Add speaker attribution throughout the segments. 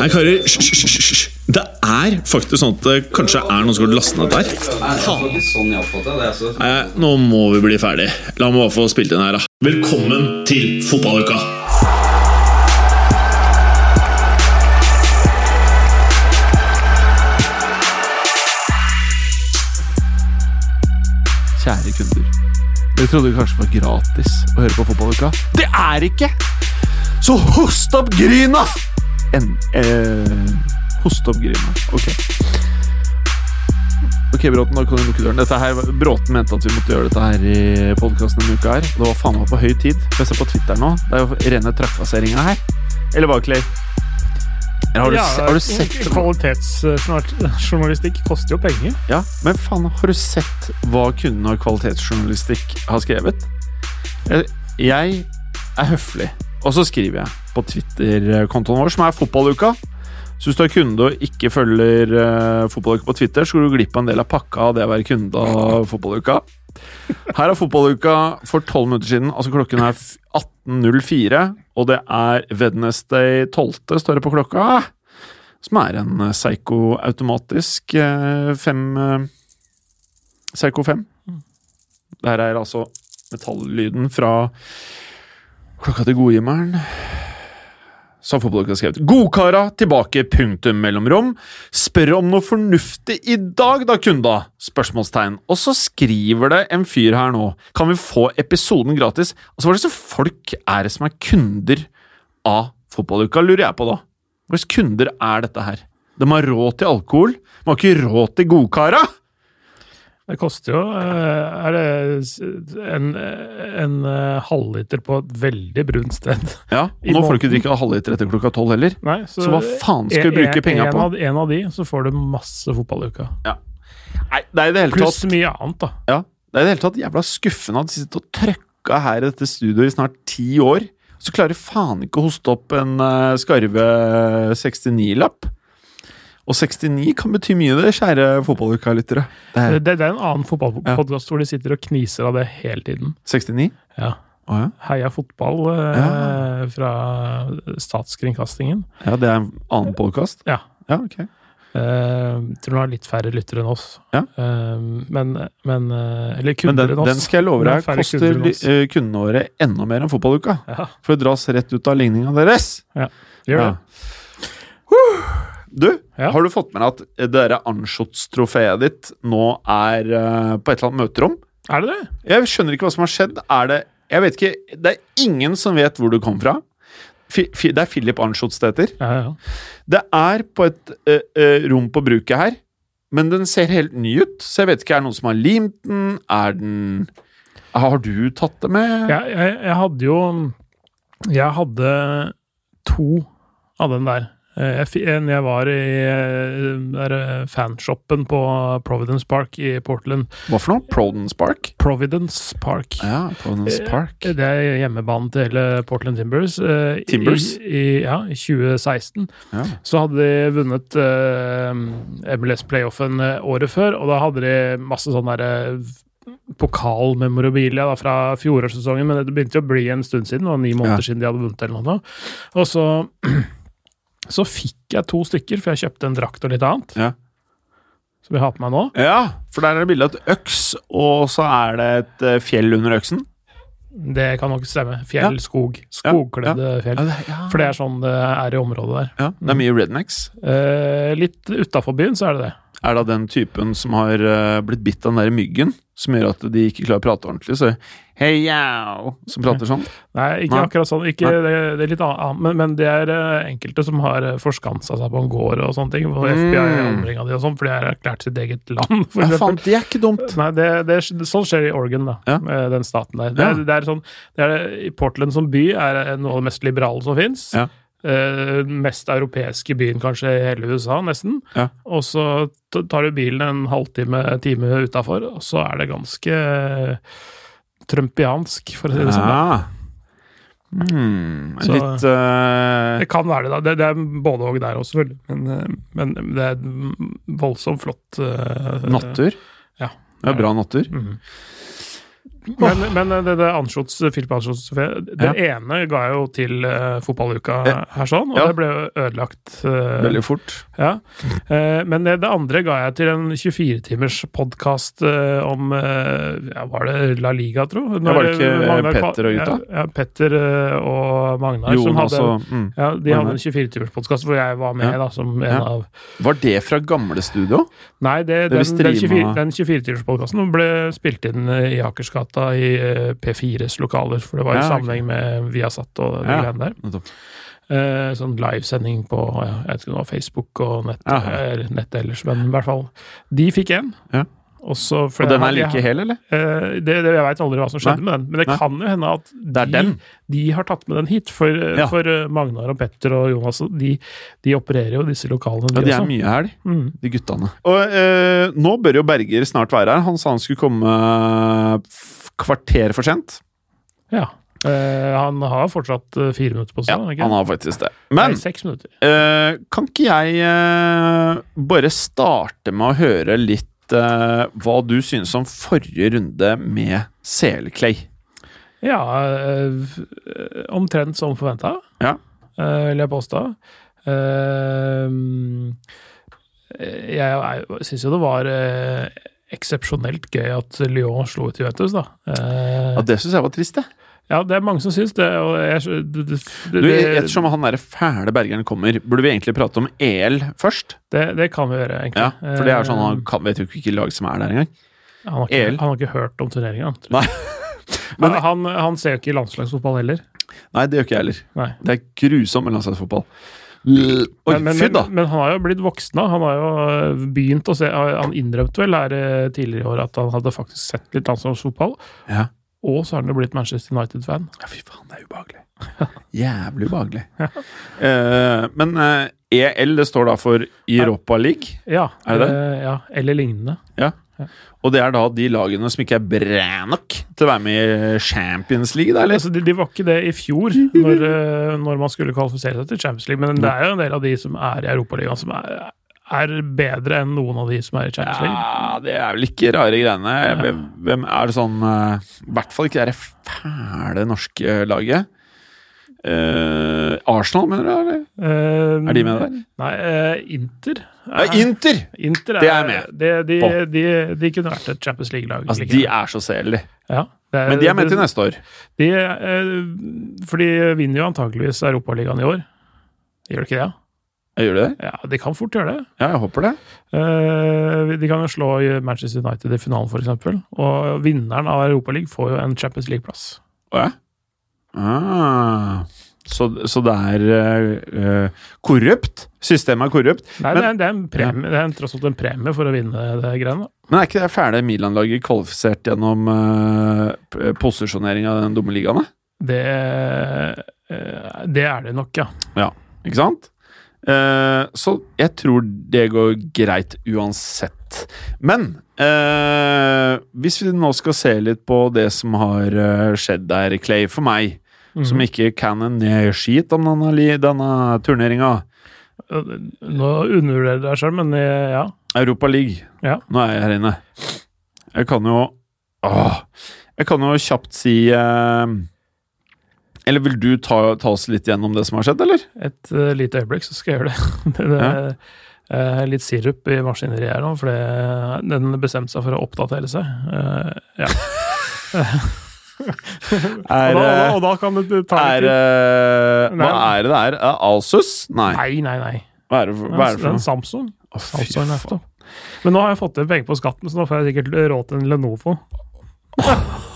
Speaker 1: Nei, karer, hysj. Det er faktisk sånn at det kanskje er noen som har lastet ned der.
Speaker 2: Nei, sånn jeg oppfattet det. Altså.
Speaker 1: Nei, nå må vi bli ferdig. La meg bare få spilt inn her, da. Velkommen til fotballuka!
Speaker 3: Kjære kunder. Dere trodde det kanskje det var gratis å høre på Fotballuka. Det er ikke! Så host opp gryna! En, eh, hoste opp gryna. Ok. Ok, Bråten, da kan du lukke døren. Dette her, Bråten mente at vi måtte gjøre dette her i podkasten denne uka her. Det var faen meg på høy tid. For jeg ser på Twitter nå. Det er jo rene trakasseringa her. Eller hva, Clay? Har, du, se, har du sett
Speaker 4: Kvalitetsjournalistikk koster jo penger.
Speaker 3: Ja, men faen, har du sett hva kundene av kvalitetsjournalistikk har skrevet? Jeg, jeg er høflig, og så skriver jeg på Twitter-kontoen vår, som er Fotballuka. Så hvis du er kunde og ikke følger uh, Fotballuka på Twitter, så går du glipp av en del av pakka av det å være kunde av Fotballuka. Her er Fotballuka for tolv minutter siden. Altså Klokken er 18.04, og det er Wednesday 12., står det på klokka. Som er en uh, Psycho-automatisk uh, fem uh, Psycho 5. Der er altså metallyden fra klokka til godgimmeren. Har Fotballuka skrevet 'Godkara tilbake, punktum mellomrom'. Spør om noe fornuftig i dag, da, kunda? Spørsmålstegn. Og så skriver det en fyr her nå 'Kan vi få episoden gratis?' Altså, Hva slags folk er det som er kunder av Fotballuka, lurer jeg på da. Hva slags kunder er dette her? De har råd til alkohol, de har ikke råd til godkara!
Speaker 4: Det koster jo eh, Er det en, en eh, halvliter på et veldig brunt sted?
Speaker 3: Ja, og nå får du ikke drikke halvliter etter klokka tolv heller.
Speaker 4: Nei,
Speaker 3: Så hva faen skal du bruke
Speaker 4: en-
Speaker 3: penga på?
Speaker 4: Av, en av de, så får du masse fotballuka.
Speaker 3: Nei, det er i det hele
Speaker 4: Pluss mye annet, da.
Speaker 3: Ja, det er i det hele tatt jævla skuffende at de sitter og trøkka her i dette studioet i snart ti år. Så klarer faen ikke å hoste opp en eh, skarve 69-lapp. Og 69 kan bety mye, det, kjære fotballuka-lyttere. Det
Speaker 4: Det, det er en annen fotballpodkast hvor de sitter og kniser av det hele tiden.
Speaker 3: 69?
Speaker 4: Ja.
Speaker 3: Å ja.
Speaker 4: Heia fotball eh,
Speaker 3: Ja.
Speaker 4: fra Statskringkastingen.
Speaker 3: ja, det er en annen podkast?
Speaker 4: Ja.
Speaker 3: Ja, ok.
Speaker 4: Uh, tror den har litt færre lyttere enn oss.
Speaker 3: Ja.
Speaker 4: Uh, men, men eh, Eller kunder enn oss.
Speaker 3: den skal jeg love deg koster
Speaker 4: kunder
Speaker 3: kundene våre enda mer enn fotballuka.
Speaker 4: Ja,
Speaker 3: For det dras rett ut av ligninga deres.
Speaker 4: Ja, gjør det.
Speaker 3: Du,
Speaker 4: Ja.
Speaker 3: har du fått med deg at det derre Anschutz-trofeet ditt nå er eh, på et eller annet møterom?
Speaker 4: Er det det?
Speaker 3: Jeg skjønner ikke hva som har skjedd. Er det Jeg vet ikke Det er ingen som vet hvor du kom fra. Fi, fi, det er Philip Anschutz det heter.
Speaker 4: Ja, ja.
Speaker 3: Det er på et uh, uh, rom på bruket her, men den ser helt ny ut. Så jeg vet ikke, er det noen som har limt den? Er den Har du tatt det med?
Speaker 4: Jeg, jeg, jeg hadde jo Jeg hadde to av den der. Eh, Jeg, en jeg var i eh, eh, fanshoppen på Providence Park i Portland.
Speaker 3: Hva for noe? Providence Park?
Speaker 4: Providence Park.
Speaker 3: Ja, Providence Park.
Speaker 4: Det er hjemmebanen til hele Portland Timbers. Timbers? i-? I, ja, i 2016.
Speaker 3: Ja.
Speaker 4: Så hadde de vunnet uh, MLS-playoffen året før, og da hadde de masse sånn derre pokalmemorabilia fra fjorårssesongen, men det begynte å bli en stund siden, det var ni måneder
Speaker 3: Ja.
Speaker 4: siden de hadde vunnet eller noe. Og så, så fikk jeg to stykker, for jeg kjøpte en drakt og litt annet.
Speaker 3: Ja.
Speaker 4: Som jeg har på meg nå.
Speaker 3: Ja, for der er det bilde av et øks, og så er det et eh, fjell under øksen.
Speaker 4: Det kan nok stemme. Fjell,
Speaker 3: Ja.
Speaker 4: skog. Skogkledde fjell.
Speaker 3: det, ja.
Speaker 4: For det er sånn det er i området der.
Speaker 3: ja, det er mye rednecks.
Speaker 4: Eh, litt utafor byen så er det det.
Speaker 3: Er da den typen som har eh, blitt bitt av den der myggen, som gjør at de ikke klarer å prate ordentlig? Så hei yao, som prater sånn?
Speaker 4: Nei, ikke
Speaker 3: Nei.
Speaker 4: akkurat sånn. Ikke, det, det er litt annet, men, men det er eh, enkelte som har eh, forskansa seg på en gård og sånne ting. Og
Speaker 3: Mm.
Speaker 4: FBI mm. omringa de og sånn, for de har erklært sitt eget land, for
Speaker 3: Ja, faen, det er ikke dumt!
Speaker 4: Nei, det, det, sånn skjer i Oregon, da.
Speaker 3: Ja.
Speaker 4: med Den staten der. Det
Speaker 3: Ja.
Speaker 4: er, det er sånn, er, I Portland som by er noe av det mest liberale som fins.
Speaker 3: Ja.
Speaker 4: Eh, mest europeiske byen kanskje i hele USA, nesten.
Speaker 3: Ja.
Speaker 4: Og så tar du bilen en halvtime, time utafor, og så er det ganske eh, trumpiansk, for å si det sånn.
Speaker 3: Ah. Hmm,
Speaker 4: Så-
Speaker 3: litt uh...
Speaker 4: Det kan være det, da. Det, det er både og der også, selvfølgelig. Men, eh, men det er voldsomt flott Uh,
Speaker 3: Nattur?
Speaker 4: ja.
Speaker 3: er bra nattur.
Speaker 4: mhm. Men, men det, det Anschots, Philip Anschots Det ene ga jeg jo til uh, fotballuka her, sånn, og
Speaker 3: Ja.
Speaker 4: det ble jo ødelagt. uh,
Speaker 3: Veldig fort.
Speaker 4: ja. Uh, men det, det andre ga jeg til en 24-timers podkast om ja, Var det La Liga, tro?
Speaker 3: Ja, var det ikke,
Speaker 4: Magnar
Speaker 3: Petter og gutta?
Speaker 4: Ja, ja Petter og Magnar. som
Speaker 3: Jonas
Speaker 4: hadde,
Speaker 3: og mm.
Speaker 4: ja, de hadde en 24-timers podkast hvor jeg var med
Speaker 3: Ja.
Speaker 4: da, som en
Speaker 3: Ja.
Speaker 4: av
Speaker 3: Var det fra gamle studio?
Speaker 4: Nei, det, den, den, 24,
Speaker 3: streama-
Speaker 4: den 24-timerspodkasten ble spilt inn i Akersgata i eh, P4s lokaler, for det var i
Speaker 3: Ja,
Speaker 4: sammenheng med Viasat og de
Speaker 3: Ja.
Speaker 4: greiene der. Eh, sånn livesending på jeg vet ikke om det var Facebook og nett,
Speaker 3: ja.
Speaker 4: eller nett ellers, men i hvert fall. De fikk én.
Speaker 3: Ja.
Speaker 4: Og så- for
Speaker 3: Og den er like hel, eller?
Speaker 4: Uh, det, det, jeg veit aldri hva som skjedde
Speaker 3: Nei.
Speaker 4: med den, men det
Speaker 3: Nei.
Speaker 4: kan jo hende at de, de har tatt med den hit. For,
Speaker 3: Ja.
Speaker 4: for eh, Magnar og Petter og Jonas de, de opererer jo disse lokalene,
Speaker 3: Ja,
Speaker 4: de,
Speaker 3: de er
Speaker 4: også.
Speaker 3: mye her, de.
Speaker 4: Mm.
Speaker 3: de guttene. Og uh, nå bør jo Berger snart være her. Han sa han skulle komme eh, kvarter for sent.
Speaker 4: Ja. Uh, han har fortsatt uh, fire minutter på seg.
Speaker 3: Ja,
Speaker 4: han ikke?
Speaker 3: han har faktisk det. Men
Speaker 4: Nei, uh,
Speaker 3: eh, kan ikke jeg eh, bare starte med å høre litt eh, hva du synes om forrige runde med Selclay?
Speaker 4: Ja, eh, omtrent som forventa,
Speaker 3: Ja.
Speaker 4: vil jeg påstå. Eh, jeg syns jo det var eh, eksepsjonelt gøy at Lyon slo ut Juventus, da. Eh,
Speaker 3: Ja, Det syns jeg var trist, jeg.
Speaker 4: Ja, det er mange som syns det. Og jeg, det, det,
Speaker 3: Du, ettersom han der fæle bergeren kommer, burde vi egentlig prate om EL først?
Speaker 4: det, det kan vi gjøre, egentlig.
Speaker 3: Ja, For det er sånn,
Speaker 4: Eh,
Speaker 3: han kan, vet jo ikke hvilket lag som er der engang.
Speaker 4: han, har ikke,
Speaker 3: EL.
Speaker 4: han har ikke hørt om turneringa.
Speaker 3: Nei.
Speaker 4: Men han, han ser jo ikke landslagsfotball heller.
Speaker 3: Nei, det gjør ikke jeg heller.
Speaker 4: Nei.
Speaker 3: Det er grusom med landslagsfotball. Oi,
Speaker 4: Men, men,
Speaker 3: fy da!
Speaker 4: men, men han har jo blitt voksen da. Han har jo øh, begynt å se Han innrømte vel her øh, tidligere i år at han hadde faktisk sett litt landslagsfotball.
Speaker 3: Ja.
Speaker 4: Og så har han jo blitt Manchester United-fan.
Speaker 3: Ja, fy faen, det er ubehagelig. Jævlig ubehagelig. uh, men uh, EL, det står da for Europa League.
Speaker 4: Ja,
Speaker 3: Er det det?
Speaker 4: Uh, ja, eller lignende.
Speaker 3: Ja, Og det er da de lagene som ikke er bra nok til å være med i Champions League, da, eller?
Speaker 4: Altså, de, de var ikke det i fjor, når, når man skulle kvalifisere seg til Champions League, men det er jo en del av de som er i Europaligaen, som er, er bedre enn noen av de som er i Champions League.
Speaker 3: Ja, det er vel ikke rare greiene. Hvem, hvem er det sånn eh, I hvert fall ikke det fæle norske laget. Uh, Arsenal, mener du? eller?
Speaker 4: Uh,
Speaker 3: Er de med der?
Speaker 4: Nei, uh, Inter.
Speaker 3: Ja, Inter!
Speaker 4: Inter er,
Speaker 3: Det er med
Speaker 4: De, de,
Speaker 3: på.
Speaker 4: de, de kunne vært et Champions League-lag.
Speaker 3: Altså, De er så selige.
Speaker 4: ja, er-
Speaker 3: Men de er med til neste år.
Speaker 4: De, for de vinner jo antakeligvis Europaligaen i år. Gjør de ikke det?
Speaker 3: Gjør det?
Speaker 4: Ja, de kan fort gjøre det.
Speaker 3: Ja, jeg håper det.
Speaker 4: Eh, de kan jo slå Manchester United i finalen, f.eks. Og vinneren av Europaligaen får jo en Champions League-plass.
Speaker 3: Ja? Ah, så, så det er eh, korrupt? Systemet er korrupt?
Speaker 4: Nei,
Speaker 3: Men-
Speaker 4: det, er, en premie, det er tross alt en premie for å vinne det greiene.
Speaker 3: Men er ikke det fæle Milan-laget kvalifisert gjennom uh, posisjonering av den dumme ligaen?
Speaker 4: Det, uh, det er det nok, ja. ja.
Speaker 3: Ikke sant? Eh, så jeg tror det går greit uansett. Men uh, hvis vi nå skal se litt på det som har uh, skjedd der, Clay, for meg,
Speaker 4: Mhm.
Speaker 3: som ikke kan en skit om denne, denne turneringa,
Speaker 4: Nå undervurderer du deg sjøl, men ja.
Speaker 3: Europa League,
Speaker 4: Ja.
Speaker 3: nå er jeg her inne. Jeg kan jo Åh, Jeg kan jo kjapt si Eller vil du ta, ta oss litt gjennom det som har skjedd, eller?
Speaker 4: Et uh, lite øyeblikk, så skal jeg gjøre det. det, det uh, litt sirup i maskineriet her nå, for det- den bestemte seg for å oppdatere seg. Uh, ja.
Speaker 3: Er,
Speaker 4: og, da, og da kan det ta
Speaker 3: Er Hva er det det er? Alsus? Nei.
Speaker 4: Nei, nei, nei.
Speaker 3: Hva er det hva er det for
Speaker 4: en
Speaker 3: noe?
Speaker 4: Samsung.
Speaker 3: Oh,
Speaker 4: Samsung laptop. Men nå har jeg fått penger på skatten, så nå får jeg sikkert råd til en Lenovo.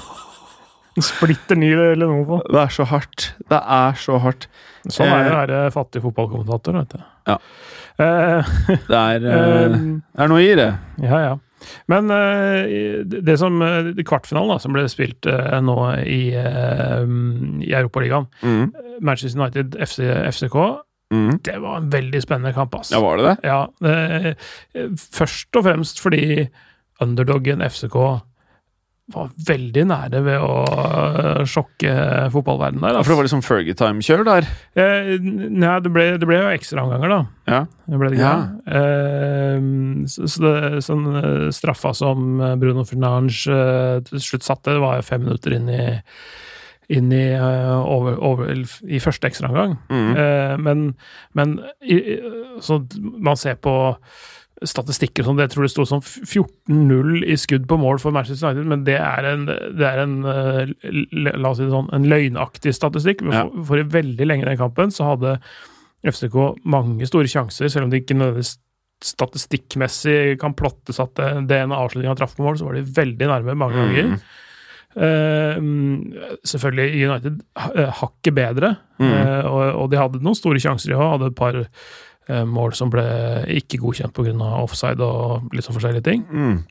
Speaker 4: Splitter ny Lenovo.
Speaker 3: Det er så hardt. Det er så hardt.
Speaker 4: Sånn er det å være fattig fotballkommentator, vet du.
Speaker 3: Ja.
Speaker 4: Eh,
Speaker 3: Det er, eh,
Speaker 4: eh,
Speaker 3: er noe i det.
Speaker 4: Ja, ja. Men eh, det som eh, kvartfinalen da, som ble spilt eh, nå i, i Europaligaen,
Speaker 3: Mm.
Speaker 4: Manchester United FC, FCK,
Speaker 3: Mm.
Speaker 4: det var en veldig spennende kamp. ass.
Speaker 3: Ja, var det det?
Speaker 4: Ja, eh, først og fremst fordi underdoggen FCK var veldig nære ved å øh, sjokke fotballverdenen der.
Speaker 3: Ja, for det var liksom Fergie-time-kjør der.
Speaker 4: Eh, nei, det ble, det ble jo ekstraomganger, da.
Speaker 3: Ja.
Speaker 4: Det ble det
Speaker 3: Ja.
Speaker 4: Eh, så, så det, sånn eh, straffa som eh, Bruno Fernange eh, til slutt satte, det var jo fem minutter inn i inn i, eh, over, over, i første ekstraomgang.
Speaker 3: Mm.
Speaker 4: Eh, men men i- så man ser på statistikker og sånn, Jeg tror det sto som 14-0 i skudd på mål for Manchester United, men det er en, det er en eh, la oss si det sånn, en løgnaktig statistikk.
Speaker 3: Ja.
Speaker 4: For, for veldig lenge i den kampen så hadde FCK mange store sjanser, selv om de ikke nødvendigvis statistikkmessig kan plottes at det, det ene avslutninga traff på mål, så var de veldig nærme mange ganger.
Speaker 3: Mm.
Speaker 4: Eh, mm, selvfølgelig United uh, hakket bedre,
Speaker 3: Mm.
Speaker 4: uh, og, og de hadde noen store sjanser. De òg. hadde et par eh, mål som ble ikke godkjent pga. offside og litt sånn forskjellige ting.
Speaker 3: Mm.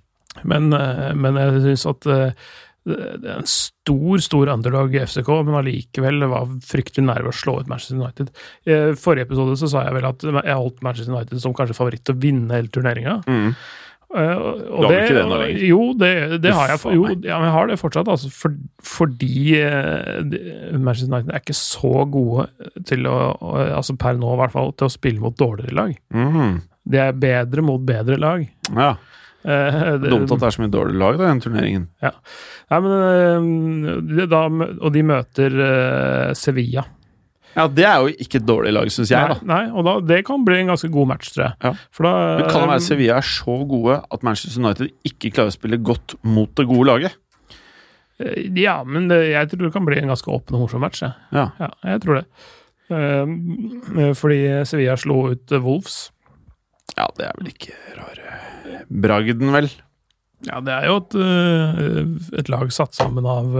Speaker 4: Men, eh, men jeg syns at eh, det er en stor, stor underdog i FCK, men allikevel var fryktelig nær ved å slå ut Manchester United. I forrige episode så sa jeg vel at jeg holdt Manchester United som kanskje favoritt til å vinne hele turneringa.
Speaker 3: Mm.
Speaker 4: Eh, og
Speaker 3: Du har vel ikke det nå lenger?
Speaker 4: Jo, det, det har jeg. Jo, ja, jeg har det fortsatt. Altså, for, fordi eh, Manchester United er ikke så gode til å, altså per nå i hvert fall, til å spille mot dårligere lag.
Speaker 3: Mm.
Speaker 4: De er bedre mot bedre lag.
Speaker 3: Ja.
Speaker 4: Eh, det-
Speaker 3: Dumt at det er så mye dårlige lag da, i den turneringen.
Speaker 4: Nei, men, eh, da, og de møter Sevilla.
Speaker 3: Ja, det er jo ikke et dårlig lag, syns jeg, da.
Speaker 4: Nei, og da, det kan bli en ganske god match, tror jeg.
Speaker 3: Ja.
Speaker 4: For da,
Speaker 3: Men kan det være at Sevilla er så gode at Manchester United ikke klarer å spille godt mot det gode laget?
Speaker 4: Eh, Ja, men det, jeg tror det kan bli en ganske åpen og morsom match. Jeg.
Speaker 3: Ja.
Speaker 4: Ja, jeg tror det. Eh, fordi Sevilla slo ut eh, Wolves.
Speaker 3: Ja, det er vel ikke rare bragden, vel?
Speaker 4: Ja, det er jo et, eh, et lag satt sammen av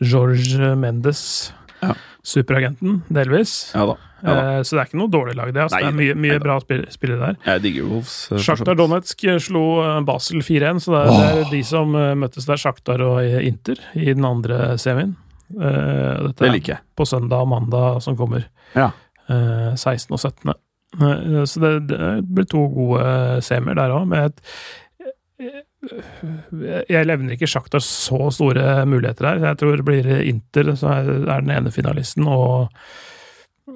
Speaker 4: George Mendes,
Speaker 3: Ja.
Speaker 4: Superagenten, delvis.
Speaker 3: Ja da. Ja, da.
Speaker 4: Eh, så det er ikke noe dårlig lag, det. Altså.
Speaker 3: Nei,
Speaker 4: det er mye, mye bra spill, spillere der.
Speaker 3: Jeg digger Wolves. eh,
Speaker 4: Sjaktar. Donetsk slo eh, Basel 4-1, så det er, det er de som eh, møttes der, Sjaktar og eh, Inter, i den andre semien. Eh, dette
Speaker 3: Det
Speaker 4: er
Speaker 3: liker jeg.
Speaker 4: på søndag og mandag som kommer.
Speaker 3: Ja.
Speaker 4: Eh, 16. og 17. Eh, så det, det blir to gode semier der òg, med et jeg levner ikke Sjaktar så store muligheter her. Jeg tror det blir Inter som er, den ene finalisten, og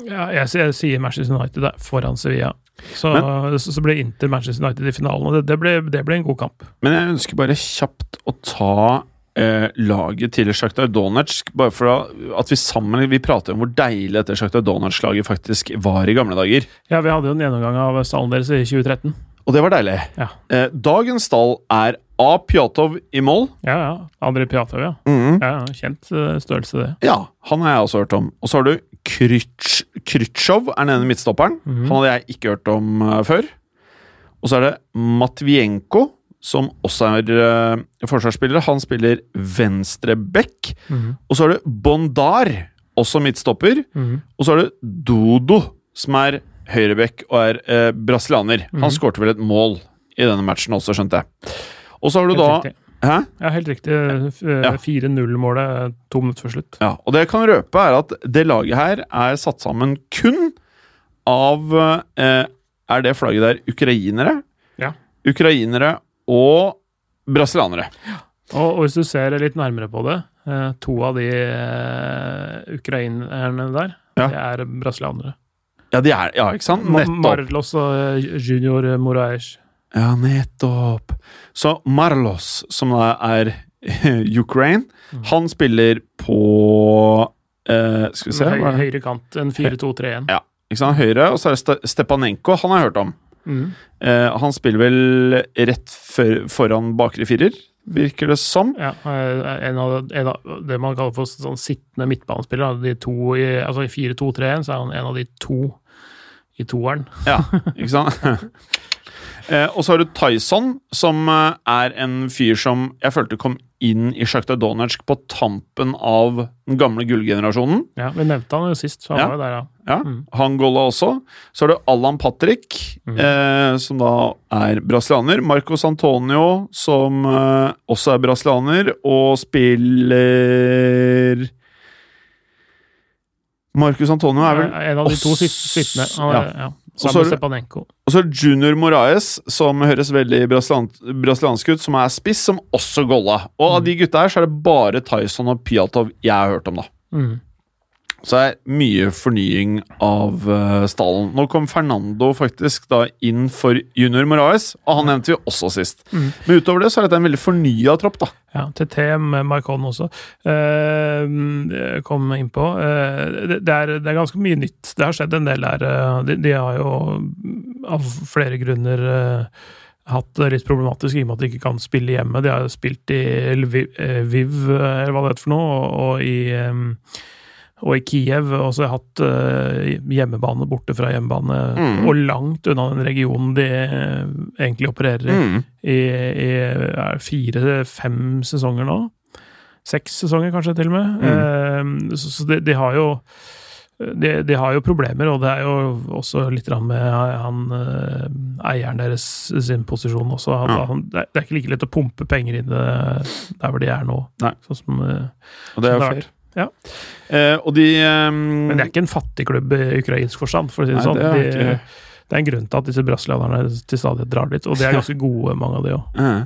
Speaker 4: ja, jeg, jeg sier Manchester United der, foran Sevilla. Så, så, så blir Inter Manchester United i finalen, og det, det, blir, det blir en god kamp.
Speaker 3: Men jeg ønsker bare kjapt å ta eh, laget til Sjaktar Donetsk. Bare for at vi sammen Vi prater om hvor deilig dette Sjaktar Donetsk-laget faktisk var i gamle dager.
Speaker 4: Ja, vi hadde jo en gjennomgang av stallen deres i 2013.
Speaker 3: Og det var deilig.
Speaker 4: Ja.
Speaker 3: Eh, dagens stall er A. Pjatov i mål.
Speaker 4: Ja, ja. André Pjatov, ja.
Speaker 3: Mhm.
Speaker 4: ja. Kjent eh, størrelse, det.
Speaker 3: Ja, han har jeg også hørt om. Og så har du Krytsj, Krytsjov, er den ene midtstopperen.
Speaker 4: Mhm.
Speaker 3: Han hadde jeg ikke hørt om uh, før. Og så er det Matvienko, som også er uh, forsvarsspiller. Han spiller venstre back.
Speaker 4: Mhm.
Speaker 3: Og så har du Bondar, også midtstopper.
Speaker 4: Mhm.
Speaker 3: Og så har du Dodo, som er høyreback og er eh, brasilianer. Han
Speaker 4: Mhm.
Speaker 3: skårte vel et mål i denne matchen også, skjønte jeg. Og så har du
Speaker 4: Helt
Speaker 3: da
Speaker 4: riktig.
Speaker 3: Hæ?
Speaker 4: Ja, helt riktig. Eh,
Speaker 3: Ja.
Speaker 4: 4-0-målet to minutter før slutt.
Speaker 3: Ja, og det jeg kan røpe, er at det laget her er satt sammen kun av eh, Er det flagget der ukrainere?
Speaker 4: Ja.
Speaker 3: Ukrainere og brasilianere.
Speaker 4: Og, og hvis du ser litt nærmere på det, eh, to av de eh, ukrainerne der,
Speaker 3: Ja.
Speaker 4: det er brasilianere.
Speaker 3: Ja, de er, ja ikke sant? Nettopp.
Speaker 4: Marlos og eh, Junior Moraes.
Speaker 3: Ja, nettopp. Så Marlos, som da er Ukraine,
Speaker 4: Mm.
Speaker 3: han spiller på eh, Skal vi se
Speaker 4: Høy, høyre kant, en 4-2-3-1.
Speaker 3: Ja, ikke sant? Høyre, og så er det Stepanenko. Han har jeg hørt om.
Speaker 4: Mm.
Speaker 3: Eh, han spiller vel rett for, foran bakre firer, virker det som.
Speaker 4: Ja, eh, en av, en av det man kaller for sånn sittende midtbanespiller. De to i, altså I 4-2-3-1 så er han en av de to i toeren.
Speaker 3: Ja, ikke sant? eh, og så har du Tyson, som eh, er en fyr som jeg følte kom inn i Sjakta Donetsk på tampen av den gamle gullgenerasjonen.
Speaker 4: Ja, Vi nevnte han jo sist, så han
Speaker 3: Ja.
Speaker 4: var jo der, ja.
Speaker 3: Ja,
Speaker 4: Mm.
Speaker 3: Han golla også. Så har du Allan Patrick,
Speaker 4: mm.
Speaker 3: eh, som da er brasilianer. Marcos Antonio, som eh, også er brasilianer, og spiller Marcus Antonio er vel
Speaker 4: En av de to sittende.
Speaker 3: Ja.
Speaker 4: ja.
Speaker 3: Og så Junior Moraes, som høres veldig brasiliansk ut, som er spiss, som også golla. Og av de gutta her så er det bare Tyson og Piatov jeg har hørt om, da.
Speaker 4: Mm.
Speaker 3: Så det er mye fornying av uh, stallen. Nå kom Fernando faktisk da inn for Junior Moraes, og han nevnte vi også sist.
Speaker 4: Mm.
Speaker 3: Men utover det så er dette en veldig fornya tropp, da.
Speaker 4: Ja, TT med Marcon også. Eh, kom innpå. Eh, det, det, er, det er ganske mye nytt. Det har skjedd en del der. eh, De, har jo av flere grunner eh, hatt det litt problematisk i og med at de ikke kan spille hjemme. De har jo spilt i Lviv, eh, eh, eller hva det heter for noe, og, og i og i Kiev, og så har jeg hatt uh, hjemmebane borte fra hjemmebane,
Speaker 3: Mm.
Speaker 4: og langt unna den regionen de eh, egentlig opererer i
Speaker 3: Mm.
Speaker 4: i, i fire-fem sesonger nå. Seks sesonger, kanskje, til og med. Uh, så så de, de har jo de, de har jo problemer, og det er jo også litt med han eieren deres sin posisjon også. Han, det er ikke like lett å pumpe penger inn der hvor de er nå.
Speaker 3: Nei.
Speaker 4: Sånn som,
Speaker 3: Og det er jo fair.
Speaker 4: Ja.
Speaker 3: Eh, og de um,
Speaker 4: men det er ikke en fattig klubb i ukrainsk forstand, for å si det
Speaker 3: Nei,
Speaker 4: sånn.
Speaker 3: det er
Speaker 4: de, det er en grunn til at disse brasilianerne til stadighet drar dit, og de er ganske gode, mange av de òg.
Speaker 3: Uh,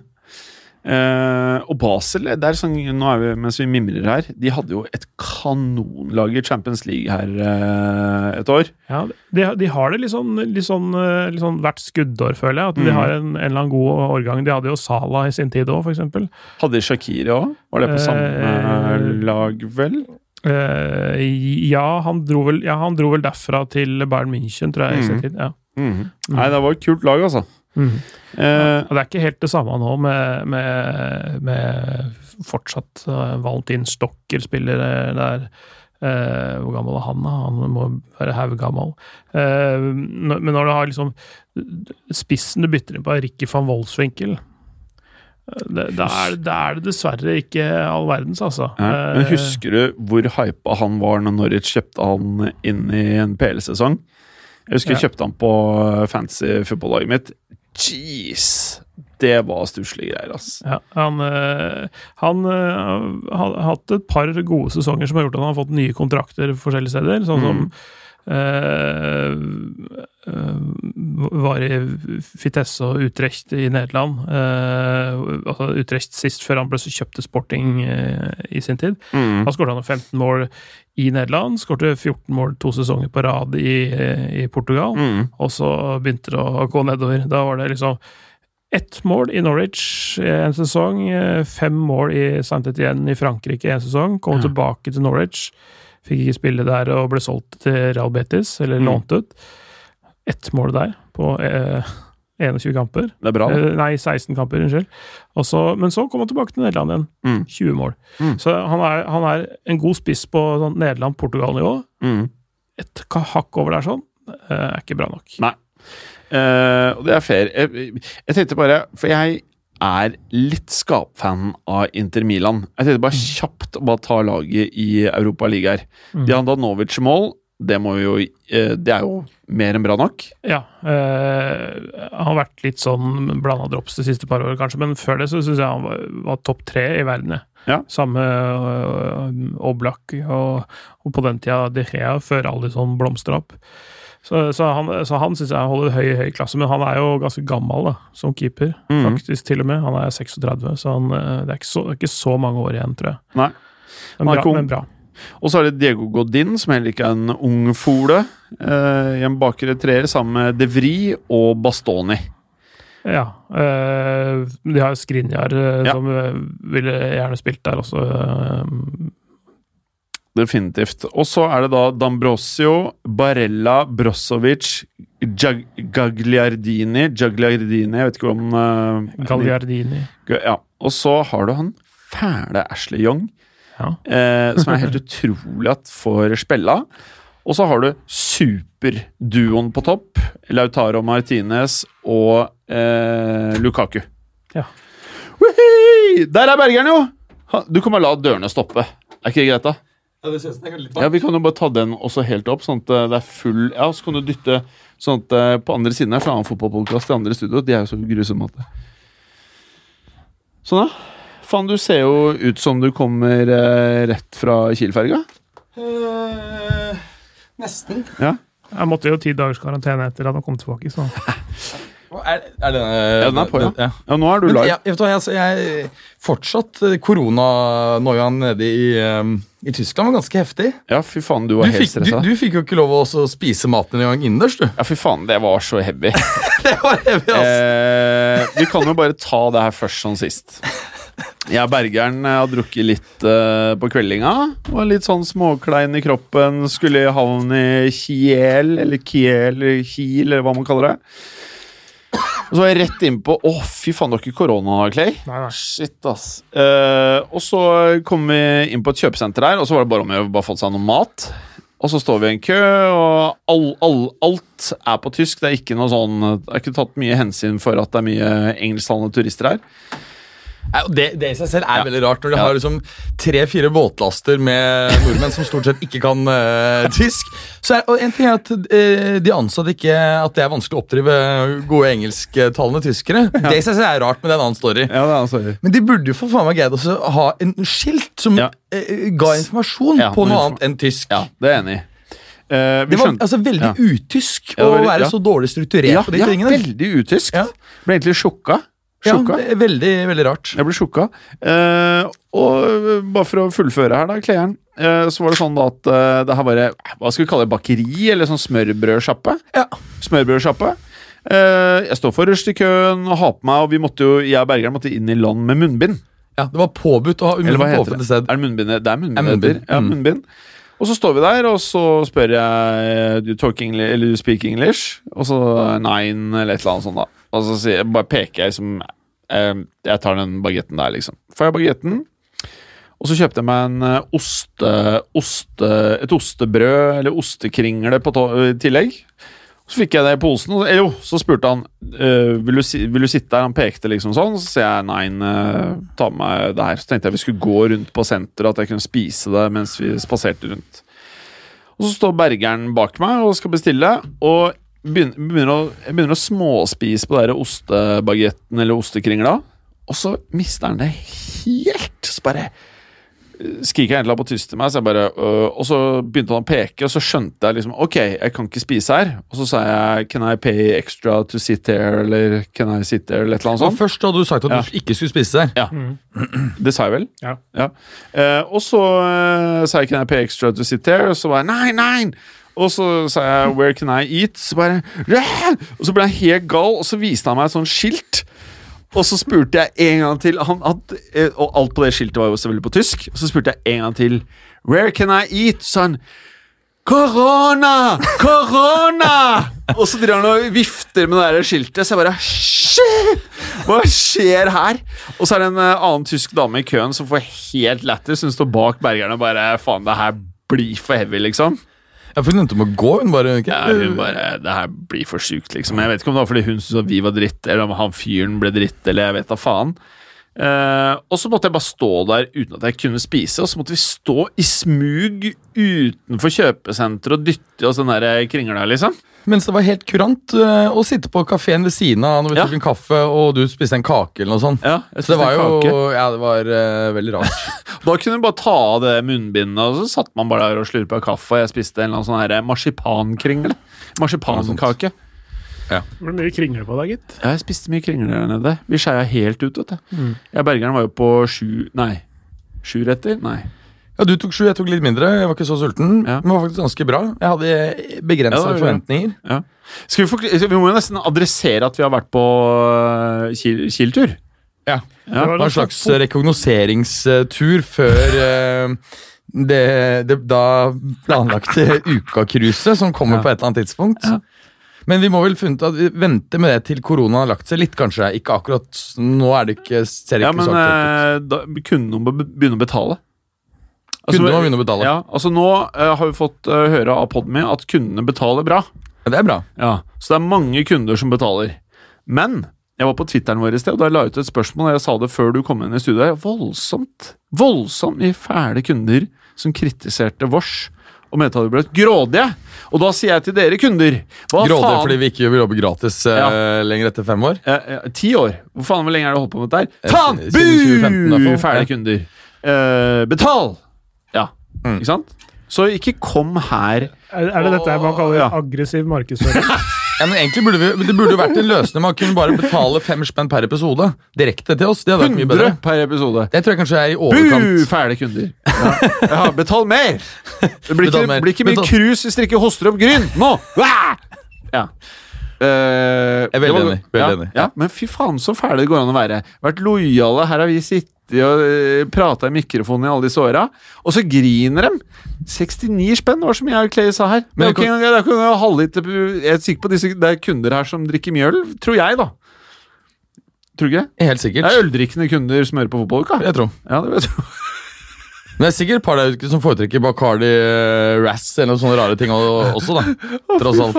Speaker 3: Eh, og Basel, det er sånn, nå er vi, mens vi mimrer her, de hadde jo et kanonlag i Champions League her uh, et år.
Speaker 4: Ja, de, de har det litt sånn, litt sånn, litt sånn hvert skuddår, føler jeg. At de
Speaker 3: Mhm.
Speaker 4: har en, en eller annen god årgang. De hadde jo Salah i sin tid òg, eksempel.
Speaker 3: Hadde de Shakiri òg? Var det på samme lag, vel?
Speaker 4: Eh, ja, han dro vel, ja, han dro vel derfra til Bayern München, tror jeg.
Speaker 3: Mm.
Speaker 4: Tid. Ja.
Speaker 3: Mhm. Nei, det var et kult lag, altså.
Speaker 4: Mhm.
Speaker 3: Eh,
Speaker 4: Og det er ikke helt det samme nå, med, med, med fortsatt uh, Valentin Stokker spiller der. Uh, hvor gammel er han, da? Han må være haugammal. Uh, men når du har liksom Spissen du bytter inn på, er Ricky van Wolfswinkel. Eh, Det, da, er, det dessverre ikke all verdens, altså.
Speaker 3: ja. Men
Speaker 4: Eh,
Speaker 3: husker du hvor hypa han var når Norwich kjøpte han inn i en PL-sesong? Jeg husker jeg kjøpte han på fancy fotballaget mitt. Jeez! Det var stusslige greier, ass.
Speaker 4: Ja, han øh, han har hatt et par gode sesonger som har gjort at han har fått nye kontrakter forskjellige steder. Sånn som øh, øh, var i Fitesse og Utrecht i Nederland. Øh, altså Utrecht sist, før han ble så kjøpt Sporting i sin tid.
Speaker 3: Mm.
Speaker 4: Da skåret han 15 mål i Nederland, skårte 14 mål to sesonger på rad i, i Portugal.
Speaker 3: Mm.
Speaker 4: Og så begynte det å gå nedover. Da var det liksom ett mål i Norwich en sesong, eh, fem mål i Saint-Étienne i Frankrike en sesong, kom
Speaker 3: Ja.
Speaker 4: tilbake til Norwich, fikk ikke spille der og ble solgt til Real Betis, eller
Speaker 3: Mm.
Speaker 4: lånt ut. Ett mål der på eh, 21 kamper.
Speaker 3: Det er bra.
Speaker 4: Eh, nei, 16 kamper, unnskyld. Også, men så kom han tilbake til Nederland igjen.
Speaker 3: Mm.
Speaker 4: 20 mål.
Speaker 3: Mm.
Speaker 4: Så han er, han er en god spiss på sånn Nederland-Portugal-nivå.
Speaker 3: Mm.
Speaker 4: Et hakk over der sånn eh, er ikke bra nok.
Speaker 3: Nei. Eh, og det er fair. Jeg, jeg tenkte bare For jeg er litt skapfan av Inter Milan. Jeg tenkte bare kjapt å bare ta laget i Europaligaer.
Speaker 4: Mm.
Speaker 3: De har Danovic i mål. Det, må vi jo, eh, det er jo mer enn bra nok.
Speaker 4: Ja. Øh, han har vært litt sånn blanda drops de siste par årene, kanskje, men før det så syns jeg han var, var topp tre i verden.
Speaker 3: Ja.
Speaker 4: Samme øh, Oblak og, og på den tida De Gea, før Alison blomstra opp. Så, så han, så han syns jeg holder høy, høy klasse, men han er jo ganske gammel da, som keeper.
Speaker 3: Mm.
Speaker 4: Faktisk, til og med. Han er 36, så han, eh, det er så, ikke så mange år igjen, tror jeg.
Speaker 3: Nei.
Speaker 4: Men
Speaker 3: Han er
Speaker 4: bra. Men bra.
Speaker 3: Og så er det Diego Godin, som heller ikke er en ung fole. Eh, I en bakre treer sammen med De Vri og Bastoni.
Speaker 4: Ja. eh, de har Skrinjar, eh,
Speaker 3: Ja.
Speaker 4: som eh, ville gjerne spilt der også.
Speaker 3: Definitivt. Og så er det da Dambrosio, Barella, Brozovic, Jag Gagliardini Gagliardini, jeg vet ikke om uh,
Speaker 4: Gagliardini.
Speaker 3: Ja. Og så har du han fæle Ashley Young,
Speaker 4: Ja.
Speaker 3: eh, som er helt utrolig at får spilla. Og så har du superduoen på topp. Lautaro Martinez og eh, Lukaku.
Speaker 4: Ja.
Speaker 3: Woohoo! Der er bergeren, jo! Du bare la dørene stoppe. Er ikke det greit, da?
Speaker 2: Ja, det synes jeg litt
Speaker 3: Ja, Vi kan jo bare ta den også helt opp, sånn at eh, det er full Ja, så kan du dytte sånn at eh, på andre siden her så er det fotballpodkast i andre studio. De er jo så grusomme at Sånn, da. Faen, du ser jo ut som du kommer eh, rett fra Kiel-ferga.
Speaker 2: Eh, nesten.
Speaker 3: Ja.
Speaker 4: Jeg måtte jo ti dagers karantene etter at han kom tilbake. så...
Speaker 5: Er, er denne,
Speaker 3: Ja, den er på, ja.
Speaker 5: ja.
Speaker 3: Ja, nå er du live.
Speaker 5: jeg, jeg, du jeg, altså, jeg fortsatt eh, Koronanoiaen nede i, um, i Tyskland var ganske heftig.
Speaker 3: Ja, fy faen, du
Speaker 5: Du
Speaker 3: var helt
Speaker 5: fikk, du,
Speaker 3: stressa.
Speaker 5: du fikk jo ikke lov å spise maten engang innendørs, du.
Speaker 3: Ja, fy faen, det var så heavy.
Speaker 5: Det var heavy, ass.
Speaker 3: Eh, vi kan jo bare ta det her først som sist. Jeg og Bergeren eh, har drukket litt uh, på kveldinga. Var litt sånn småklein i kroppen. Skulle havne havn i Kiel, eller Kiel, eller Kiel, eller hva man kaller det. Og så var jeg rett innpå Å, fy faen, du har ikke korona, Clay?
Speaker 4: Nei, nei.
Speaker 3: Shit, ass. Uh, og så kom vi inn på et kjøpesenter der, og så var det bare om å bare få seg noe mat. Og så står vi i en kø, og all, all, alt er på tysk. Det er ikke noe sånn Det er ikke tatt mye hensyn for at det er mye engelsktalende turister her.
Speaker 5: Det, det i seg selv er
Speaker 3: Ja.
Speaker 5: veldig rart, når de
Speaker 3: Ja.
Speaker 5: har liksom tre-fire båtlaster med nordmenn som stort sett ikke kan uh, tysk. Så er, og en ting er at uh, De ansatte ikke at det er vanskelig å oppdrive gode engelsktalende tyskere. Det i seg selv er rart, men det er en annen story.
Speaker 3: Ja, er sorry.
Speaker 5: Men de burde jo for faen meg greid å ha en skilt som
Speaker 3: Ja.
Speaker 5: eh, ga informasjon
Speaker 3: Ja,
Speaker 5: på
Speaker 3: noe
Speaker 5: annet enn tysk.
Speaker 3: Ja, det er enig. Eh,
Speaker 5: Det var altså veldig
Speaker 3: Ja.
Speaker 5: utysk
Speaker 3: Ja,
Speaker 5: å være
Speaker 3: ja.
Speaker 5: så dårlig strukturert
Speaker 3: ja,
Speaker 5: på de
Speaker 3: ja,
Speaker 5: tingene.
Speaker 3: veldig utysk.
Speaker 5: Ja.
Speaker 3: Ble egentlig sjokka.
Speaker 5: Ja,
Speaker 3: Sjokka.
Speaker 5: er veldig, veldig rart.
Speaker 3: Jeg ble sjokka. Eh, og øh, bare for å fullføre her, da, Klejern, eh, så var det sånn da at eh, det her var eh, Hva skal vi kalle det? Bakeri? Eller sånn smørbrødsjappe?
Speaker 5: Ja.
Speaker 3: Smørbrødsjappe. Eh, jeg står forrest i køen og har på meg Og vi måtte jo, jeg og Bergeren måtte inn i land med munnbind.
Speaker 5: Ja, Det var påbudt å ha
Speaker 3: Eller
Speaker 5: munnbind på
Speaker 3: heter
Speaker 5: offentlig sted.
Speaker 3: Er det munnbind? Det er munnbind.
Speaker 5: Er munnbind.
Speaker 3: Ja,
Speaker 5: Mm.
Speaker 3: munnbind. Og så står vi der, og så spør jeg Do you talk English, eller do you speak English? Og så nine, eller et eller annet sånt, da. Og så sier, bare peker jeg som eh, Jeg tar den bagetten der, liksom. Får jeg bagetten, og så kjøpte jeg meg en eh, oste, oste, et ostebrød, eller ostekringle, på i tillegg. Så fikk jeg det i posen, og jo, så spurte han «Øh, vil, du si, vil du sitte der. Han pekte liksom sånn, så sier jeg nei, ta med meg det her. Så tenkte jeg vi skulle gå rundt på senteret, at jeg kunne spise det mens vi spaserte rundt. Og så står Bergeren bak meg og skal bestille, og begynner, begynner å, jeg begynner å småspise på den ostebagetten eller ostekringla, og så mister han det helt. Så bare øh, skriker jeg egentlig på tysk til meg, så jeg bare, øh, og så begynte han å peke, og så skjønte jeg liksom Ok, jeg kan ikke spise her. Og så sa jeg Can I pay extra to sit here, eller Can I sit there, eller et eller annet
Speaker 5: Så
Speaker 3: sånt.
Speaker 5: Først hadde du sagt at
Speaker 3: Ja.
Speaker 5: du ikke skulle spise der.
Speaker 3: Ja. Det sa jeg vel?
Speaker 4: Ja.
Speaker 3: Eh, og så eh, sa jeg Can I pay extra to sit there? Og så var jeg nei, nei! Og så sa jeg Where can I eat? Så bare! Og så ble jeg helt gal, og så viste han meg et sånt skilt. Og så spurte jeg en gang til han, at, eh, Og alt på det skiltet var jo selvfølgelig på tysk. Og så spurte jeg en gang til Where can I eat? Så han Korona! Korona! og så driver han og vifter med det der skiltet, så jeg bare Shit! Hva skjer her? Og så er det en eh, annen tysk dame i køen som får helt lættis. Hun står bak bergerne og bare Faen, det her blir for heavy, liksom.
Speaker 5: Ja, for Hun endte med å gå. Hun bare ikke?
Speaker 3: Ja, hun bare Det her blir for sjukt, liksom. Jeg vet ikke om det var fordi hun syntes at vi var dritt, eller om han fyren ble dritt, eller jeg vet da faen. Eh, og så måtte jeg bare stå der uten at jeg kunne spise, og så måtte vi stå i smug utenfor kjøpesenteret og dytte oss den der kringla, liksom.
Speaker 5: Mens det var helt kurant uh, å sitte på kafeen ved siden av når vi
Speaker 3: Ja.
Speaker 5: tok en kaffe og du spiste en kake eller noe sånt.
Speaker 3: Ja, jeg
Speaker 5: Så det var jo. Ja, det var uh, veldig rart.
Speaker 3: Da kunne du bare ta av det munnbindet, og så satt man bare der og slurpa kaffe, og jeg spiste en eller annen sånn her marsipankringle. Marsipankake.
Speaker 4: Det ble mye kringle på deg, gitt.
Speaker 3: Ja, jeg spiste mye kringle der nede. Vi skeia helt ut, vet du. Jeg og Bergeren var jo på sju Nei. Sju retter? Nei.
Speaker 5: Ja, Du tok sju, jeg tok litt mindre. Jeg var ikke så sulten.
Speaker 3: Ja.
Speaker 5: Men det var faktisk ganske bra. Jeg hadde
Speaker 3: Ja,
Speaker 5: begrensa
Speaker 3: ja,
Speaker 5: forventninger.
Speaker 3: Ja. Vi, vi må jo nesten adressere at vi har vært på uh, Kiel- Kiel-tur.
Speaker 5: Ja.
Speaker 3: Ja.
Speaker 5: Det var en slags rekognoseringstur før eh, det, det da planlagte Uka-cruiset, som kommer
Speaker 3: Ja.
Speaker 5: på et eller annet tidspunkt.
Speaker 3: Ja.
Speaker 5: Men vi må vel funnet at vi venter med det til korona har lagt seg litt, kanskje. Ikke akkurat Nå er det ikke, ser det
Speaker 3: Ja,
Speaker 5: ikke
Speaker 3: men
Speaker 5: så aktuelt ut.
Speaker 3: eh, da kunne noen begynne å betale.
Speaker 5: Kundene må begynne å betale.
Speaker 3: Ja, altså Nå eh, har vi fått eh, høre av Podme at kundene betaler bra.
Speaker 5: Ja, det er bra.
Speaker 3: Ja, Så det er mange kunder som betaler. Men jeg var på Twitteren vår i sted, og da la jeg ut et spørsmål, og jeg sa det før du kom inn i studio. Voldsomt, voldsomt mye fæle kunder som kritiserte vårs og mente at vi ble grådige. Og da sier jeg til dere kunder Hva
Speaker 5: Grådige
Speaker 3: faen?
Speaker 5: fordi vi ikke vil jobbe gratis eh, lenger etter fem år.
Speaker 3: Eh, eh, Ti år. Hvor faen hvor lenge er det holdt på med dette her? Faen!
Speaker 5: siden 2015 i hvert
Speaker 3: Bu!
Speaker 5: fall.
Speaker 3: Fæle
Speaker 5: Ja.
Speaker 3: kunder. Eh, betal! Ja,
Speaker 5: Mm.
Speaker 3: ikke sant? Så ikke kom her
Speaker 4: Er, er det dette man kaller
Speaker 3: Ja.
Speaker 4: aggressiv markedsføring?
Speaker 5: Ja, men egentlig burde vi, Det burde jo vært en løsning man kunne bare betale fem spenn per episode direkte til oss. Det hadde vært mye
Speaker 3: 100
Speaker 5: bedre.
Speaker 3: per episode.
Speaker 5: Det tror jeg kanskje er i
Speaker 3: Bu!
Speaker 5: overkant.
Speaker 3: Fæle kunder. Ja. ja, betal mer! Det blir
Speaker 5: Betal
Speaker 3: ikke,
Speaker 5: mer.
Speaker 3: blir ikke mye krus hvis dere ikke hoster opp Gryn nå! Ja. Ja. jeg
Speaker 5: er veldig enig, veldig
Speaker 3: ja,
Speaker 5: enig.
Speaker 3: Ja, men fy faen så fæle det går an å være. Vært lojale. Her har vi sittet og uh, prata i mikrofonen i alle disse åra, og så griner de! 69 spenn, var som jeg og Clay sa her.
Speaker 5: Men
Speaker 3: Men det er ikke engang halvliter Jeg er sikker på disse, det er kunder her som drikker mye øl, tror jeg, da. Tror du ikke?
Speaker 5: Helt sikkert.
Speaker 3: Det er øldrikkende kunder som hører på fotballuka.
Speaker 5: Jeg tror.
Speaker 3: Ja, det vet du.
Speaker 5: Men det er sikkert et par der ute som foretrekker Bacardi uh, Razz eller noen sånne rare ting også, da. Tross alt.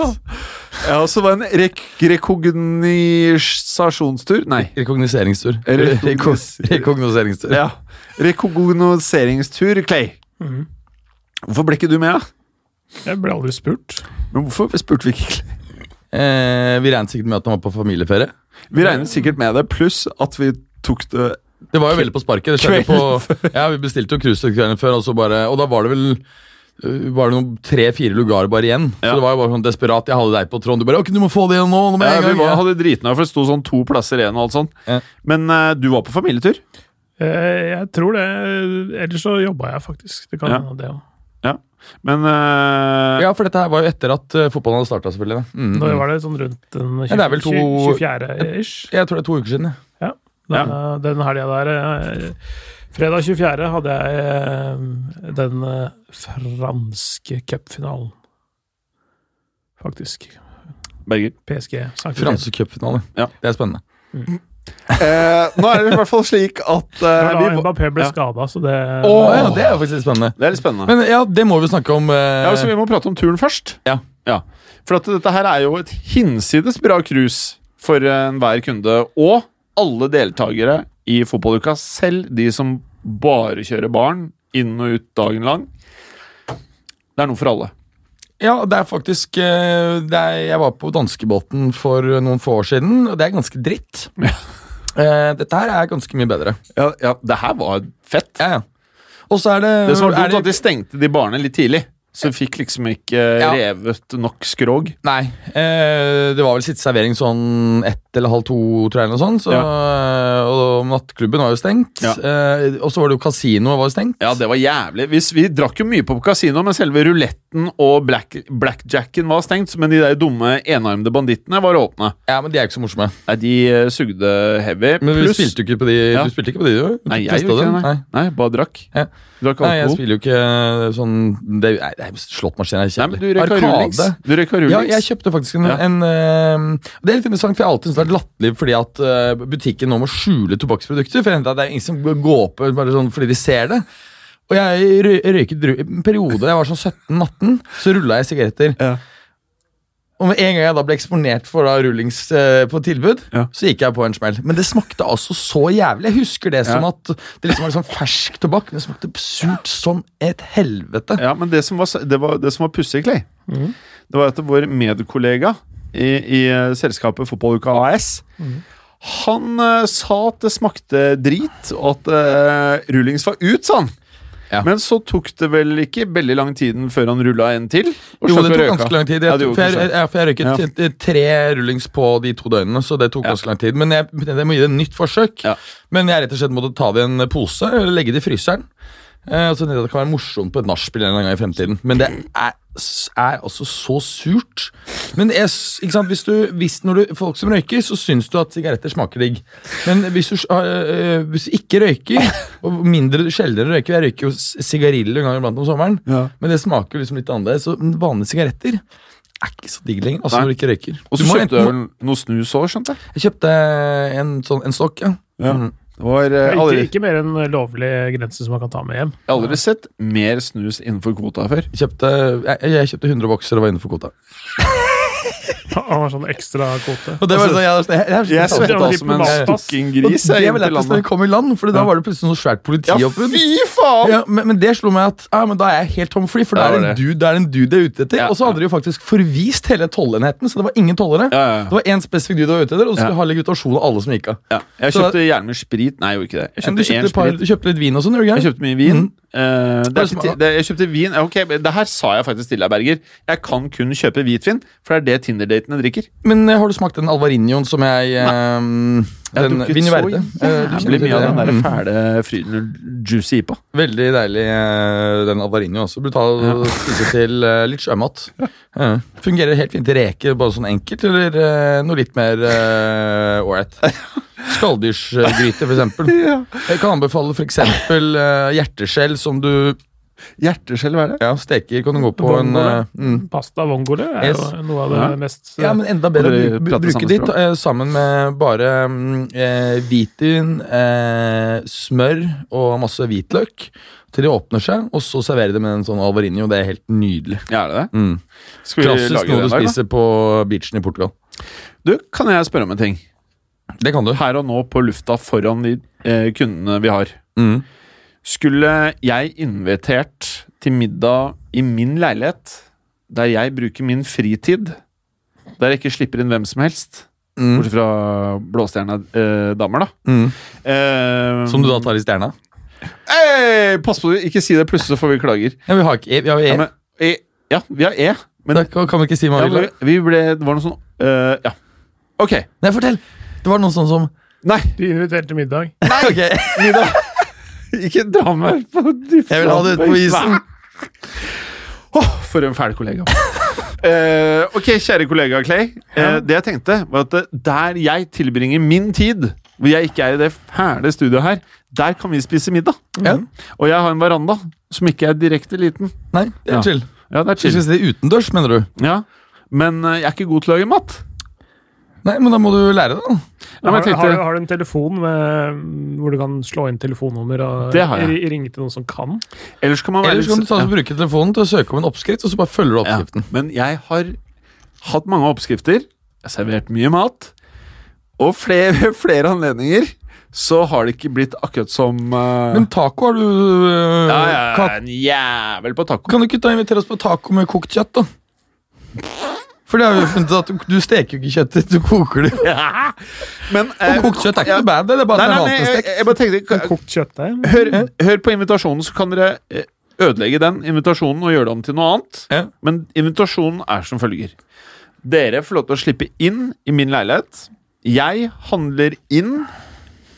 Speaker 3: Ja, og så var det en rek rekognisasjonstur Nei.
Speaker 5: Rekogniseringstur.
Speaker 3: Rekognos-
Speaker 5: Rekognoseringstur.
Speaker 3: Ja. Rekognoseringstur, Clay.
Speaker 4: Mm.
Speaker 3: Hvorfor ble ikke du med, da?
Speaker 4: Jeg ble aldri spurt.
Speaker 3: Men hvorfor spurte vi ikke Clay?
Speaker 5: Eh, vi regnet sikkert med at han var på familieferie.
Speaker 3: Vi regnet sikkert med det, pluss at vi tok det
Speaker 5: Det var jo veldig på sparket. Det på, ja, Vi bestilte jo cruise kvelden før, og, så bare, og da var det vel øh, var det noen tre-fire lugarer bare igjen.
Speaker 3: Ja.
Speaker 5: Så det var jo bare sånn desperat. Jeg hadde deg på tråden. Du bare 'Ok, du må få det igjen nå!' nå
Speaker 3: ja, Vi var, hadde driten av, for det sto sånn to plasser igjen og alt sånt.
Speaker 5: Ja.
Speaker 3: Men uh, du var på familietur?
Speaker 4: Eh, Jeg tror det. Ellers så jobba jeg faktisk. Det kan
Speaker 3: Ja.
Speaker 4: hende det òg.
Speaker 3: Men uh,
Speaker 5: Ja, for dette her var jo etter at uh, fotballen hadde starta, selvfølgelig. da. Mm, mm.
Speaker 4: var det sånn rundt den
Speaker 5: Ja, det er vel to-
Speaker 4: 24.-ish?
Speaker 5: Jeg tror det er to uker siden. ja.
Speaker 4: Den, den helga der eh, Fredag 24. hadde jeg eh, den eh, franske cupfinalen. Faktisk.
Speaker 3: Berger.
Speaker 4: PSG. Saint-Étienne.
Speaker 5: Cupfinale.
Speaker 3: Ja.
Speaker 5: Det er spennende.
Speaker 3: Eh, nå er det i hvert fall slik at eh, vi,
Speaker 4: Mbappé ble
Speaker 3: ja.
Speaker 4: skada, så det
Speaker 5: oh, ja, det er jo faktisk litt spennende.
Speaker 3: Det er litt spennende.
Speaker 5: Men ja, det må vi snakke om. eh,
Speaker 3: Ja, så Vi må prate om turen først.
Speaker 5: Ja.
Speaker 3: For at dette her er jo et hinsides bra cruise for enhver kunde. Og alle deltakere i fotballuka, selv de som bare kjører barn inn og ut dagen lang. Det er noe for alle.
Speaker 5: Ja, det er faktisk eh, det er, Jeg var på danskebåten for noen få år siden, og det er ganske dritt.
Speaker 3: Ja.
Speaker 5: Eh, dette her er ganske mye bedre.
Speaker 3: Ja, ja Det her var fett.
Speaker 5: Ja, ja. Og så er det
Speaker 3: Det som var
Speaker 5: dumt,
Speaker 3: dumt, at de stengte de barene litt tidlig. Så fikk liksom ikke revet nok skrog.
Speaker 5: Nei. Eh, det var vel sitt servering sånn ett eller halv to, tror jeg. eller noe sånt, så, Og nattklubben var jo stengt.
Speaker 3: Ja.
Speaker 5: Eh, og så var det jo kasinoet var jo stengt.
Speaker 3: Ja, det var jævlig. Vi, vi drakk jo mye på kasino, men selve ruletten og black, blackjacken var stengt. Men de der dumme enarmede bandittene var åpne.
Speaker 5: Ja, Men de er ikke så morsomme.
Speaker 3: Nei, de eh, sugde heavy.
Speaker 5: Men vi
Speaker 3: Plus,
Speaker 5: spilte ikke på de,
Speaker 3: Ja.
Speaker 5: du spilte ikke på de, du?
Speaker 3: Nei, jeg gjorde ikke det. Nei.
Speaker 5: Nei.
Speaker 3: bare drakk.
Speaker 5: Ja.
Speaker 3: Drakk
Speaker 5: Nei, jeg spiller jo ikke sånn det, Nei, slåttmaskin er kjedelig.
Speaker 3: du røyka rullings.
Speaker 5: Ja, jeg kjøpte faktisk en,
Speaker 3: Ja.
Speaker 5: en eh, Det er litt interessant, for jeg alltid syntes det vært latterlig fordi at eh, butikken nå må skjule tobakksprodukter. For at det er ingen som går opp bare sånn fordi de ser det. Og jeg røyket i en periode jeg var sånn 17-18, så rulla jeg sigaretter.
Speaker 3: Ja.
Speaker 5: Og med en gang jeg da ble eksponert for da rullings eh, på tilbud,
Speaker 3: Ja.
Speaker 5: så gikk jeg på en smell. Men det smakte altså så jævlig. Jeg husker det som at det liksom var sånn fersk tobakk. men Det smakte surt som et helvete.
Speaker 3: Ja, men det som var, det var, det som var pussig, Clay,
Speaker 4: mm.
Speaker 3: det var at vår medkollega i, i eh, selskapet Fotballuka AS Han uh, sa at det smakte drit, og at uh, rullings var ut, sa han.
Speaker 5: Ja.
Speaker 3: Men så tok det vel ikke veldig lang tiden før han rulla en til.
Speaker 5: Jo, det tok
Speaker 3: røyka.
Speaker 5: ganske lang tid. Jeg,
Speaker 3: ja,
Speaker 5: for jeg, jeg, for jeg røyket
Speaker 3: Ja.
Speaker 5: tre rullings på de to døgnene, så det tok ganske lang tid. Men jeg, jeg må gi det et nytt forsøk. Men jeg rett og slett måtte ta det i en pose eller legge det i fryseren. Eh, og så tenkte jeg at Det kan være morsomt på et nachspiel en gang i fremtiden. Men det er, er altså så surt. Men sant, hvis du, hvis når du, folk som røyker, så syns du at sigaretter smaker digg. Men hvis du, øh, hvis du ikke røyker, og mindre sjeldnere røyker Jeg røyker jo sigariller en gang iblant om sommeren.
Speaker 3: Ja.
Speaker 5: Men det smaker liksom litt annerledes. Så vanlige sigaretter er ikke så digg lenger. Altså
Speaker 3: Nei.
Speaker 5: når du ikke røyker.
Speaker 3: Og så kjøpte du vel noe snus òg, skjønte jeg.
Speaker 5: Jeg kjøpte en, sånn, en stokk, ja.
Speaker 3: Ja.
Speaker 5: Mm.
Speaker 3: Var, uh,
Speaker 4: Ikke,
Speaker 3: aldri,
Speaker 4: ikke mer enn lovlig grense som man kan ta med hjem.
Speaker 3: jeg har aldri sett mer snus innenfor kvota før.
Speaker 5: Kjøpte, jeg, jeg kjøpte 100 bokser og var innenfor kvota.
Speaker 4: Han har sånn ekstra kvote.
Speaker 5: Og det var sånn, jeg, jeg, jeg,
Speaker 3: Jeg svetta
Speaker 4: var
Speaker 3: som en
Speaker 5: Og det var lettest når vi kom i land, for da var det plutselig noe svært
Speaker 3: Ja,
Speaker 5: politioppbud.
Speaker 3: fy faen!
Speaker 5: Ja, men, men det slo meg at ja, men da er jeg helt tom for
Speaker 3: Ja,
Speaker 5: det er
Speaker 3: det
Speaker 5: en dude, det er en dude jeg er ute etter.
Speaker 3: Ja,
Speaker 5: og så hadde de jo faktisk forvist hele tollenheten, så det var ingen tollere.
Speaker 3: Ja, ja, ja.
Speaker 5: Det var én spesifikk dude jeg var ute etter, og så skulle
Speaker 3: Ja.
Speaker 5: ha legitasjon av alle som gikk av.
Speaker 3: Ja, jeg kjøpte gjerne sprit. Nei, jeg gjorde ikke det. Jeg
Speaker 5: kjøpte, Du
Speaker 3: kjøpte,
Speaker 5: par,
Speaker 3: sprit.
Speaker 5: du kjøpte litt vin og sånn, gjorde du
Speaker 3: Jeg kjøpte mye vin.
Speaker 5: Mhm.
Speaker 3: Eh, det, er det, jeg kjøpte vin Ok, det her sa jeg faktisk til deg, Berger. Jeg kan kun kjøpe hvitvin, for det er det Tinder-datene drikker.
Speaker 5: Men eh, har du smakt den alvarinioen som jeg eh,
Speaker 3: har
Speaker 5: Den
Speaker 3: drukket
Speaker 5: Vini
Speaker 3: så
Speaker 5: Verde. Eh,
Speaker 3: jævlig mye av den der
Speaker 5: Mm.
Speaker 3: fæle Fryden Juicy IPA.
Speaker 5: Veldig deilig, eh, den Alvarinho også. Brutal å spise til eh, litt sjømat. Ja. Fungerer helt fint til reker, bare sånn enkelt, eller noe litt mer ålreit? Skalldyrsgryte, for eksempel. Jeg kan anbefale eksempel eh, hjerteskjell som du
Speaker 3: Hjerteskjell, hva er det?
Speaker 5: ja, steker. Kan du gå på en eh, mm.
Speaker 4: Pasta vongole er
Speaker 5: Yes.
Speaker 4: jo noe av det
Speaker 3: mm.
Speaker 4: mest
Speaker 5: Ja, men enda bedre å bruke, bruke ditt eh, sammen med bare eh, hvitvin, eh, smør og masse hvitløk til de åpner seg, og så servere det med en sånn alvarinho. Det er helt nydelig.
Speaker 3: Ja, er det det?
Speaker 5: Mm.
Speaker 3: Skal vi
Speaker 5: Klassisk
Speaker 3: lage
Speaker 5: noe du
Speaker 3: spiser da?
Speaker 5: på beachen i Portugal.
Speaker 3: Du, kan jeg spørre om en ting?
Speaker 5: Det kan du.
Speaker 3: Her og nå på lufta foran de eh, kundene vi har.
Speaker 5: Mm.
Speaker 3: Skulle jeg invitert til middag i min leilighet, der jeg bruker min fritid, der jeg ikke slipper inn hvem som helst,
Speaker 5: Mm.
Speaker 3: bortsett fra blåstjerna-damer, da
Speaker 5: Mm.
Speaker 3: eh,
Speaker 5: Som du da tar i stjerna?
Speaker 3: Hey, pass på, ikke si det, plutselig så får vi klager.
Speaker 5: Ja, vi har ikke E. Vi har E.
Speaker 3: Ja, men, e, ja vi har E, men,
Speaker 5: da kan, kan vi ikke si
Speaker 3: ja,
Speaker 5: hva vi vil.
Speaker 3: vi ble Det var noe sånn uh, Ja. Ok.
Speaker 5: Nei, fortell! Det var noe sånn som
Speaker 3: Nei,
Speaker 4: De inviterte middag. middag.
Speaker 5: okay.
Speaker 3: middag. ikke dra meg på dypt
Speaker 5: Jeg vil ha det ut på isen.
Speaker 3: Åh, for en fæl kollega. uh, ok, kjære kollega Clay. Eh, det jeg tenkte, var at eh, der jeg tilbringer min tid, hvor jeg ikke er i det fæle studioet her, der kan vi spise middag.
Speaker 5: Ja.
Speaker 3: Og jeg har en veranda som ikke er direkte liten.
Speaker 5: Nei, det er
Speaker 3: Ja.
Speaker 5: chill.
Speaker 3: Ja, det er
Speaker 5: Du
Speaker 3: skal
Speaker 5: si det utendørs, mener du?
Speaker 3: Ja. Men uh, jeg er ikke god til å lage mat.
Speaker 5: Nei, men da må du lære det, da.
Speaker 3: Ja,
Speaker 4: har, har, du- har du en telefon med, hvor du kan slå inn telefonnummer og
Speaker 3: Det har jeg.
Speaker 4: ri- ringe til noen som kan?
Speaker 3: ellers kan man være
Speaker 5: Ellers kan du ta
Speaker 3: ja.
Speaker 5: bruke telefonen til å søke om en oppskrift, og så bare følger du
Speaker 3: Ja,
Speaker 5: oppskriften.
Speaker 3: men jeg har hatt mange oppskrifter. Jeg har servert mye mat. Og flere, flere anledninger så har det ikke blitt akkurat som uh...
Speaker 5: Men taco har du uh,
Speaker 3: ja, jeg er en jævel på taco.
Speaker 5: kan du ikke ta invitere oss på taco med kokt kjøtt, da? For det har vi funnet at du, du steker jo ikke kjøttet, du koker det.
Speaker 3: Men
Speaker 5: Og
Speaker 3: eh,
Speaker 5: kokt kjøtt er ikke
Speaker 3: ja.
Speaker 5: noe bad, det er bare
Speaker 3: Nei,
Speaker 5: at
Speaker 3: nei,
Speaker 5: det er
Speaker 3: nei, jeg,
Speaker 5: stekt.
Speaker 3: jeg bare tenkte
Speaker 4: Kokt
Speaker 3: hør, hør på invitasjonen, så kan dere eh, ødelegge den invitasjonen og gjøre det om til noe annet.
Speaker 5: Ja.
Speaker 3: Men invitasjonen er som følger. Dere får lov til å slippe inn i min leilighet. Jeg handler inn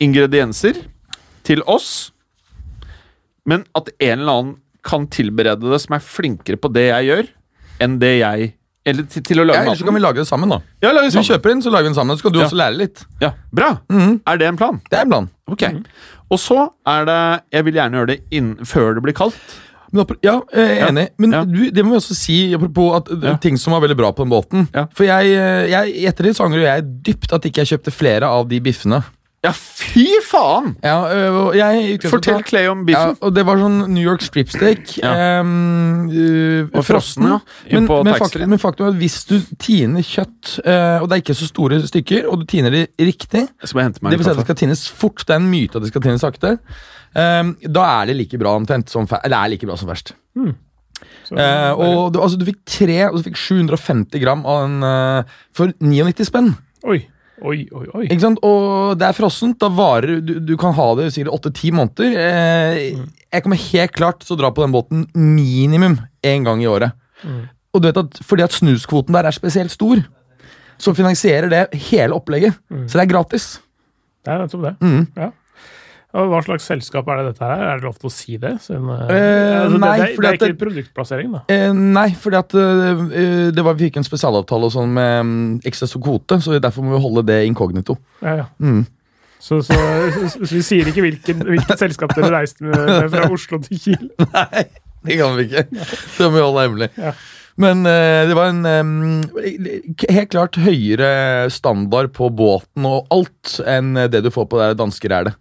Speaker 3: ingredienser til oss, men at en eller annen kan tilberede det som er flinkere på det jeg gjør, enn det jeg Eller til, til å lage
Speaker 5: Ja, maten. så kan vi lage det sammen, da.
Speaker 3: Ja, lage sammen.
Speaker 5: kjøper inn, så lager vi den sammen. Så kan du
Speaker 3: Ja.
Speaker 5: også lære litt.
Speaker 3: Ja, Bra!
Speaker 5: Mhm.
Speaker 3: Er det en plan?
Speaker 5: Det er en plan.
Speaker 3: Ok. Og så er det Jeg vil gjerne gjøre det inn, før det blir kaldt.
Speaker 5: Men, ja, jeg er enig. Men
Speaker 3: Ja.
Speaker 5: du, det må vi også si apropos at, uh,
Speaker 3: Ja.
Speaker 5: ting som var veldig bra på den båten.
Speaker 3: Ja.
Speaker 5: For jeg, uh, jeg, etter det så angrer jeg dypt at ikke jeg kjøpte flere av de biffene.
Speaker 3: Ja, fy faen!
Speaker 5: Ja, øh, jeg,
Speaker 3: Fortell Clay om
Speaker 5: Ja,
Speaker 3: biffen.
Speaker 5: og det var sånn New York stripsteak.
Speaker 3: Ja.
Speaker 5: um, uh,
Speaker 3: Og frossen, ja.
Speaker 5: Men, men, faktum, men faktum er at hvis du tiner kjøtt, uh, og det er ikke så store stykker, og du tiner de riktig
Speaker 3: skal bare hente meg
Speaker 5: Det vil si at det skal tines fort. Det er en myte at det skal tines sakte. Um, da er det like bra omtrent som Eller er like bra som verst.
Speaker 4: Hmm.
Speaker 5: Uh, og du, altså, du fikk tre, og du fikk 750 gram av en, uh, for 99 spenn.
Speaker 4: Oi, oi, oi. oi.
Speaker 5: Ikke sant? Og det er frossent. Da varer du, du kan ha det sikkert 8-10 måneder. Eh, Jeg kommer helt klart til å dra på den båten minimum én gang i året.
Speaker 4: Mm.
Speaker 5: Og du vet at fordi at snuskvoten der er spesielt stor, så finansierer det hele opplegget.
Speaker 4: Mm.
Speaker 5: Så det er gratis.
Speaker 4: Det er nettopp det.
Speaker 5: Mm.
Speaker 4: Ja. Og hva slags selskap er det dette her? Er det lov til å si det? Siden, eh,
Speaker 5: Eh,
Speaker 4: altså,
Speaker 5: nei,
Speaker 4: det, det, det er ikke
Speaker 5: det-
Speaker 4: produktplassering, da.
Speaker 5: Eh, nei, fordi at uh, det var, vi fikk en spesialavtale og sånn med Excess og kvote, så derfor må vi holde det inkognito.
Speaker 4: Ja, ja.
Speaker 5: Mm.
Speaker 4: Så, så, så, så vi sier ikke hvilken, hvilket selskap dere reiste med, med fra Oslo til Kiel?
Speaker 5: Nei, det kan vi ikke. Det må vi holde hemmelig.
Speaker 4: Ja.
Speaker 5: Men uh, det var en um, helt klart høyere standard på båten og alt enn det du får på det danske rælet.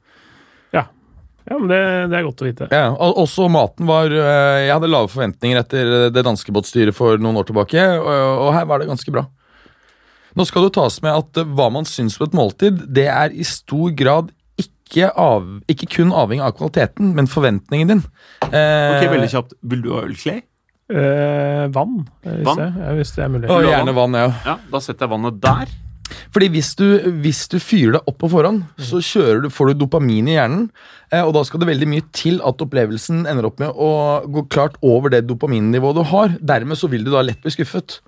Speaker 4: Ja, men det, det er godt å vite.
Speaker 5: Ja, og også maten var eh, Jeg hadde lave forventninger etter det danske båtstyret for noen år tilbake, og, og her var det ganske bra. Nå skal det tas med at eh, hva man syns på et måltid, det er i stor grad ikke, av, ikke kun avhengig av kvaliteten, men forventningen din. Eh,
Speaker 3: Ok, veldig kjapt. Vil du ha øl,
Speaker 4: Eh, vann, eh, hvis,
Speaker 3: Vann?
Speaker 4: Det, hvis det er mulig.
Speaker 5: Og gjerne vann, ja.
Speaker 3: Ja, da setter jeg vannet der.
Speaker 5: Fordi hvis du, hvis du fyrer deg opp på forhånd, så du, får du dopamin i hjernen. Eh, og da skal det veldig mye til at opplevelsen ender opp med å gå klart over det dopaminnivået du har. Dermed så vil du da lett bli skuffet.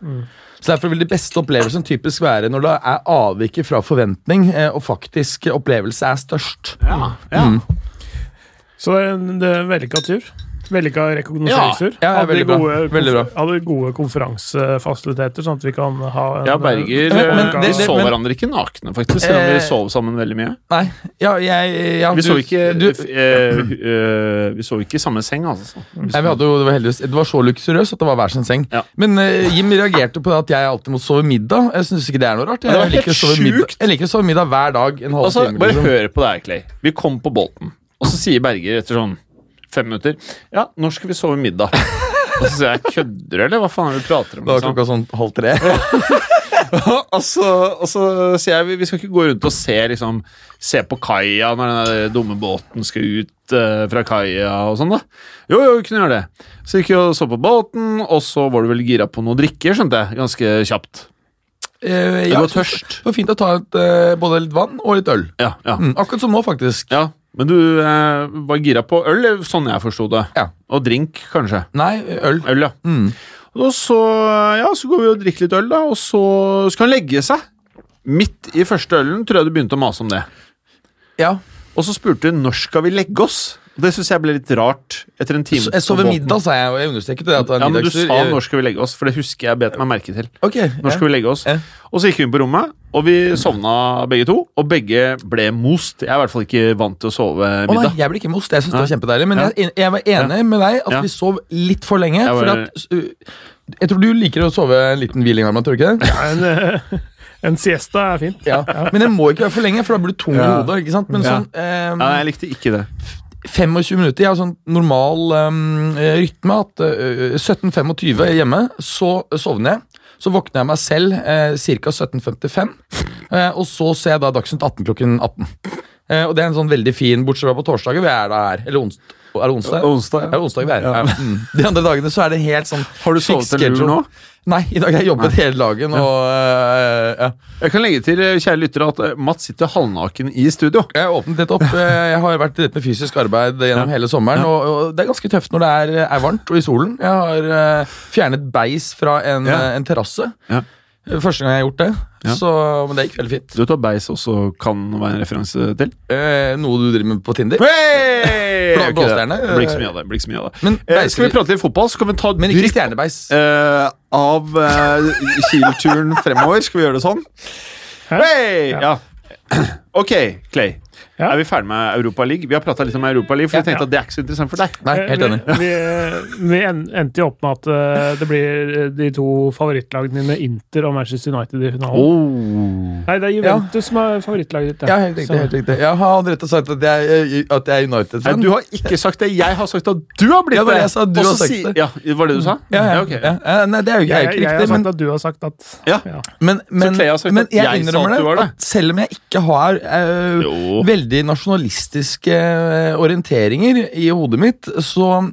Speaker 5: Så Derfor vil de beste opplevelsen typisk være når det er avviket fra forventning eh, og faktisk opplevelse er størst.
Speaker 3: Ja, ja.
Speaker 4: Så det er en- det er en vellykka tur. Vellykka rekognoseringstur.
Speaker 5: Ja, ja, veldig bra.
Speaker 4: gode,
Speaker 5: Veldig bra.
Speaker 4: hadde gode konferansefasiliteter, sånn at vi kan ha en
Speaker 3: Ja, Berger
Speaker 5: Men- men
Speaker 3: eh,
Speaker 5: det-
Speaker 3: så
Speaker 5: men-
Speaker 3: hverandre ikke nakne, faktisk, selv om vi
Speaker 5: Eh,
Speaker 3: sov sammen veldig mye.
Speaker 5: Nei, ja, jeg ja,
Speaker 3: Vi
Speaker 5: du-
Speaker 3: så ikke,
Speaker 5: du,
Speaker 3: f- eh, eh, vi sov ikke i samme seng, altså.
Speaker 5: Nei, vi hadde jo, det, var heldigvis, det var så luksuriøst at det var hver sin seng.
Speaker 3: Ja.
Speaker 5: Men eh, Jim reagerte på at jeg alltid må sove middag. Jeg syns ikke det er noe rart. Jeg,
Speaker 3: helt
Speaker 5: liker å sove middag, jeg liker å sove middag hver dag. En halv
Speaker 3: Altså,
Speaker 5: time.
Speaker 3: bare
Speaker 5: liksom.
Speaker 3: hør på det her, Clay. Vi kom på Bolten, og så sier Berger etter sånn fem minutter Ja, når skal vi sove middag? Og så sier jeg kødder du, eller hva faen er det du prater om?
Speaker 5: Da var
Speaker 3: liksom?
Speaker 5: klokka sånn halv tre.
Speaker 3: og, så, og så sier jeg vi- vi skal ikke gå rundt og se liksom Se på kaia når den der dumme båten skal ut eh, fra kaia og sånn, da. Jo, jo, vi kunne gjøre det. Så gikk vi og så på båten, og så var du vel gira på noe drikke, skjønte jeg, ganske kjapt.
Speaker 5: Eh,
Speaker 3: Du var tørst.
Speaker 5: Det var fint å ta et, eh, både litt vann og litt øl.
Speaker 3: Ja, ja.
Speaker 5: Mm, akkurat som nå, faktisk.
Speaker 3: ja. Men du eh, var gira på øl, sånn jeg forsto det.
Speaker 5: Ja.
Speaker 3: Og drink, kanskje.
Speaker 5: Nei, øl.
Speaker 3: Øl, ja.
Speaker 5: Mm.
Speaker 3: Og så, ja, så går vi og drikker litt øl, da, og så skal han legge seg. Midt i første ølen tror jeg du begynte å mase om det.
Speaker 5: Ja.
Speaker 3: Og så spurte du når skal vi legge oss. Det syns jeg ble litt rart etter en time.
Speaker 5: Så, jeg sover middag, sa jeg, og jeg understreket det. At det
Speaker 3: Ja, men du sa
Speaker 5: Jeg-
Speaker 3: når skal vi legge oss, for det husker jeg bet meg merke til.
Speaker 5: Ok,
Speaker 3: Når
Speaker 5: ja.
Speaker 3: skal vi legge oss?
Speaker 5: Ja.
Speaker 3: Og så gikk vi inn på rommet, og vi sovna begge to. Og begge ble most. Jeg er i hvert fall ikke vant til å sove middag.
Speaker 5: Å nei, jeg ble ikke most. Jeg synes det var kjempedeilig. Men
Speaker 3: Ja.
Speaker 5: jeg, jeg var enig med deg at vi sov litt for lenge.
Speaker 3: Jeg
Speaker 5: For at, jeg tror du liker å sove en liten hviling, Arman. tror du ikke det?
Speaker 4: En, eh, en siesta er fint.
Speaker 5: Ja. Men den må ikke være for lenge, for da blir du tung i hodet. ikke sant? Men
Speaker 3: Ja.
Speaker 5: sånn eh,
Speaker 3: Ja, jeg likte ikke det.
Speaker 5: 25 minutter. Jeg har sånn normal um, rytme at uh, 17.25 hjemme, så sovner jeg. Så våkner jeg meg selv uh, ca. 17.55, uh, og så ser jeg da Dagsnytt 18 klokken 18. Uh, og det er en sånn veldig fin, bortsett fra på torsdager, vi er da her. Eller ons er det onsdag?
Speaker 3: Onsdag,
Speaker 5: Er det onsdag vi er? Ja. Mm. De andre dagene så er det helt sånn
Speaker 3: Har du sovet en lur nå?
Speaker 5: Nei, i dag har jeg jobbet hele dagen, og uh, ja.
Speaker 3: Jeg kan legge til, eh, kjære lyttere, at eh, Mats sitter halvnaken i studio.
Speaker 5: Jeg har åpnet litt opp. Eh, Jeg har vært rett med fysisk arbeid gjennom
Speaker 3: Ja.
Speaker 5: hele sommeren. Og, og det er ganske tøft når det er, er varmt og i solen. Jeg har uh, fjernet beis fra en,
Speaker 3: Ja.
Speaker 5: eh, en terrasse.
Speaker 3: Ja.
Speaker 5: Første gang jeg har gjort det.
Speaker 3: Ja.
Speaker 5: Så, men det gikk veldig fint.
Speaker 3: Du vet hva beis også kan være en referanse til?
Speaker 5: Eh, noe du driver med på Tinder.
Speaker 3: Hey!
Speaker 5: Blå- blåstjerne?
Speaker 3: Det blir ikke så mye av det. blir ikke så mye av det.
Speaker 5: Men,
Speaker 3: Eh, skal vi prate litt fotball, så kan vi ta
Speaker 5: men ikke stjernebeis.
Speaker 3: eh, av eh, Kiel-turen fremover. Skal vi gjøre det sånn? Hey! Ja. Ok, Clay.
Speaker 4: Ja.
Speaker 3: Er vi ferdig med Europa League? Vi har prata litt om Europa League, for jeg tenkte
Speaker 4: Ja.
Speaker 3: at det er ikke så interessant for deg.
Speaker 5: Nei, helt enig.
Speaker 4: Eh, Vi, vi, vi endte jo opp med at eh, det blir de to favorittlagene dine, Inter og Manchester United, i finalen.
Speaker 3: Oh.
Speaker 4: Nei, det er Juventus som er favorittlaget ditt.
Speaker 5: Ja, helt riktig. Helt riktig Jeg har rett og sagt at jeg, at jeg er United-fan.
Speaker 3: du har ikke sagt det. Jeg har sagt at du har blitt
Speaker 5: Ja, det var
Speaker 3: det.
Speaker 5: jeg sa, du
Speaker 3: Og
Speaker 5: har sagt
Speaker 3: si-
Speaker 5: det.
Speaker 3: Ja, Var det du sa?
Speaker 5: ja, ja,
Speaker 3: ok.
Speaker 5: ja. Eh, Nei, det er jo ikke, er jo
Speaker 4: Jeg,
Speaker 5: ikke
Speaker 4: jeg har sagt
Speaker 5: Men,
Speaker 4: at du har sagt at
Speaker 3: Ja.
Speaker 5: men, men,
Speaker 3: Clay har sagt
Speaker 5: men jeg
Speaker 3: jeg
Speaker 5: innrømmer
Speaker 3: at du var
Speaker 5: det.
Speaker 3: det.
Speaker 5: At selv om jeg ikke har eh,
Speaker 3: Jo.
Speaker 5: Veldig nasjonalistiske eh, orienteringer i hodet mitt, så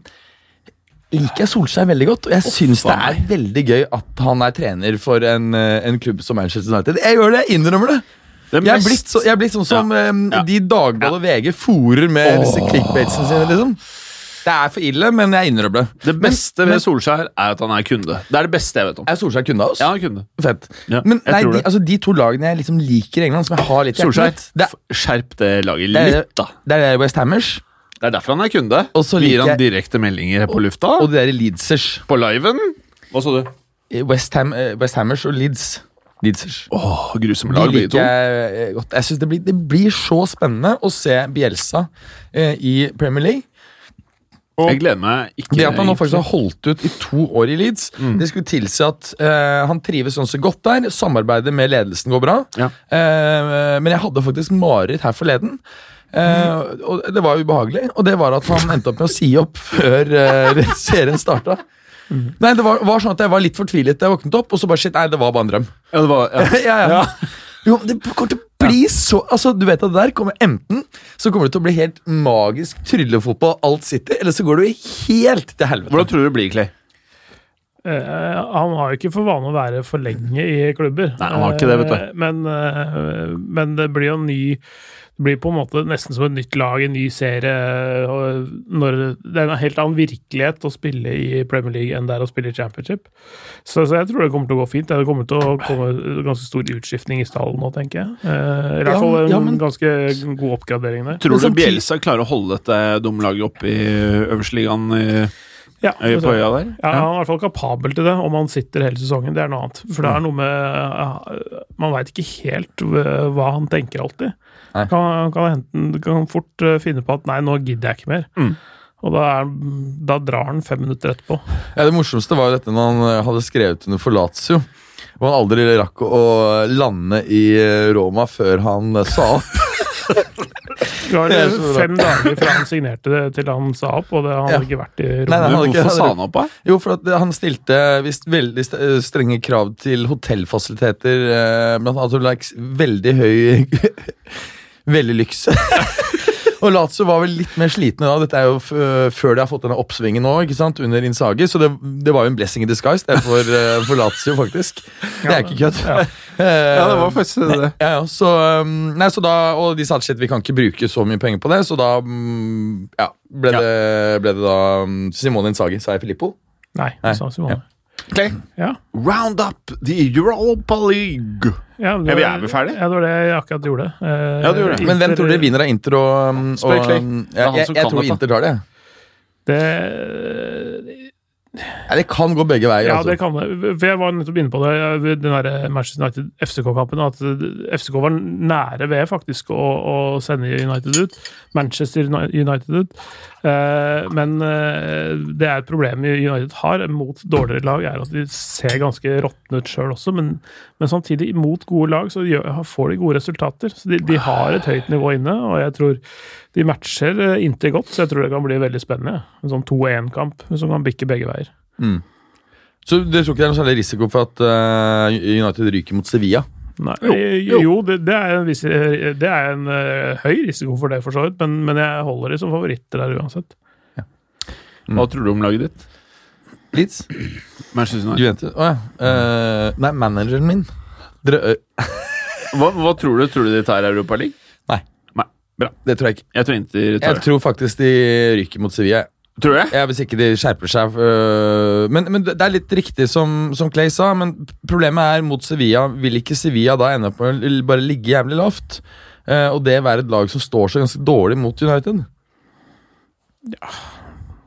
Speaker 5: liker jeg Solskjær veldig godt. Og jeg syns det er veldig gøy at han er trener for en, eh, en klubb som Manchester United. Jeg gjør det, jeg innrømmer det.
Speaker 3: Det
Speaker 5: Jeg er blitt, så, jeg er blitt sånn som ja.
Speaker 3: Ja.
Speaker 5: de Dagbladet og VG fòrer med disse clickbatesene sine. liksom. Det er for ille, men jeg innrømmer det.
Speaker 3: Det beste ved Solskjær er at han er kunde. Det er det beste jeg vet om.
Speaker 5: Er Solskjær kunde av oss?
Speaker 3: Ja, han er kunde.
Speaker 5: Fett.
Speaker 3: Ja,
Speaker 5: men nei, de, altså, de to lagene jeg liksom liker i England, som jeg har litt
Speaker 3: Solskjær,
Speaker 5: det,
Speaker 3: skjerp det laget
Speaker 5: er-
Speaker 3: litt, da.
Speaker 5: det er West Hammers
Speaker 3: Det er derfor han er kunde.
Speaker 5: Og så
Speaker 3: Gir han direkte meldinger på lufta.
Speaker 5: og de der Leedsers.
Speaker 3: på liven. Hva sa du?
Speaker 5: West, Ham, eh, West Hammers og Leeds. Leedsers.
Speaker 3: Åh, grusomme lag, begge to.
Speaker 5: jeg eh, godt. Jeg synes det, blir, det blir så spennende å se Bielsa eh, i Premier League.
Speaker 3: Jeg gleder meg ikke.
Speaker 5: Det at han nå faktisk har holdt ut i to år i Leeds,
Speaker 3: Mm.
Speaker 5: det skulle tilsi at eh, han trives sånn så godt der. Samarbeidet med ledelsen går bra.
Speaker 3: Ja.
Speaker 5: Eh, men jeg hadde faktisk mareritt her forleden. Eh, og Det var ubehagelig, og det var at han endte opp med å si opp før eh, serien starta.
Speaker 3: Mm.
Speaker 5: Nei, Det var, var sånn at jeg var litt fortvilet da jeg våknet opp, og så bare shit, nei, det var bare en drøm.
Speaker 3: Ja, det var, ja.
Speaker 5: ja, ja. Jo, det kommer til å bli så Altså, Du vet at det der kommer enten så kommer det til å bli helt magisk tryllefotball, alt sitter, eller så går det jo helt til helvete.
Speaker 3: Hvordan tror du det blir, Clay?
Speaker 4: Uh, han har jo ikke for vane å være for lenge i klubber.
Speaker 3: Nei, han har ikke det, vet du.
Speaker 4: Uh, Men, uh, men det blir jo en ny blir på en måte nesten som et nytt lag, en ny serie. og Når, det er en helt annen virkelighet å spille i Premier League enn det er å spille i Championship. Så, så jeg tror det kommer til å gå fint. Det kommer til å komme ganske stor utskiftning i stallen nå, tenker jeg. Eh, I hvert fall en
Speaker 5: ja, men-
Speaker 4: ganske god oppgradering der.
Speaker 3: Tror du Bjelsa klarer å holde dette dumme laget oppe i øverste ligaen i,
Speaker 4: Ja,
Speaker 3: på øya der?
Speaker 4: Ja, Han er i hvert fall kapabel til det, om han sitter hele sesongen. Det er noe annet. For det er noe med ja, Man veit ikke helt hva han tenker alltid.
Speaker 5: Nei.
Speaker 4: Kan, kan, hente, kan fort eh, finne på at 'nei, nå gidder jeg ikke mer'.
Speaker 3: Mm.
Speaker 4: Og da, er, da drar han fem minutter etterpå.
Speaker 5: Ja, Det morsomste var jo dette når han eh, hadde skrevet under for Lazio. Hvor han aldri rakk å lande i eh, Roma før han sa opp.
Speaker 4: Det var fem dager fra han signerte det til han sa opp, og det, han hadde
Speaker 5: Ja.
Speaker 4: ikke vært i
Speaker 5: Nei, nei, han
Speaker 3: Hvorfor sa han opp, da?
Speaker 5: Jo, for at han stilte visst veldig strenge krav til hotellfasiliteter. Blant annet like, veldig høy Veldig lyks. Og Lazio var vel litt mer slitne da. Dette er jo f før de har fått denne oppsvingen nå, ikke sant, under Insagi. Så det, det var jo en blessing in disguise det for, uh, for Lazio, faktisk. Det er ikke kødd.
Speaker 4: Ja.
Speaker 5: Eh,
Speaker 3: Ja, det var faktisk det.
Speaker 5: Ja, ja, så, um, nei, så da, og de sa at vi kan ikke bruke så mye penger på det, så da um, ja, ble, Det, ble det da um, Simone Insagi, sa jeg Filippo?
Speaker 4: Nei,
Speaker 5: Nei.
Speaker 4: sa Simone.
Speaker 3: Clay,
Speaker 4: Ja.
Speaker 3: round up the Europa League!
Speaker 4: Ja, var,
Speaker 3: er vi er vel ferdig?
Speaker 4: Ja, det var det jeg akkurat gjorde. Eh,
Speaker 3: Ja, du gjorde det.
Speaker 5: Men hvem tror dere vinner av Inter og, og
Speaker 3: Spør
Speaker 5: og
Speaker 3: Clay.
Speaker 5: Jeg,
Speaker 3: Det er
Speaker 5: jeg, jeg, tror. Inter tar det.
Speaker 4: Det
Speaker 5: Ja, det kan gå begge veier.
Speaker 4: Ja,
Speaker 5: altså.
Speaker 4: det kan det. For jeg var nettopp inne på det, ved den der Manchester United-FCK-kampen, at FCK var nære ved faktisk å, å sende United ut. Manchester United ut. Eh, men eh, det er et problem United har mot dårligere lag, er at de ser ganske råtne ut sjøl også. Men, men samtidig, mot gode lag, så får de gode resultater. Så de, de har et høyt nivå inne, og jeg tror de matcher eh, inntil godt, så jeg tror det kan bli veldig spennende. En sånn 2-1-kamp som kan bikke begge veier.
Speaker 5: Mm. Så dere tror ikke det er noe særlig risiko for at uh, United ryker mot Sevilla?
Speaker 4: Nei,
Speaker 3: Jo,
Speaker 4: jo,
Speaker 3: jo.
Speaker 4: det, det er en, viss, det er en uh, høy risiko for det, for så vidt, men, men jeg holder de som favoritter der uansett.
Speaker 3: Hva tror du om laget ditt?
Speaker 5: Leeds?
Speaker 3: Manchester United.
Speaker 5: Å ja. uh, nei, manageren min. Dere,
Speaker 3: Hva, hva tror du? Tror du de tar Europa League? Bra.
Speaker 5: det tror jeg ikke.
Speaker 3: Jeg tror Inter tar
Speaker 5: Jeg
Speaker 3: det.
Speaker 5: tror faktisk de ryker mot Sevilla.
Speaker 3: Tror du det?
Speaker 5: Ja, Hvis ikke de skjerper seg. øh, men, men det er litt riktig som, som Clay sa, men problemet er mot Sevilla. Vil ikke Sevilla da ende opp med å l- bare ligge jævlig lavt? Eh, og det være et lag som står seg ganske dårlig mot United?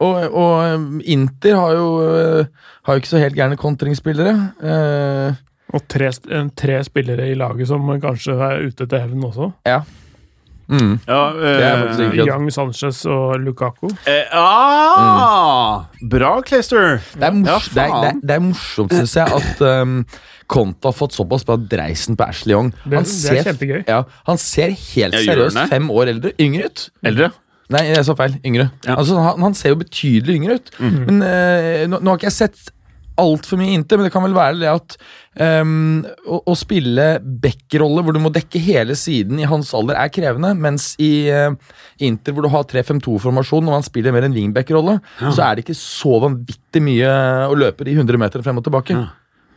Speaker 5: Og, og Inter har jo, øh, har jo ikke så helt gærne kontringsspillere. Eh,
Speaker 4: Og tre, eh, tre spillere i laget som kanskje er ute til hevn også.
Speaker 5: Mm.
Speaker 3: Ja,
Speaker 5: ikke-
Speaker 4: Young Sanchez og Lukaku.
Speaker 3: eh, ah, Bra, Clayster!
Speaker 5: Det er, mors
Speaker 3: Ja,
Speaker 5: det er, det er, det er morsomt, syns jeg, at um, Conte har fått såpass bra dreisen på Ashley Young.
Speaker 4: Det, det er kjempegøy.
Speaker 5: ja, han ser helt seriøst fem år eldre. Yngre ut.
Speaker 3: Eldre?
Speaker 5: Nei, jeg sa feil. Yngre.
Speaker 3: Ja.
Speaker 5: Altså, han, han ser jo betydelig yngre ut. Men uh, nå, nå har ikke jeg sett altfor mye Inter, men det kan vel være det at um, å, å spille backrolle hvor du må dekke hele siden i hans alder, er krevende. Mens i uh, Inter, hvor du har 3-5-2-formasjon, og han spiller mer en wingback-rolle, så er det ikke så vanvittig mye å løpe de 100 meter frem og tilbake.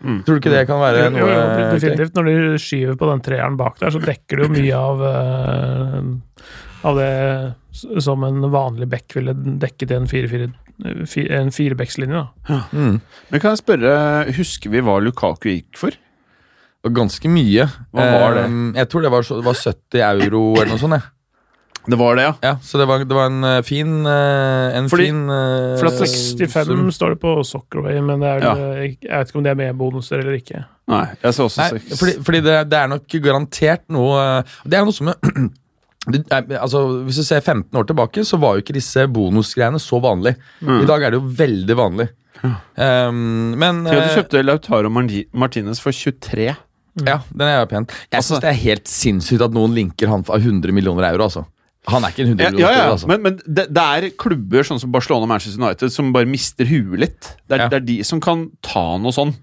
Speaker 5: Tror du ikke det kan være noe
Speaker 4: jo, definitivt. Når du skyver på den treeren bak der, så dekker du jo mye av eh, av det som en vanlig back ville dekket i en 4-4 en firebackslinje. da.
Speaker 5: Mm.
Speaker 3: Men kan jeg spørre, husker vi hva Lukaku gikk for?
Speaker 5: Ganske mye.
Speaker 3: Hva var det?
Speaker 5: Eh, jeg tror det var, så, det var 70 euro eller noe sånt. jeg.
Speaker 3: Det var det, ja.
Speaker 5: Ja, så det var, det var en eh, fin eh, En
Speaker 3: Fordi-
Speaker 5: fin eh,
Speaker 3: for at
Speaker 4: 65
Speaker 5: sum.
Speaker 4: står det på Soccerway, men det er,
Speaker 3: Ja.
Speaker 4: jeg vet ikke om det er med bonuser eller ikke.
Speaker 3: Nei, jeg ser også
Speaker 5: Nei, fordi, fordi det, det er nok garantert noe Det er noe som det altså, Hvis du ser 15 år tilbake, så var jo ikke disse bonusgreiene så vanlig.
Speaker 3: Mm.
Speaker 5: I dag er det jo veldig vanlig. Um, men
Speaker 3: Tenk
Speaker 5: eh,
Speaker 3: du kjøpte Lautaro Martinez for 23.
Speaker 5: Ja, den er jo pen. Jeg
Speaker 3: Altså-
Speaker 5: syns det er helt sinnssykt at noen linker han for 100 millioner euro. altså Han er ikke en 100 millioner
Speaker 3: ja, ja.
Speaker 5: spiller, altså.
Speaker 3: Men, men det, det er klubber sånn som Barcelona og Manchester United som bare mister huet litt. Det er,
Speaker 5: Ja.
Speaker 3: det er de som kan ta noe sånn.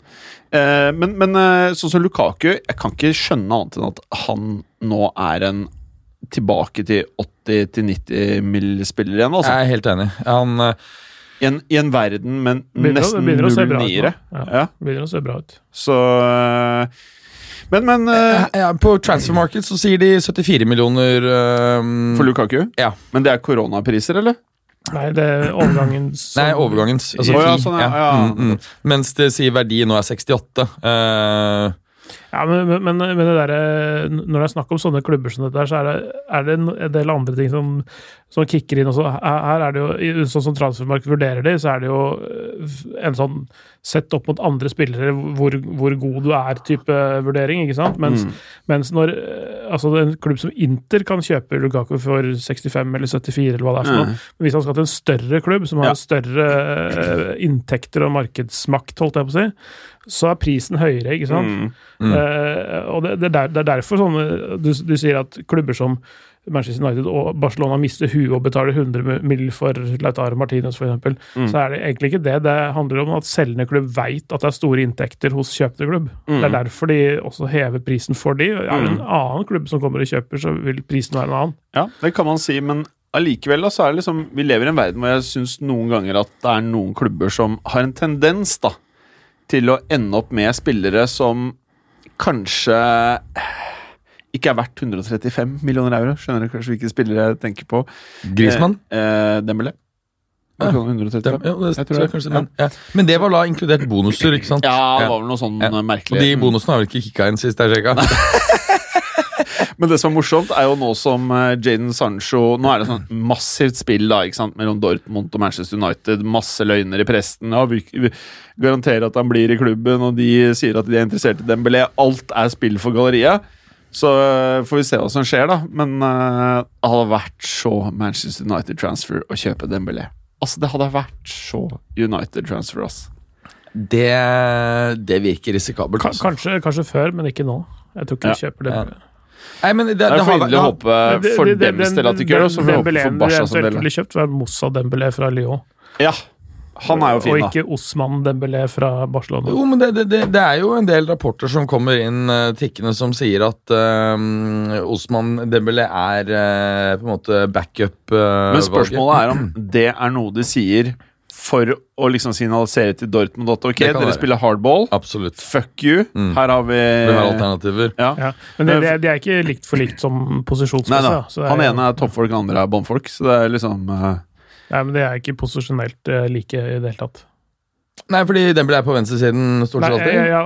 Speaker 3: Eh, men men eh, sånn som Lukaku, jeg kan ikke skjønne annet enn at han nå er en tilbake til 80-90 mill-spiller igjen. altså.
Speaker 5: Jeg er helt enig. Han, uh,
Speaker 3: I en, I en verden med nesten null niere.
Speaker 4: Ja,
Speaker 3: Ja,
Speaker 4: begynner å se bra ut.
Speaker 3: så uh, Men, men uh,
Speaker 5: Ja, på Transfer Market så sier de 74 millioner
Speaker 3: For Lukaku?
Speaker 5: Ja.
Speaker 3: Men det er koronapriser, eller?
Speaker 4: Nei, det er overgangen som
Speaker 5: Nei, overgangens. Altså,
Speaker 3: oh, ja, sånn, ja, ja.
Speaker 5: Mm, mm. Mens det sier verdi nå er 68. Eh,
Speaker 4: Ja, men, men, men det der, Når det er snakk om sånne klubber som dette, så er det, er det en del andre ting som, som kicker inn også. Her er det jo, sånn som transfermarkedet vurderer det, så er det jo øh, en sånn sett opp mot andre spillere hvor, hvor god du er-type vurdering, ikke sant? Mens, mens når øh, altså en klubb som Inter kan kjøpe Lukaku for 65 eller 74 eller hva det er for noe, men hvis han skal til en større klubb som har
Speaker 3: Ja.
Speaker 4: større øh, inntekter og markedsmakt, holdt jeg på å si, så er prisen høyere, ikke sant?
Speaker 3: Mm.
Speaker 4: Eh, og det, det, er der, det er derfor sånne du, du sier at klubber som Manchester United og Barcelona mister huet og betaler 100 mill. for Lautaro Martinez f.eks.,
Speaker 3: Mm.
Speaker 4: så er det egentlig ikke det. Det handler om at selgende klubb veit at det er store inntekter hos kjøpende klubb.
Speaker 3: Mm.
Speaker 4: Det er derfor de også hever prisen for de. Er det en annen klubb som kommer og kjøper, så vil prisen være en annen.
Speaker 3: Ja, det kan man si, men allikevel da, så er det liksom Vi lever i en verden hvor jeg syns noen ganger at det er noen klubber som har en tendens da til å ende opp med spillere som kanskje ikke er verdt 135 millioner euro. Skjønner du kanskje hvilke spillere jeg tenker på?
Speaker 5: Grismann?
Speaker 3: Eh, eh, Dembélé.
Speaker 5: Ja.
Speaker 3: Det 135?
Speaker 5: Ja, det
Speaker 3: Jeg tror
Speaker 5: tror jeg
Speaker 3: det.
Speaker 5: kanskje, men, ja. men det var da inkludert bonuser, ikke sant?
Speaker 3: Ja, det var vel noe sånn eh,
Speaker 5: Og
Speaker 3: merkelig.
Speaker 5: de bonusene har vel ikke kicka inn sist jeg sjekka?
Speaker 3: Men det som er morsomt, er jo nå som uh, Jaden Sancho Nå er det sånn massivt spill da, ikke sant, mellom Dortmund og Manchester United. Masse løgner i presten. Ja, vi, vi garanterer at han blir i klubben, og de sier at de er interessert i Dembélé. Alt er spill for galleriet. Så uh, får vi se hva som skjer, da. Men uh, det hadde vært så Manchester United-transfer å kjøpe Dembélé. Altså, det hadde vært så United-transfer, ass.
Speaker 5: Det, det virker risikabelt. Altså.
Speaker 4: Kanskje, kanskje før, men ikke nå. Jeg tror ikke vi kjøper det.
Speaker 5: Ja. Nei, men det,
Speaker 3: Det
Speaker 5: det
Speaker 3: er inderlig å håpe for dems del at de ikke gjør det, så får vi håpe for Barca sin
Speaker 4: eventuelt
Speaker 3: del.
Speaker 4: ville kjøpt, var Moussa Dembélé fra Lyon.
Speaker 3: Ja, han er jo fin, da.
Speaker 4: Og ikke Osman Dembélé fra Barcelona.
Speaker 5: Jo, men det, det, det, er jo en del rapporter som kommer inn uh, tikkende som sier at uh, Osman Dembélé er uh, på en måte backup. Uh,
Speaker 3: Men spørsmålet er om det er noe de sier for å liksom signalisere til Dortmund at ok, dere
Speaker 5: være.
Speaker 3: spiller hardball.
Speaker 5: Absolutt.
Speaker 3: Fuck you.
Speaker 5: Mm.
Speaker 3: Her har vi
Speaker 5: Vi har alternativer.
Speaker 3: ja.
Speaker 4: Ja, men det, det, det er ikke likt for likt som posisjonsmessig.
Speaker 3: da.
Speaker 4: da. Så det er
Speaker 3: Han ene er toppfolk, den andre er båndfolk. Så det er liksom uh...
Speaker 4: Nei, men det er ikke posisjonelt uh, like i det hele tatt.
Speaker 5: Nei, fordi Dembélé er på venstresiden stort sett alltid.
Speaker 4: ja,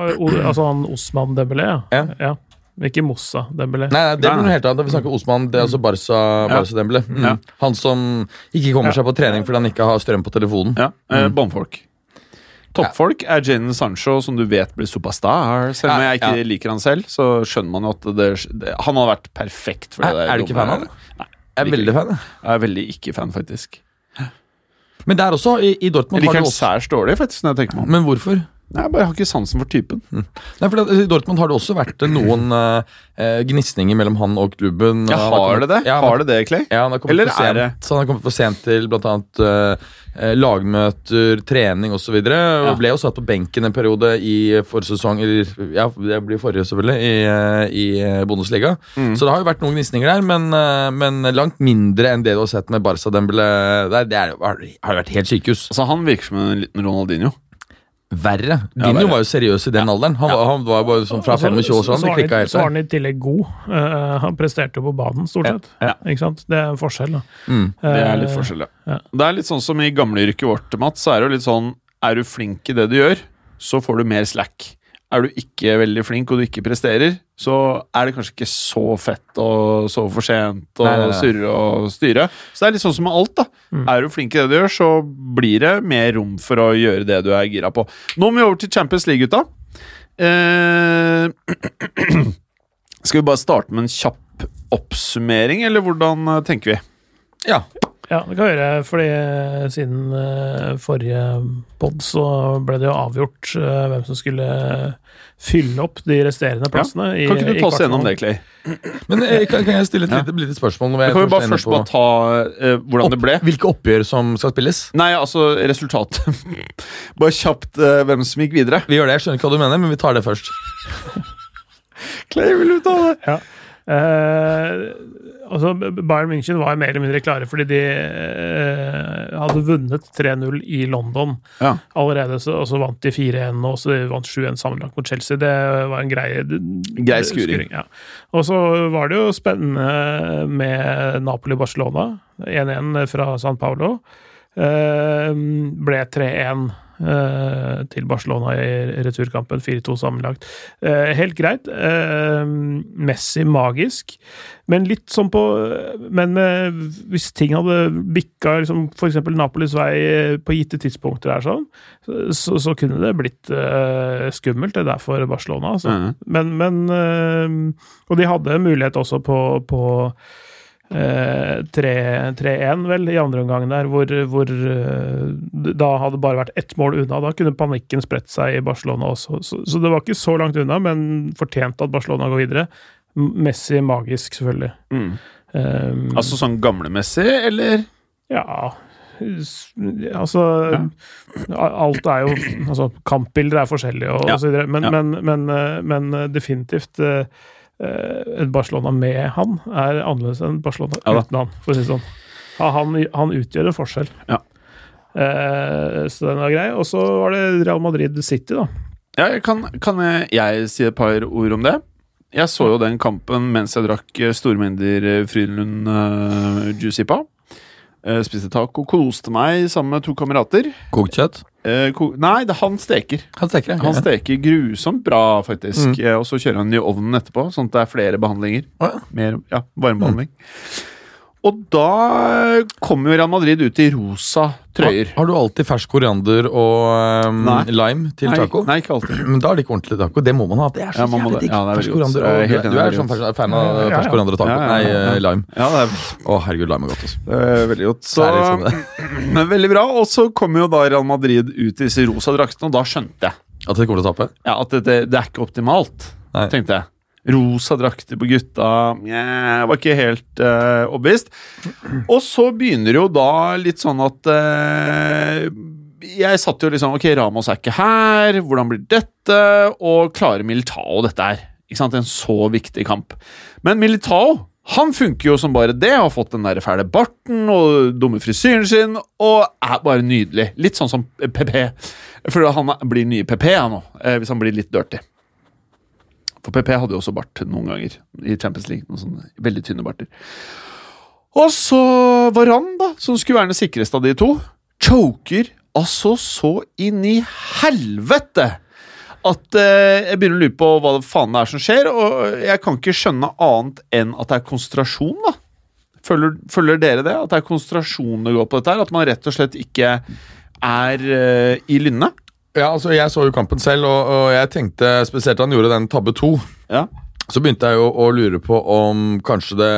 Speaker 4: altså han Osman Dembélé, ja.
Speaker 5: Ja.
Speaker 4: Men Ikke Mossa Dembélé.
Speaker 5: Nei, nei, det blir noe helt annet. Vi snakker Osman. Det er altså Barca, Barca Dembélé. Mm.
Speaker 3: Ja.
Speaker 5: Han som ikke kommer
Speaker 4: Ja.
Speaker 5: seg på trening fordi han ikke har strøm på telefonen.
Speaker 3: ja, eh,
Speaker 5: Mm.
Speaker 3: båndfolk. Toppfolk er Jadon Sancho, som du vet blir superstar. Selv om jeg ikke
Speaker 5: ja.
Speaker 3: liker han selv, så skjønner man jo at det, det Han hadde vært perfekt for det
Speaker 5: Er- er du ikke fan av
Speaker 3: rommet.
Speaker 5: Nei. Jeg er veldig fan. jeg.
Speaker 3: Er veldig ikke fan, faktisk.
Speaker 5: Men der også, i, i Dortmund
Speaker 3: Jeg liker han særs dårlig, faktisk, når jeg tenker meg om.
Speaker 5: Men hvorfor?
Speaker 3: Nei, Jeg bare har ikke sansen for typen.
Speaker 5: Nei, for I Dortmund har det også vært noen uh, gnisninger mellom han og klubben.
Speaker 3: Ja,
Speaker 5: Han
Speaker 3: har det det?
Speaker 5: Ja,
Speaker 3: Har det det, Clay?
Speaker 5: Ja, han har
Speaker 3: Eller
Speaker 5: sent,
Speaker 3: er det-
Speaker 5: Så han har kommet for sent til blant annet eh, eh, lagmøter, trening osv. Ja. Ble jo satt på benken en periode i forrige sesong, ja, det blir forrige selvfølgelig, i, eh, i eh, Bundesliga.
Speaker 3: Mm.
Speaker 5: Så det har jo vært noen gnisninger der, men, eh, men langt mindre enn det du har sett med Barca Dembélé der. Det er, har har vært helt sykehus.
Speaker 3: Altså, Han virker som en liten Ronaldinho.
Speaker 5: Verre.
Speaker 3: Ja,
Speaker 5: Dinho
Speaker 3: ja,
Speaker 5: var jo seriøs i den alderen. Han, var, han var bare sånn fra
Speaker 4: Altså,
Speaker 5: 25 år siden.
Speaker 4: så
Speaker 5: Det klikka
Speaker 4: han-
Speaker 5: helt
Speaker 4: Så var han i tillegg god. Uh, han presterte jo på banen, stort sett.
Speaker 3: Ja.
Speaker 4: Ikke sant? Det er en forskjell, da.
Speaker 5: Mm.
Speaker 3: Det er litt
Speaker 4: Eh,
Speaker 3: forskjell, ja.
Speaker 4: ja.
Speaker 3: Det er litt sånn som i gamleyrket vårt, Mats. Så er det jo litt sånn Er du flink i det du gjør, så får du mer slack. Er du ikke veldig flink og du ikke presterer, så er det kanskje ikke så fett å sove for sent og
Speaker 5: Nei, nei, nei.
Speaker 3: surre og styre. Så det er litt sånn som med alt, da.
Speaker 4: Mm.
Speaker 3: Er du flink i det du gjør, så blir det mer rom for å gjøre det du er gira på. Nå må vi over til Champions League, gutta. Eh, skal vi bare starte med en kjapp oppsummering, eller hvordan eh, tenker vi?
Speaker 5: Ja.
Speaker 4: Ja, det kan vi gjøre, fordi siden eh, forrige pod så ble det jo avgjort eh, hvem som skulle fylle opp de resterende plassene. Ja.
Speaker 3: Kan ikke
Speaker 4: i
Speaker 3: du ta oss gjennom det. Clay?
Speaker 5: Men eh, kan, kan jeg stille et
Speaker 3: Ja.
Speaker 5: lite, lite spørsmål? Når
Speaker 3: kan vi bare først
Speaker 5: på
Speaker 3: bare ta uh, hvordan det ble.
Speaker 5: Hvilke oppgjør som skal spilles?
Speaker 3: Nei, altså resultatet. bare kjapt uh, hvem som gikk videre.
Speaker 5: Vi gjør det, jeg skjønner ikke hva du mener, men vi tar det først.
Speaker 3: Clay, vil du ta det?
Speaker 4: Eh, altså, Bayern München var mer eller mindre klare fordi de eh, hadde vunnet 3-0 i London
Speaker 3: Ja.
Speaker 4: allerede, så, og så vant de 4-1, og så vant 7-1 sammenlagt mot Chelsea. Det var en grei,
Speaker 3: Grei skuring.
Speaker 4: ja. Og så var det jo spennende med Napoli-Barcelona. 1-1 fra San Paulo. Eh, ble 3-1 eh, til Barcelona i returkampen. 4-2 sammenlagt. Eh, helt greit. Eh, Messi magisk. Men litt sånn på Men med, hvis ting hadde bikka liksom, f.eks. Napolis vei eh, på gitte tidspunkter, her, sånn, så, så kunne det blitt eh, skummelt. Det er derfor Barcelona. Altså.
Speaker 3: Mhm.
Speaker 4: Men, men eh, Og de hadde mulighet også på, på eh, 3-1, vel, i andre omgang der, hvor, hvor eh, da hadde bare vært ett mål unna. Da kunne panikken spredt seg i Barcelona også. Så, så det var ikke så langt unna, men fortjent at Barcelona går videre. Messi magisk, selvfølgelig.
Speaker 3: Mm.
Speaker 4: Um,
Speaker 3: Altså sånn gamlemessig, eller?
Speaker 4: ja Altså Altså Alt er jo Altså, kampbilder er forskjellige og,
Speaker 3: Ja.
Speaker 4: og så videre, men,
Speaker 3: Ja.
Speaker 4: men, men, eh, men eh, definitivt eh, eh, et Barcelona med han er annerledes enn Barcelona
Speaker 3: Ja
Speaker 4: uten han, for å si det sånn. Han, han utgjør en forskjell.
Speaker 3: Ja.
Speaker 4: Eh, så den var grei. Og så var det Real Madrid City, da.
Speaker 3: Ja, kan, kan jeg, jeg si et par ord om det? Jeg så jo den kampen mens jeg drakk stormengder store mengder eh, uh, Juicipa. Uh, spiste taco, koste meg sammen med to kamerater.
Speaker 5: Kokt kjøtt?
Speaker 3: Eh, ko nei, det, han steker.
Speaker 5: Han steker,
Speaker 3: Han steker grusomt bra, faktisk.
Speaker 5: Mm.
Speaker 3: Eh, og så kjører han i ovnen etterpå, sånn at det er flere behandlinger.
Speaker 5: Oh, ja.
Speaker 3: Mer, ja, varmebehandling. Og da kommer jo Real Madrid ut i rosa trøyer.
Speaker 5: Har, har du alltid fersk koriander og um, lime til
Speaker 3: Nei,
Speaker 5: taco?
Speaker 3: Nei, ikke alltid.
Speaker 5: Men da er det ikke ordentlig taco. Det må man ha. Det er så
Speaker 3: Ja,
Speaker 5: jævlig
Speaker 3: det.
Speaker 5: digg.
Speaker 3: Ja, er
Speaker 5: fersk koriander
Speaker 3: Jeg er
Speaker 5: Du er sånn fan av
Speaker 4: Ja,
Speaker 5: fersk koriander og taco? Nei, eh, lime.
Speaker 3: Ja, det er
Speaker 5: Å, herregud, lime er godt. Altså.
Speaker 3: Det er veldig godt. Så,
Speaker 5: Det liksom
Speaker 3: men veldig bra. Og så kommer jo da Real Madrid ut i disse rosa draktene, og da skjønte jeg
Speaker 5: At de kommer til å tape?
Speaker 3: ja, at det, det, det er ikke optimalt.
Speaker 5: Nei.
Speaker 3: Tenkte jeg. Rosa drakter på gutta Jeg var ikke helt uh, overbevist. Og så begynner jo da litt sånn at uh, Jeg satt jo liksom Ok, Ramos er ikke her. Hvordan blir dette? Og klarer Militao dette her? Ikke sant? En så viktig kamp. Men Militao han funker jo som bare det. Har fått den der fæle barten og dumme frisyren sin og er bare nydelig. Litt sånn som PP. For han blir nye PP ja, nå, eh, hvis han blir litt dirty. For PP hadde jo også bart noen ganger i Champions League. Noen sånne veldig tynne barter. Og så Varan, da, som skulle være den sikreste av de to, choker altså så inn i helvete at eh, jeg begynner å lure på hva det faen det er som skjer, og jeg kan ikke skjønne annet enn at det er konsentrasjon, da. Følger, følger dere det? At det er konsentrasjon det går på dette her? At man rett og slett ikke er eh, i lynne?
Speaker 5: Ja, altså Jeg så jo kampen selv, og, og jeg tenkte spesielt da han gjorde den tabbe to.
Speaker 3: Ja.
Speaker 5: Så begynte jeg jo å lure på om kanskje det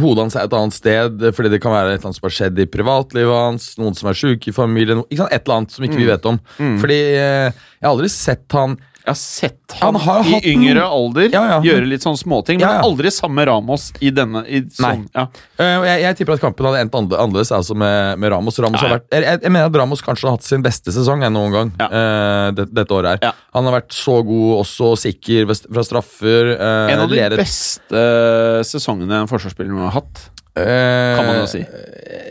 Speaker 5: hodet hans er et annet sted, fordi det kan være et eller annet som har skjedd i privatlivet hans, noen som er sjuke i familien, ikke sant? et eller annet som ikke vi vet om. Fordi eh, jeg har aldri sett han
Speaker 3: Jeg har sett han,
Speaker 5: Han har
Speaker 3: i
Speaker 5: hatt
Speaker 3: yngre
Speaker 5: noen-
Speaker 3: alder
Speaker 5: Ja, ja.
Speaker 3: gjøre litt sånne småting, men
Speaker 5: Ja, ja.
Speaker 3: aldri samme Ramos i denne i sånn, ja.
Speaker 5: Eh, jeg, jeg tipper at kampen hadde endt annerledes altså med, med Ramos. Ramos vært, jeg, jeg- mener at Ramos kanskje har hatt sin beste sesong enn noen gang
Speaker 3: Ja.
Speaker 5: eh, det, dette året. her
Speaker 3: Ja.
Speaker 5: Han har vært så god, også sikker fra straffer. Uh,
Speaker 3: En av de
Speaker 5: leder-
Speaker 3: beste sesongene en forsvarsspiller har hatt.
Speaker 5: Eh,
Speaker 3: kan man jo si.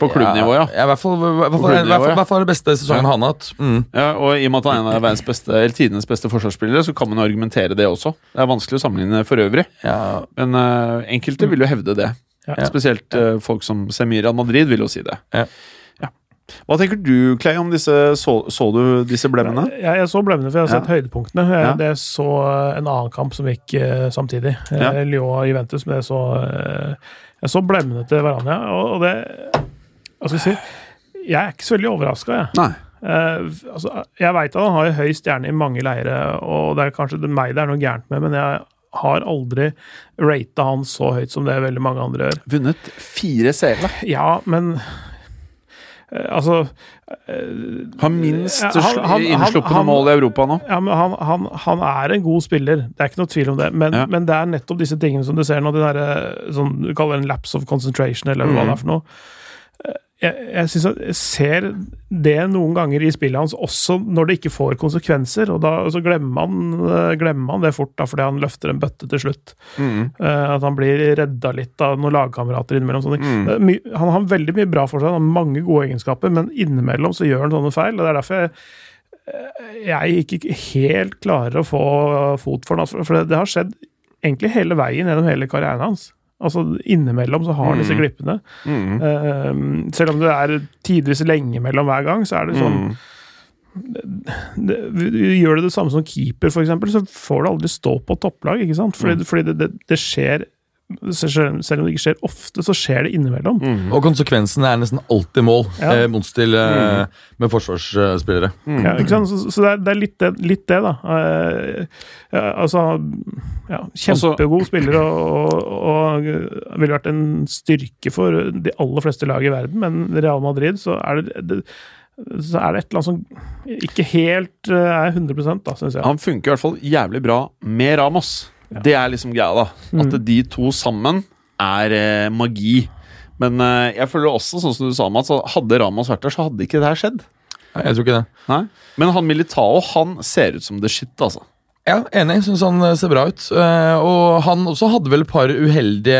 Speaker 3: På klubbnivå, ja.
Speaker 5: ja. I hvert fall,
Speaker 3: ja.
Speaker 5: den beste sesongen
Speaker 3: Ja.
Speaker 5: han har hatt. Mm.
Speaker 3: Ja, og I og med at han er en av verdens beste, eller tidenes beste forsvarsspillere, så kan man jo argumentere det også. Det er vanskelig å sammenligne for øvrig,
Speaker 5: Ja.
Speaker 3: men uh, enkelte vil jo hevde det.
Speaker 4: Ja.
Speaker 3: Spesielt uh, folk som ser Madrid, vil jo si det.
Speaker 5: Ja.
Speaker 3: Ja. Hva tenker du, Clay, om disse Så, så du disse blemmene?
Speaker 4: Jeg, jeg så blemmene, for jeg har sett
Speaker 3: Ja.
Speaker 4: høydepunktene. Jeg,
Speaker 3: Ja.
Speaker 4: Det så en annen kamp som gikk uh, samtidig.
Speaker 3: Ja.
Speaker 4: Lyon og Juventus. Men det så, eh, jeg så blemmene til Varanja, og, det Hva skal jeg si? Jeg er ikke så veldig overraska, jeg.
Speaker 3: Nei.
Speaker 4: Uh, altså, jeg veit at han har høy stjerne i mange leire, og det er kanskje det meg det er noe gærent med, men jeg har aldri rata han så høyt som det veldig mange andre gjør.
Speaker 3: Vunnet fire seere?
Speaker 4: Ja, men uh, Altså
Speaker 3: Har minst innsluppende mål i Europa nå.
Speaker 4: Ja, men han, han, han er en god spiller, det er ikke noe tvil om det. Men,
Speaker 3: Ja.
Speaker 4: men det er nettopp disse tingene som du ser nå, det der, sånn, du kaller det en lapse of concentration, eller hva
Speaker 3: Mhm.
Speaker 4: det er for noe. Jeg, jeg, synes jeg ser det noen ganger i spillet hans, også når det ikke får konsekvenser. Og da så glemmer han, eh, glemmer han det fort, da, fordi han løfter en bøtte til slutt.
Speaker 3: Mm.
Speaker 4: Eh, at han blir redda litt av noen lagkamerater innimellom. Sånne.
Speaker 3: Mm.
Speaker 4: Eh, Han har veldig mye bra for seg, han har mange gode egenskaper, men innimellom så gjør han sånne feil. og Det er derfor jeg, jeg ikke helt klarer å få fot for den. altså, For det, det har skjedd egentlig hele veien gjennom hele karrieren hans. Altså Innimellom så har han disse
Speaker 3: Mm.
Speaker 4: glippene.
Speaker 3: Mm.
Speaker 4: Uh, selv om det er tidvis lenge mellom hver gang, så er det sånn
Speaker 3: Mm.
Speaker 4: det, Gjør du det samme som keeper, eksempel, så får du aldri stå på topplag. ikke sant? Fordi, fordi det, det, det skjer Selv selv om det ikke skjer ofte, så skjer det innimellom.
Speaker 3: Mm.
Speaker 5: Og konsekvensen er nesten alltid mål,
Speaker 4: Ja.
Speaker 5: eh, motstill eh, med forsvarsspillere.
Speaker 3: Mm.
Speaker 4: Ja, ikke sant? Så, så det, er, det er litt det, litt det da. Eh, ja, altså ja, Kjempegod spiller og, og, og ville vært en styrke for de aller fleste lag i verden, men Real Madrid så er det, det så er det et eller annet som ikke helt eh, er 100 da, syns jeg.
Speaker 3: Han funker i hvert fall jævlig bra med Ramos. Det er liksom greia, da. At
Speaker 4: Mm.
Speaker 3: de to sammen er eh, magi. Men eh, jeg føler også, sånn som du sa, Mats, hadde Ramas vært der, så hadde ikke det her skjedd.
Speaker 5: Nei, Jeg tror ikke det.
Speaker 3: Nei. Men han Militao, han ser ut som det shit, altså.
Speaker 5: Ja, Enig. Syns han eh, ser bra ut. Eh, og han også hadde vel et par uheldige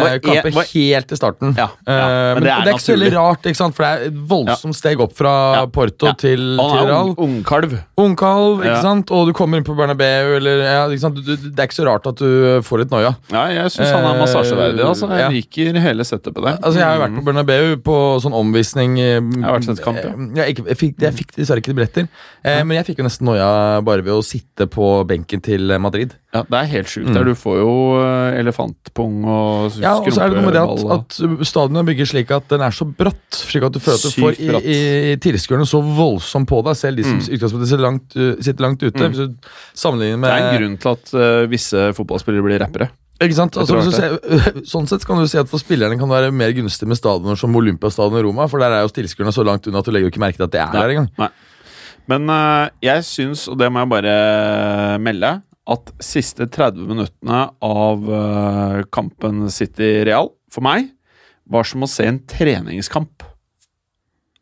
Speaker 3: Var-
Speaker 5: kamper
Speaker 3: var-
Speaker 5: helt i starten.
Speaker 3: Ja,
Speaker 5: Eh,
Speaker 3: ja,
Speaker 5: men, det er, ikke så veldig rart, for det er et voldsomt steg opp fra Porto til, til
Speaker 3: er
Speaker 5: Real.
Speaker 3: ung- ungkalv.
Speaker 5: Ungkalv, ikke sant? og du kommer inn på Bernabeu, eller? Du, du, Det er ikke så rart at du får litt noia.
Speaker 3: Ja, jeg syns han er massasjeverdig. Altså. Jeg liker hele setupet der.
Speaker 5: Altså, Jeg har vært på Bernabeu på sånn omvisning. Jeg
Speaker 3: har vært sett kamp, ja.
Speaker 5: Jeg, ikke, jeg, fikk, jeg fikk dessverre ikke billetter, men jeg fikk jo nesten noia bare ved å sitte på benken til Madrid.
Speaker 3: Ja, Det er helt sjukt.
Speaker 5: Mm.
Speaker 3: der Du får jo eh, elefantpung og
Speaker 5: Ja, og så er det noe med det at,
Speaker 3: skrumpeball
Speaker 5: at stadionet er bygget slik at den er så bratt. Slik at du føler at du
Speaker 3: Sykt
Speaker 5: får i, i, tilskuerne så voldsomt på deg, selv de som
Speaker 3: Mm.
Speaker 5: utgangspunktet sitter langt, uh, sitter langt ute.
Speaker 3: Mm.
Speaker 5: Hvis du sammenligner
Speaker 3: Det er en grunn til at uh, visse fotballspillere blir rappere.
Speaker 5: Ikke sant? Altså, hvis du ser, sånn sett kan du si at for spillerne kan det være mer gunstig med stadioner som Olympiastadion i Roma, for der er jo tilskuerne så langt unna at du legger jo ikke merke til at det er
Speaker 3: Nei.
Speaker 5: der engang.
Speaker 3: Men eh, jeg syns, og det må jeg bare melde, at siste 30 minuttene av eh, kampen City-Real, for meg, var som å se en treningskamp.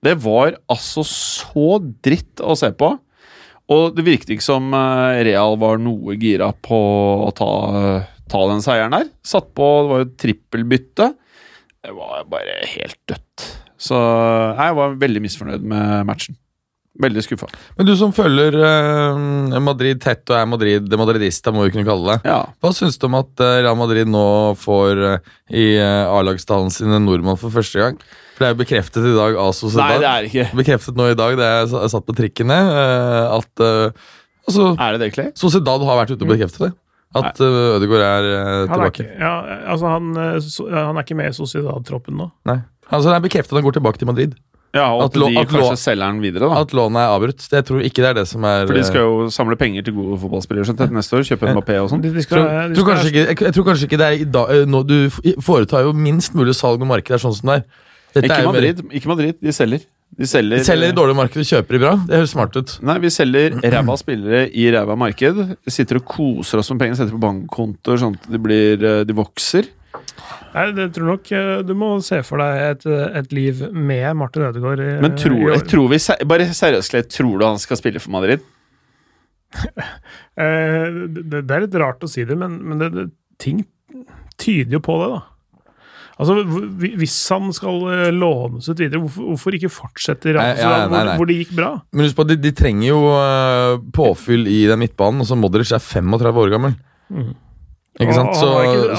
Speaker 3: Det var altså så dritt å se på. Og det virket ikke som eh, Real var noe gira på å ta, ta den seieren der. Satt på, det var jo trippelbytte. Det var bare helt dødt. Så jeg var veldig misfornøyd med matchen. Veldig skuffa.
Speaker 5: Men du som følger eh, Madrid tett og er Madrid, madridista, må vi kunne kalle det.
Speaker 3: Ja.
Speaker 5: Hva syns du om at eh, Real Madrid nå får eh, i eh, A-lagstallen sin en nordmann for første gang? For det er jo bekreftet i dag av
Speaker 3: Nei, det er ikke.
Speaker 5: Bekreftet nå i dag, det er jeg satt på trikken ned, eh, at altså,
Speaker 3: Er det det, Clay?
Speaker 5: Sociedad har vært ute og bekreftet det. At uh, Ødegaard er uh,
Speaker 4: tilbake. er, ikke, ja, altså han, so, han er ikke med i Sociedad-troppen nå.
Speaker 5: Nei. Altså, det er bekreftet at han går tilbake til Madrid.
Speaker 3: Ja, og
Speaker 5: At
Speaker 3: at, de
Speaker 5: at
Speaker 3: kanskje selger den videre, da.
Speaker 5: At lånet er avbrutt. Det- Jeg tror ikke det er det som er
Speaker 3: For de skal jo samle penger til gode fotballspillere skjønte til neste år. Kjøpe en Mbappé og sånn.
Speaker 5: Jeg tror, kanskje ikke, jeg, jeg tror kanskje ikke det er i dag eh, nå, Du foretar jo minst mulig salg når markedet er sånn som det er. Dette
Speaker 3: Ikke
Speaker 5: er jo mer-
Speaker 3: Madrid, ikke Madrid. De selger. De selger,
Speaker 5: De selger i dårlig marked og kjøper de bra. Det høres smart ut.
Speaker 3: Nei, vi selger ræva spillere i ræva marked. Sitter og koser oss med pengene, setter på bankkontoer sånn at de, blir, eh, de vokser.
Speaker 4: Nei, det tror nok eh, Du må se for deg et, et liv med Martin Ødegaard. i-
Speaker 3: Men tror,
Speaker 4: i år.
Speaker 3: tror vi, bare seriøst, tror du han skal spille for Madrid?
Speaker 4: Eh, det, det er litt rart å si det, men, men det, det, ting tyder jo på det, da. Altså, Hvis han skal eh, lånes ut videre, hvorfor, hvorfor ikke fortsette i
Speaker 5: nei.
Speaker 4: hvor, hvor det gikk bra?
Speaker 5: Men husk på, de, de trenger jo påfyll i den midtbanen. Altså Modric er 35 år gammel.
Speaker 4: Mhm.
Speaker 5: Ikke sant? Så,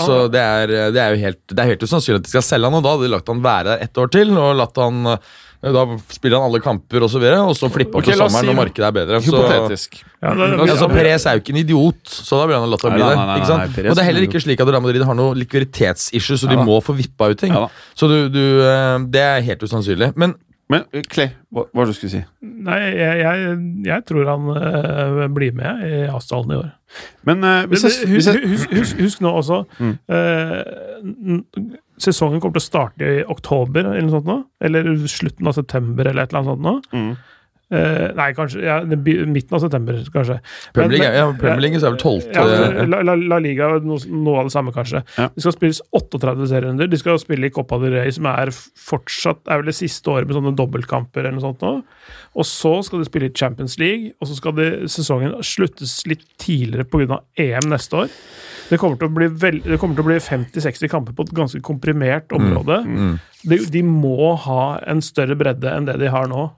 Speaker 5: så det, er, det er jo helt Det er helt usannsynlig at de skal selge han, og da hadde de lagt han være der ett år til. Og latt han eh, Da spiller han alle kamper og så videre, og så flipper han
Speaker 3: okay,
Speaker 5: til sommeren
Speaker 3: si-
Speaker 5: når markedet er bedre. Så,
Speaker 3: Hypotetisk.
Speaker 4: Ja, det,
Speaker 5: altså, Perez er jo ikke en idiot, så da blir han latt han
Speaker 3: Nei,
Speaker 5: bli det. og det er heller
Speaker 3: er
Speaker 5: ikke slik at Real Madrid har noe likviditetsissue, så
Speaker 3: Ja
Speaker 5: de må få vippa ut ting.
Speaker 3: Ja.
Speaker 5: Så du, du, eh, det er helt usannsynlig. Men
Speaker 3: Men eh, Clay, hva hva du skulle du si?
Speaker 4: Nei, jeg, jeg, jeg tror han eh, blir med i avstanden i år.
Speaker 3: Men eh, hvis jeg, hvis jeg
Speaker 4: husk, husk, husk nå også
Speaker 3: Mm.
Speaker 4: eh, Sesongen kommer til å starte i oktober eller noe sånt nå. Eller slutten av september eller et eller annet sånt nå.
Speaker 3: Mm.
Speaker 4: Eh, nei, kanskje ja, midten av september, kanskje.
Speaker 5: Premier League, ja, Premier League så er vel 12.
Speaker 4: Ja, La, La, La Liga er noe, noe av det samme, kanskje.
Speaker 3: Ja.
Speaker 4: Det skal spilles 38 serierunder. De skal spille i Copa del Rey, som er fortsatt er vel det siste året med sånne dobbeltkamper eller noe sånt nå. Og så skal de spille i Champions League, og så skal de, sesongen sluttes litt tidligere pga. EM neste år. Det kommer til å bli, vel, det kommer til å bli 50-60 kamper på et ganske komprimert område.
Speaker 5: Mm.
Speaker 4: De, de må ha en større bredde enn det de har nå.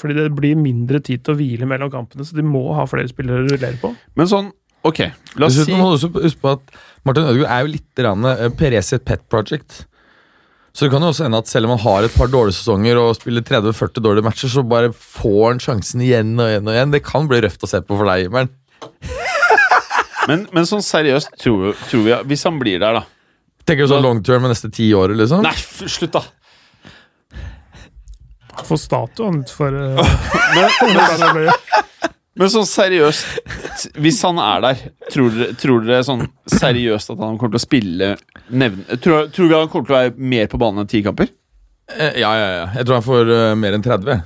Speaker 4: Fordi det blir mindre tid til å hvile mellom kampene, så de må ha flere spillere å rullere på.
Speaker 3: Men sånn, ok, la oss si
Speaker 5: må du også huske på at Martin Ødegaard er jo litt grann, eh, Perez sitt pet project. Så det kan jo også hende at selv om han har et par dårlige sesonger og spiller 30-40 dårlige matcher, så bare får han sjansen igjen og igjen og igjen. Det kan bli røft å se på for deg, Jimmer'n.
Speaker 3: Men, men sånn seriøst, tror, tror vi Hvis han blir der, da
Speaker 5: Tenker du sånn long term med neste ti året, liksom?
Speaker 3: Nei, f- slutt, da!
Speaker 4: Få statuen for uh,
Speaker 3: Men, men sånn seriøst, hvis han er der, tror dere, tror dere sånn seriøst at han kommer til å spille nevne, tror, tror vi han kommer til å være mer på banen enn ti kamper?
Speaker 5: Eh, Ja, ja, ja. Jeg tror han får uh, mer enn 30.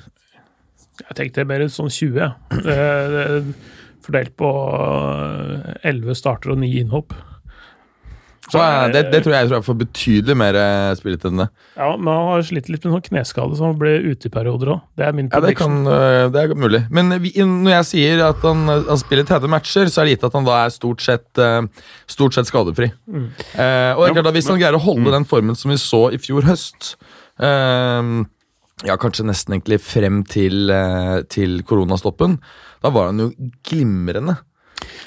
Speaker 4: Jeg tenkte mer sånn 20. ja. Eh, Fordelt på eh, 11 starter og 9 innhopp.
Speaker 5: Så er, det, det tror jeg, jeg får betydelig mer spillet enn det.
Speaker 4: Ja, men han har slitt litt med sånn kneskade, så han ble ute i perioder òg. Det er min
Speaker 5: Ja, det, kan, øh, det er mulig. Men vi, når jeg sier at han, han spiller 30 matcher, så er det gitt at han da er stort sett, stort sett skadefri.
Speaker 4: Mm.
Speaker 5: Eh, og det er klart at Hvis han greier å holde den formen som vi så i fjor høst eh, Ja, kanskje nesten egentlig frem til, eh, til koronastoppen. Da var han jo glimrende.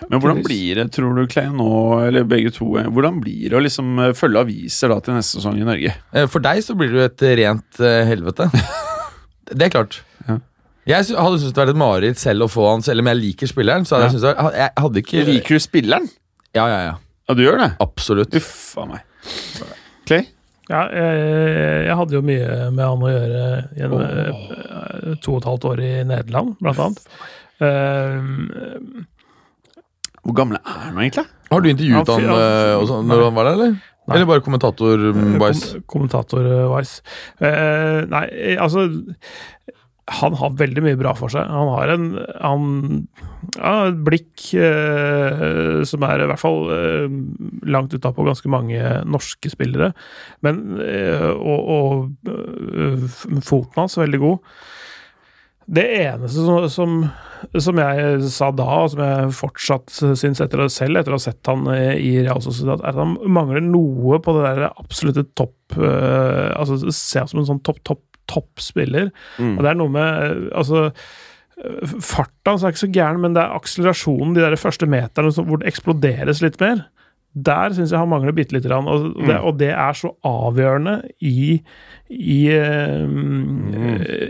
Speaker 3: Men hvordan blir det, tror du, Klein, nå, eller begge to, eh, hvordan blir det å liksom eh, følge aviser da til neste sesong i Norge?
Speaker 5: Eh, for deg så blir det jo et rent helvete. det er klart.
Speaker 3: Ja.
Speaker 5: Jeg hadde syntes det vært et mareritt selv å få han, selv om jeg liker spilleren. Så hadde jeg, syntes det var, jeg hadde ikke
Speaker 3: Liker du spilleren?
Speaker 5: Ja, ja, ja.
Speaker 3: Ja, du gjør det?
Speaker 5: Absolutt.
Speaker 3: Uff a meg. Clay?
Speaker 4: Ja, jeg, jeg hadde jo mye med han å gjøre gjennom oh. to og et halvt år i Nederland, blant annet. Eh,
Speaker 3: Hvor gamle er han egentlig?
Speaker 5: Har du intervjuet
Speaker 4: han,
Speaker 5: han
Speaker 4: fy- ja.
Speaker 5: øh, og sånn når han var der, eller?
Speaker 4: Nei.
Speaker 5: Eller bare kommentator-wise?
Speaker 4: kom, Kommentator-wise. Uh, nei, altså Han har veldig mye bra for seg. Han har en han, ja, et blikk eh, som er i hvert fall eh, langt utapå ganske mange norske spillere. Men eh, Og, og eh, foten hans er veldig god. Det eneste som, som, som jeg sa da, og som jeg fortsatt syns etter, det selv etter å ha sett han eh, i Real Sociedad, er at han mangler noe på det der absolutte topp uh, Altså ser ut som en sånn topp, topp, toppspiller.
Speaker 3: Mm.
Speaker 4: Og det er noe med Altså Farta hans er ikke så gæren, men det er akselerasjonen, de der første meterne hvor det eksploderes litt mer. Der syns jeg han mangler bitte lite grann, og det,
Speaker 3: Mm.
Speaker 4: og det er så avgjørende i, i, eh,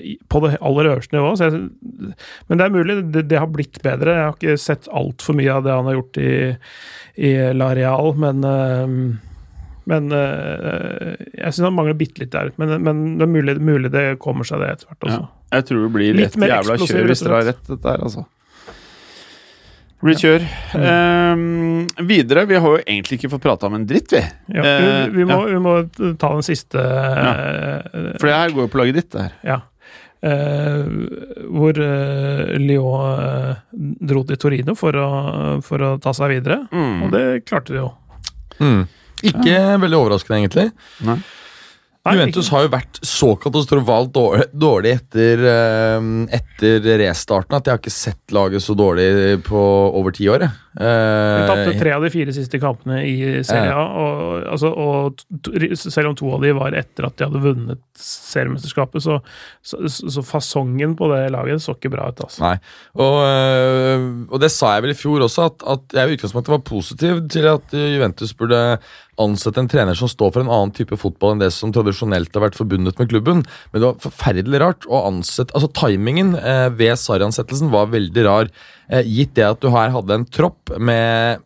Speaker 4: i På det aller øverste nivået. Jeg, men det er mulig, det, det har blitt bedre. Jeg har ikke sett altfor mye av det han har gjort i, i La Real, men eh, men øh, jeg syns han mangler bitte litt der. Men, men det er mulig, mulig det kommer seg, det etter hvert også.
Speaker 3: Ja. Jeg tror det blir
Speaker 4: Litt
Speaker 3: jævla kjør hvis dere har
Speaker 4: rett,
Speaker 3: dette her, altså. Blir kjør. Ehm, videre, vi har jo egentlig ikke fått prata om en dritt, vi.
Speaker 4: Ja,
Speaker 3: Eh,
Speaker 4: vi, vi, må,
Speaker 3: ja.
Speaker 4: vi må ta den siste eh,
Speaker 3: For det her går jo på laget ditt, det her.
Speaker 4: Ja. Eh, hvor eh, Lyon eh, dro til Torino for å, for å ta seg videre.
Speaker 3: Mm.
Speaker 4: Og det klarte de jo.
Speaker 5: Mm. Ikke veldig overraskende, egentlig.
Speaker 3: Nei.
Speaker 5: Juventus har jo vært så katastrofalt dårlig etter, eh, etter restarten at jeg har ikke sett laget så dårlig på over ti år. jeg.
Speaker 4: De tapte
Speaker 5: Eh,
Speaker 4: tre av de fire siste kampene i Serie A, og, altså, og selv om to av de var etter at de hadde vunnet seriemesterskapet, så, så, så fasongen på det laget så ikke bra ut. Altså.
Speaker 5: Nei, og, øh, og det sa jeg vel i fjor også, at, at jeg i utgangspunktet var positiv til at Juventus burde ansette en trener som står for en annen type fotball enn det som tradisjonelt har vært forbundet med klubben. Men det var forferdelig rart å ansette Altså, timingen eh, ved Sarri-ansettelsen var veldig rar, eh, gitt det at du her hadde en tropp med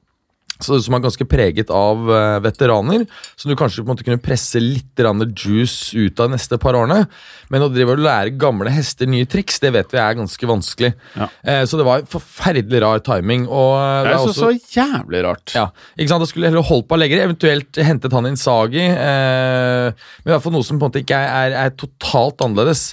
Speaker 5: som er ganske preget av eh, veteraner, som du kanskje på en måte kunne presse litt juice ut av de neste par årene. Men å drive og lære gamle hester nye triks, det vet vi er ganske vanskelig.
Speaker 3: Ja.
Speaker 5: Eh, så det var forferdelig rar timing. Og eh, det er
Speaker 3: så,
Speaker 5: også,
Speaker 3: så jævlig rart.
Speaker 5: ja, ikke sant? Da skulle heller holdt på Allegri, eventuelt hentet han Insagi. Eh, men i hvert fall noe som på en måte ikke er, er, er totalt annerledes.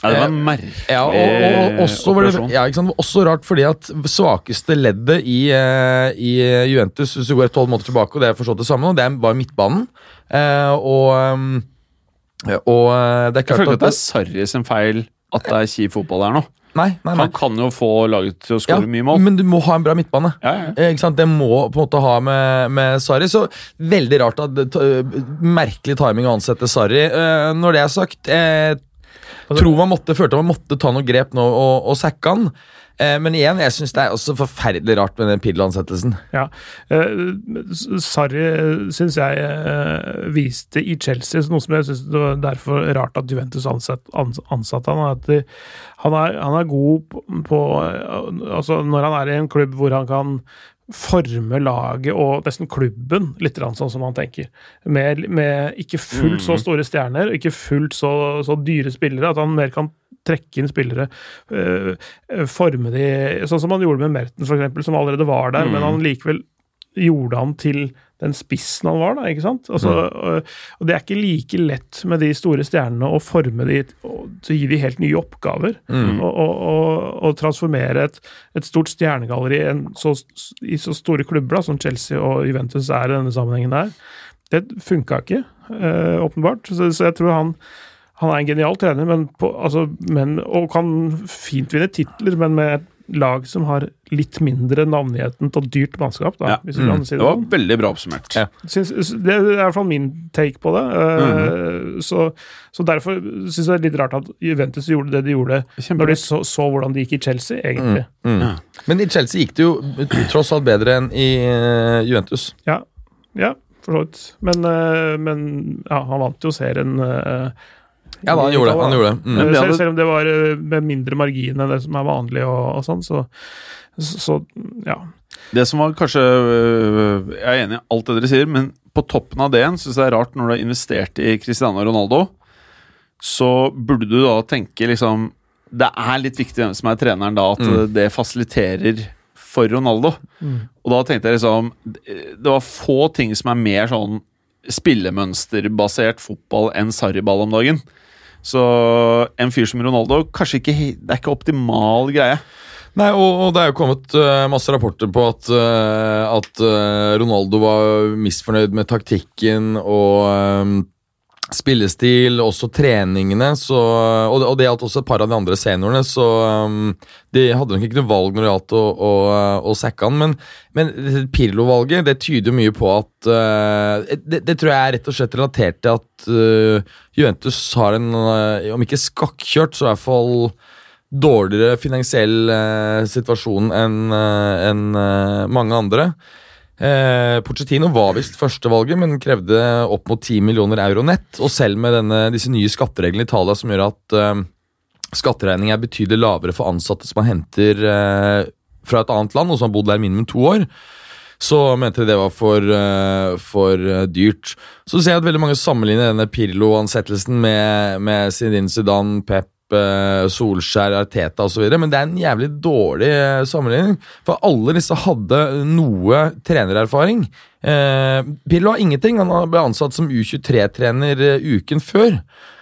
Speaker 3: Ja, det var en merkelig
Speaker 5: Ja, og, og, og også,
Speaker 3: operasjon.
Speaker 5: ja, ikke sant? Også rart fordi at svakeste leddet i, eh, i Juventus Hvis du går tolv måneder tilbake, og det er forstått det samme, og det var midtbanen. Eh, og, og eh, det er
Speaker 3: Jeg føler at det er Sarri sin feil at det er kjip fotball her nå.
Speaker 5: Nei, nei, nei.
Speaker 3: Han kan jo få laget til å
Speaker 5: Ja,
Speaker 3: mye mål.
Speaker 5: men du må ha en bra midtbane.
Speaker 3: Ja, ja.
Speaker 5: Eh, Ikke sant? Det må på en måte ha med, med Sarri. Så veldig rart at Merkelig timing å ansette Sarri. Uh, når det er sagt, jeg tror man måtte, følte man måtte ta noe grep nå og, og sacke han. Eh, men igjen, jeg syns det er også forferdelig rart med den Piddle-ansettelsen.
Speaker 4: Ja. Eh, Sarri syns jeg eh, viste i Chelsea noe som jeg syns det var derfor rart at Juventus ansatt, ans- ansatte han. At de, han, er, han er god på, på eh, Altså, når han er i en klubb hvor han kan forme laget og nesten klubben litt sånn som han tenker. Med, med ikke fullt så store stjerner, ikke fullt så, så dyre spillere. At han mer kan trekke inn spillere, øh, forme de Sånn som han gjorde med Merten, eksempel, som allerede var der, men han likevel gjorde han til den spissen han var, da, ikke sant? Altså, og, og det er ikke like lett med de store stjernene å forme de til å gi de helt nye oppgaver. Og, og, og, og transformere et, et stort stjernegalleri i så, i så store klubber da, som Chelsea og Juventus er i denne sammenhengen der. Det funka ikke, øh, åpenbart. Så, så jeg tror han han er en genial trener, men, på, altså, men, og kan fint vinne titler, men med et lag som har litt mindre navngigheten og dyrt mannskap, da,
Speaker 3: Ja.
Speaker 4: hvis du kan si
Speaker 3: Det
Speaker 4: det
Speaker 3: var
Speaker 4: sånn.
Speaker 3: veldig bra oppsummert.
Speaker 5: Ja.
Speaker 4: Synes, det er i hvert fall min take på det. Mm
Speaker 3: -hmm.
Speaker 4: så, så derfor syns jeg det er litt rart at Juventus gjorde det de gjorde når de så, så hvordan det gikk i Chelsea, egentlig.
Speaker 5: Mm.
Speaker 3: Ja.
Speaker 5: Men i Chelsea gikk det jo tross alt bedre enn i eh, Juventus.
Speaker 4: Ja, ja for så vidt. Men, eh, men ja, han vant jo serien. eh,
Speaker 5: Ja da, han gjorde det. Han gjorde det. Mm.
Speaker 4: Eh, Selv, selv om det var eh, med mindre margin enn det som er vanlig, og, og sånn, så, så, ja.
Speaker 3: Det som var kanskje øh, Jeg er enig i alt det dere sier, men på toppen av det igjen syns jeg det er rart når du har investert i Cristiano Ronaldo, så burde du da tenke liksom Det er litt viktig hvem som er treneren da, at
Speaker 5: Mm.
Speaker 3: det fasiliterer for Ronaldo. Og da tenkte jeg liksom Det var få ting som er mer sånn spillemønsterbasert fotball enn sarriball om dagen. Så en fyr som Ronaldo, kanskje ikke Det er ikke optimal greie.
Speaker 5: Nei, og, og det er jo kommet uh, masse rapporter på at, uh, at uh, Ronaldo var misfornøyd med taktikken og spillestil, også treningene, så, og, og det gjaldt også et par av de andre seniorene, så um, de hadde nok ikke noe valg når det gjaldt å, å, å sacke han, men, men Pirlo-valget, det tyder mye på at uh, det, det tror jeg er rett og slett relatert til at uh, Juventus har en, uh, om ikke skakkjørt, så i hvert fall dårligere finansiell uh, situasjon enn uh, enn, uh, mange andre. Eh, Pochettino var visst førstevalget, men krevde opp mot 10 millioner euro nett. Og selv med denne, disse nye skattereglene i Italia som gjør at eh, skatteregning er betydelig lavere for ansatte som man henter eh, fra et annet land, og som har bodd der minimum to år, så mente de det var for, eh, for dyrt. Så ser jeg at veldig mange sammenligner denne Pirlo-ansettelsen med, med Zinedine Zidane, Pep, Solskjær, Arteta osv., men det er en jævlig dårlig eh, sammenligning. For alle disse hadde noe trenererfaring. Eh, Pirlo har ingenting. Han ble ansatt som U23-trener eh, uken før.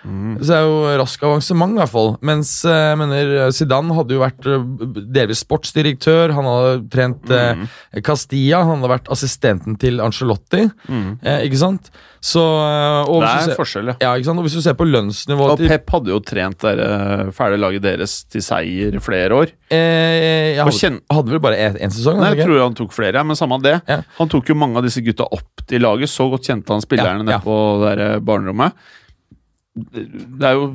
Speaker 5: Så det er jo rask avansement, i hvert fall. Mens eh, jeg mener, Zidane hadde jo vært eh, delvis sportsdirektør. Han hadde trent eh, Castilla. Han hadde vært assistenten til Angelotti. Eh, ikke sant? Så eh, og
Speaker 3: Det er
Speaker 5: ser-
Speaker 3: forskjell, ja.
Speaker 5: ja? Og hvis du ser på lønnsnivået
Speaker 3: Og Pep hadde jo trent det eh, fæle laget deres til seier flere år.
Speaker 5: eh, Jeg hadde, hadde vel bare én sesong?
Speaker 3: Nei, jeg
Speaker 5: ikke?
Speaker 3: tror han tok flere, men samme det.
Speaker 5: Ja.
Speaker 3: Han tok jo mange av disse gutta opp til laget. Så godt kjente han spillerne
Speaker 5: Ja,
Speaker 3: nede på det der eh, barnerommet. Det er jo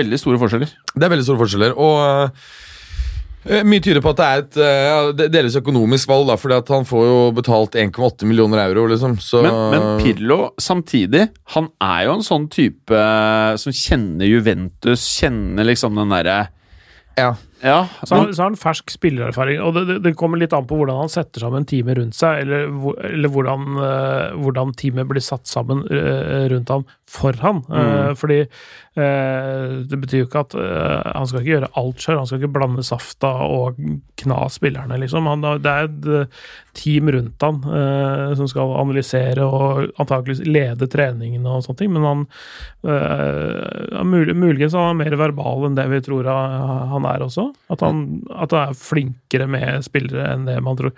Speaker 3: veldig store forskjeller.
Speaker 5: Det er veldig store forskjeller. Og uh, mye tyder på at det er et uh, delvis økonomisk valg, da, fordi at han får jo betalt 1,8 millioner euro, liksom. Så,
Speaker 3: Men, men Pirlo samtidig, han er jo en sånn type som kjenner Juventus, kjenner liksom den derre
Speaker 5: ja.
Speaker 3: Ja,
Speaker 4: Så har, så har han fersk spillererfaring, og det, det, kommer litt an på hvordan han setter sammen teamet rundt seg, eller, eller hvordan, uh, hvordan teamet blir satt sammen uh, rundt ham for han. Eh, fordi eh, det betyr jo ikke at han skal ikke gjøre alt sjøl, han skal ikke blande safta og kna spillerne, liksom. Han, det er et team rundt han som skal analysere og antakeligvis lede treningene og sånne ting, men han uh, muligens er han mer verbal enn det vi tror han er også. At han, at han er flinkere med spillere enn det man tror,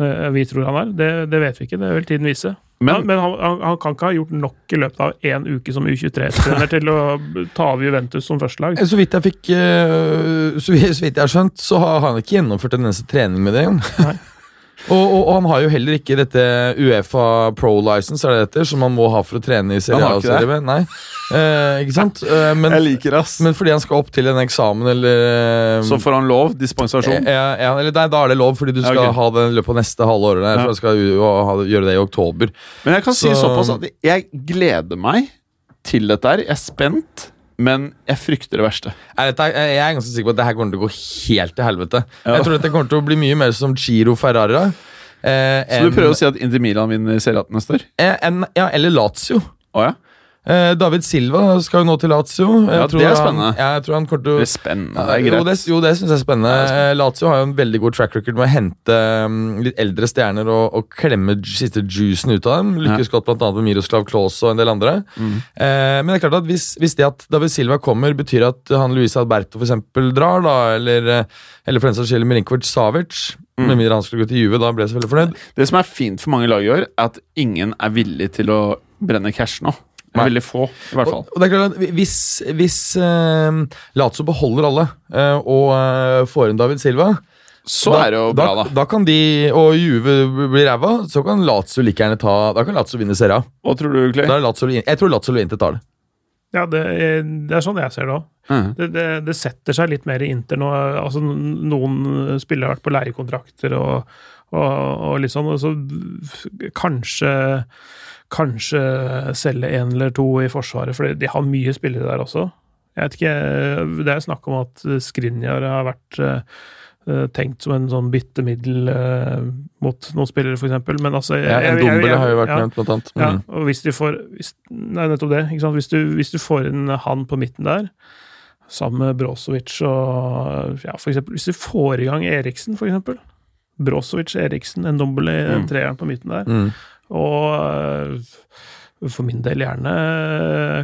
Speaker 4: eh, vi tror han er. Det, det vet vi ikke, det vil tiden vise.
Speaker 3: Men-
Speaker 4: ja, men han, han, kan ikke ha gjort nok i løpet av én uke som U23-trener til å ta av Juventus som førstelag.
Speaker 5: Så vidt jeg fikk eh, så vidt, så vidt jeg har skjønt, så har han ikke gjennomført en eneste trening med det engang. Og, og, og han har jo heller ikke dette Uefa Pro License, er det dette, som man må ha for å trene i Serie A
Speaker 3: ikke
Speaker 5: Serie B. Nei, Eh, ikke sant? Eh, men,
Speaker 3: liker ass.
Speaker 5: men fordi han skal opp til en eksamen eller eh,
Speaker 3: Så får han lov? Dispensasjon?
Speaker 5: Eh, ja, eller nei, Da er det lov, fordi du skal
Speaker 3: ok.
Speaker 5: ha det i løpet av neste halve året. Der,
Speaker 3: Ja.
Speaker 5: for jeg skal gjøre det i oktober.
Speaker 3: Men jeg kan si såpass at jeg gleder meg til dette her. Jeg er spent, men jeg frykter det verste.
Speaker 5: Er jeg er ganske sikker på at det her kommer til å gå helt til helvete.
Speaker 3: Ja.
Speaker 5: Jeg tror dette kommer til å bli mye mer som Giro Ferrara. Eh,
Speaker 3: Så du prøver å si at Inter Milan vinner Serie A neste år?
Speaker 5: eh, en, Ja, eller Lazio.
Speaker 3: Oh, ja?
Speaker 5: Eh, David Silva skal jo nå til Lazio. Jeg
Speaker 3: Ja, det er spennende.
Speaker 5: Han, jeg tror han kort,
Speaker 3: Det er spennende. Det er
Speaker 5: Jo, det, jo, det syns jeg er spennende.
Speaker 3: Er spennende.
Speaker 5: Eh, Lazio har jo en veldig god track record med å hente um, litt eldre stjerner og, og klemme siste juicen ut av dem. Lykkes godt blant annet med Miroslav Klaus og en del andre.
Speaker 3: Mm.
Speaker 5: Eh, men det er klart at hvis, hvis det at David Silva kommer, betyr at han Luis Alberto for eksempel drar, da, eller, eller for den saks skyld Milinkovic Savic
Speaker 3: Mm.
Speaker 5: Med mindre han skulle gå til Juve, da ble jeg selvfølgelig fornøyd.
Speaker 3: Det som er fint for mange lag i år, er at ingen er villig til å brenne cash nå. Det er veldig få, i hvert fall.
Speaker 5: Og, og det er klart at Hvis, hvis uh, Lazio beholder alle uh, og uh, får inn David Silva
Speaker 3: Så er det jo bra, da.
Speaker 5: Da kan de, og Juve blir ræva, så kan Lazio like gjerne ta Da kan Lazio vinne serien.
Speaker 3: Hva tror du, Clay?
Speaker 5: Da jeg tror Lazio og Inter tar det.
Speaker 4: Ja, det, er- det er sånn jeg ser det òg.
Speaker 3: Mm.
Speaker 4: Det, det, det setter seg litt mer i Inter nå. Altså, noen spillere har vært på leiekontrakter og, og, og litt sånn. Og så kanskje Kanskje selge en eller to i Forsvaret, for de har mye spillere der også. Jeg vet ikke, Det er snakk om at Skrinjar har vært eh, tenkt som en sånn byttemiddel eh, mot noen spillere, f.eks. Men altså jeg-
Speaker 5: Ja, en Dombele har jo vært
Speaker 4: ja.
Speaker 5: nevnt, blant annet.
Speaker 4: Ja,
Speaker 5: Mm.
Speaker 4: og hvis de får hvis, Nei, nettopp det. Hvis, du, hvis du får inn han på midten der, sammen med Brosevic og ja, for eksempel, Hvis du får i gang Eriksen, for eksempel. Brozovic, Eriksen, en dobbel i
Speaker 3: Mm.
Speaker 4: treeren på midten der.
Speaker 5: Mm.
Speaker 4: Og for min del gjerne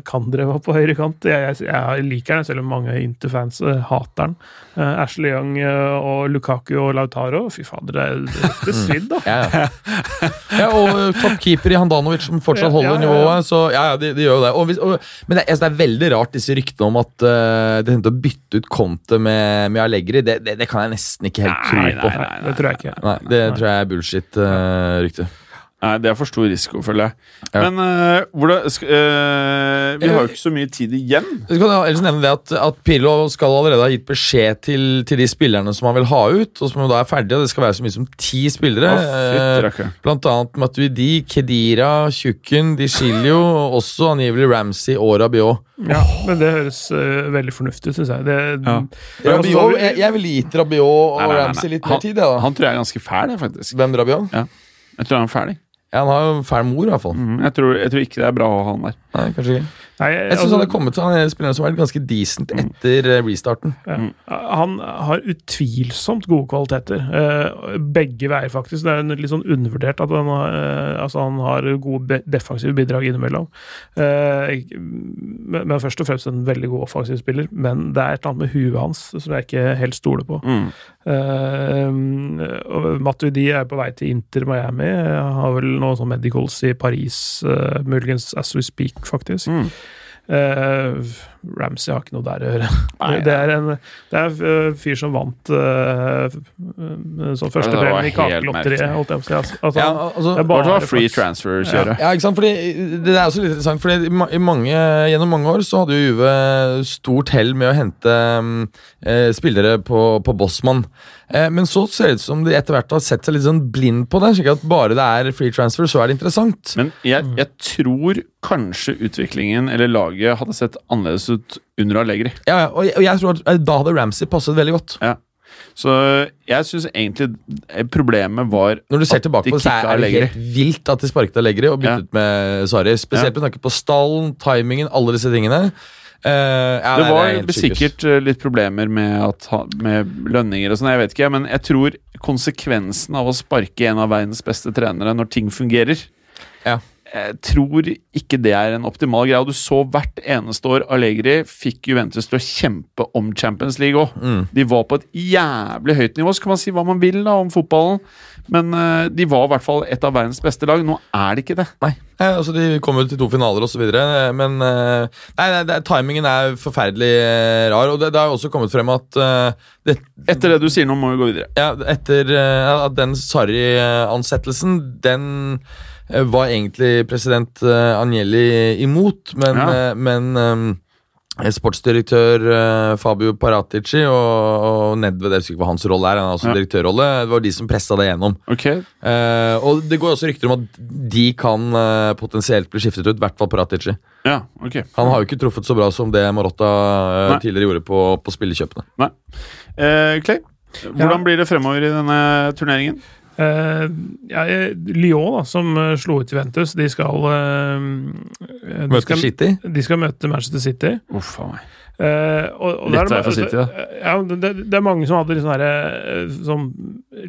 Speaker 4: Kandreva på høyre kant. Jeg, jeg, jeg liker den, selv om mange Inter-fans øh, hater den. Uh, Ashley Young og Lukaku og Lautaro, fy fader, det er det svidde, svidd, da.
Speaker 5: Ja, ja. ja, og toppkeeper i Handanovic som fortsatt holder nivået. Så ja, ja, de, de gjør jo det. Og hvis, og, men det, altså, det er veldig rart, disse ryktene om at uh, det hender å bytte ut Conte med, med Allegri. Det, det, det kan jeg nesten ikke helt tro
Speaker 3: Nei,
Speaker 5: på.
Speaker 3: nei, nei.
Speaker 4: Det tror jeg ikke.
Speaker 5: Nei, det tror jeg er bullshit-rykte.
Speaker 3: Nei, det er for stor risiko, føler jeg.
Speaker 5: Ja.
Speaker 3: Men eh, hvordan sk- eh, Vi har jo ikke så mye tid igjen.
Speaker 5: Jeg kan ellers nevne det at, at Pirlo skal allerede ha gitt beskjed til, til de spillerne som han vil ha ut, og som da er ferdige. og Det skal være så mye som ti spillere.
Speaker 3: Å, fytti
Speaker 5: eh, blant annet Matuidi, Kedira, Tjukken, Di Chilio, og også angivelig Ramsey og Rabiot.
Speaker 4: Ja, men det høres uh, veldig fornuftig ut, syns jeg. Det,
Speaker 3: Ja.
Speaker 4: Ja, altså,
Speaker 5: Rabiot, jeg, jeg ville gitt Rabiot og
Speaker 3: Nei, nei, nei, nei.
Speaker 5: Ramsey litt mer tid. ja da.
Speaker 3: Han tror jeg er ganske fæl, faktisk.
Speaker 5: Hvem Rabiot?
Speaker 3: Jeg tror han er ferdig.
Speaker 5: Ja, han har jo fæl mor, i hvert fall.
Speaker 3: Mm, Jeg, tror, jeg tror ikke det er bra å ha han der.
Speaker 5: Nei, kanskje ikke.
Speaker 4: Nei,
Speaker 5: Jeg syns
Speaker 4: altså,
Speaker 5: han er kommet til han er en spiller som har vært ganske decent etter eh, restarten.
Speaker 4: ja. Han har utvilsomt gode kvaliteter. Eh, begge veier, faktisk. Det er en litt sånn undervurdert at han har, eh, altså han har gode defensive bidrag innimellom. Eh, men, først og fremst en veldig god offensiv spiller. Men det er et eller annet med huet hans som jeg ikke helt stoler på.
Speaker 3: Mm.
Speaker 4: Uh, og Matuidi er på vei til Inter Miami. Han har vel noen sånn medicals i Paris, muligens as we speak, faktisk.
Speaker 3: Mm.
Speaker 4: Eh, Ramsey har ikke noe der å gjøre.
Speaker 3: Nei,
Speaker 4: det er en det er en fyr som vant uh, sånn første
Speaker 3: Ja, det var
Speaker 4: premie i kakelotteriet, holdt jeg på å si. Altså,
Speaker 5: Ja, altså,
Speaker 4: det er
Speaker 3: Bare det var free transfer-kjøret.
Speaker 5: Ja, ikke sant? Fordi det er også litt interessant, fordi mange, gjennom mange år så hadde jo Juve stort hell med å hente eh, spillere på, på Bossmann. Eh, men så ser det ut som de etter hvert har sett seg litt sånn blind på det, slik at bare det er free transfer, så er det interessant.
Speaker 3: Men jeg, jeg tror kanskje utviklingen eller laget hadde sett annerledes ut under Allegri.
Speaker 5: Ja, ja, og, jeg, og jeg tror at eh, da hadde Ramsey passet veldig godt.
Speaker 3: Så jeg syns egentlig problemet var
Speaker 5: Når du ser tilbake
Speaker 3: de
Speaker 5: på det, så er det
Speaker 3: Allegri.
Speaker 5: helt vilt at de sparket Allegri og byttet med Sari. Spesielt
Speaker 3: Ja.
Speaker 5: med tanke på stallen, timingen, alle disse tingene. Eh, ja,
Speaker 3: Det var
Speaker 5: sykehus.
Speaker 3: sikkert eh, litt problemer med, at, med lønninger og sånn, jeg vet ikke, men jeg tror konsekvensen av å sparke en av verdens beste trenere når ting fungerer
Speaker 5: Ja.
Speaker 3: Jeg tror ikke det er en optimal greie. og Du så hvert eneste år Allegri fikk Juventus til å kjempe om Champions League òg.
Speaker 5: Mm.
Speaker 3: De var på et jævlig høyt nivå. Så kan man si hva man vil da om fotballen, men uh, de var i hvert fall et av verdens beste lag. Nå er det ikke det.
Speaker 5: Nei, eh, altså De kom jo til to finaler osv., men eh, nei, nei, det, timingen er forferdelig eh, rar. Og det, det har også kommet frem at eh, det,
Speaker 3: Etter det du sier nå, må vi gå videre.
Speaker 5: ja, etter eh, at den Sarri-ansettelsen, den eh, var egentlig president eh, Agnelli imot, men,
Speaker 3: Ja.
Speaker 5: eh, men eh, sportsdirektør eh, Fabio Paratici og, og Nedved, jeg husker ikke hva hans rolle er, han har også
Speaker 3: Ja.
Speaker 5: direktørrolle, det var de som pressa det gjennom.
Speaker 3: Ok,
Speaker 5: Eh, og det går også rykter om at de kan eh, potensielt bli skiftet ut, i hvert fall Paratici.
Speaker 3: ja, ok.
Speaker 5: Han har jo ikke truffet så bra som det Marotta eh, tidligere gjorde på, på spillekjøpene.
Speaker 3: Eh, Clay, hvordan
Speaker 4: Ja.
Speaker 3: blir det fremover i denne turneringen?
Speaker 4: Eh, ja, eh, Lyon, da, som eh, slo ut Juventus, de skal eh, de
Speaker 5: Møter
Speaker 4: skal,
Speaker 5: City.
Speaker 4: De skal møte Manchester City.
Speaker 3: Uff a meg.
Speaker 4: Uh, og, og Litt
Speaker 3: vei for City, da.
Speaker 4: Ja, det, det er mange som hadde sånn herre Som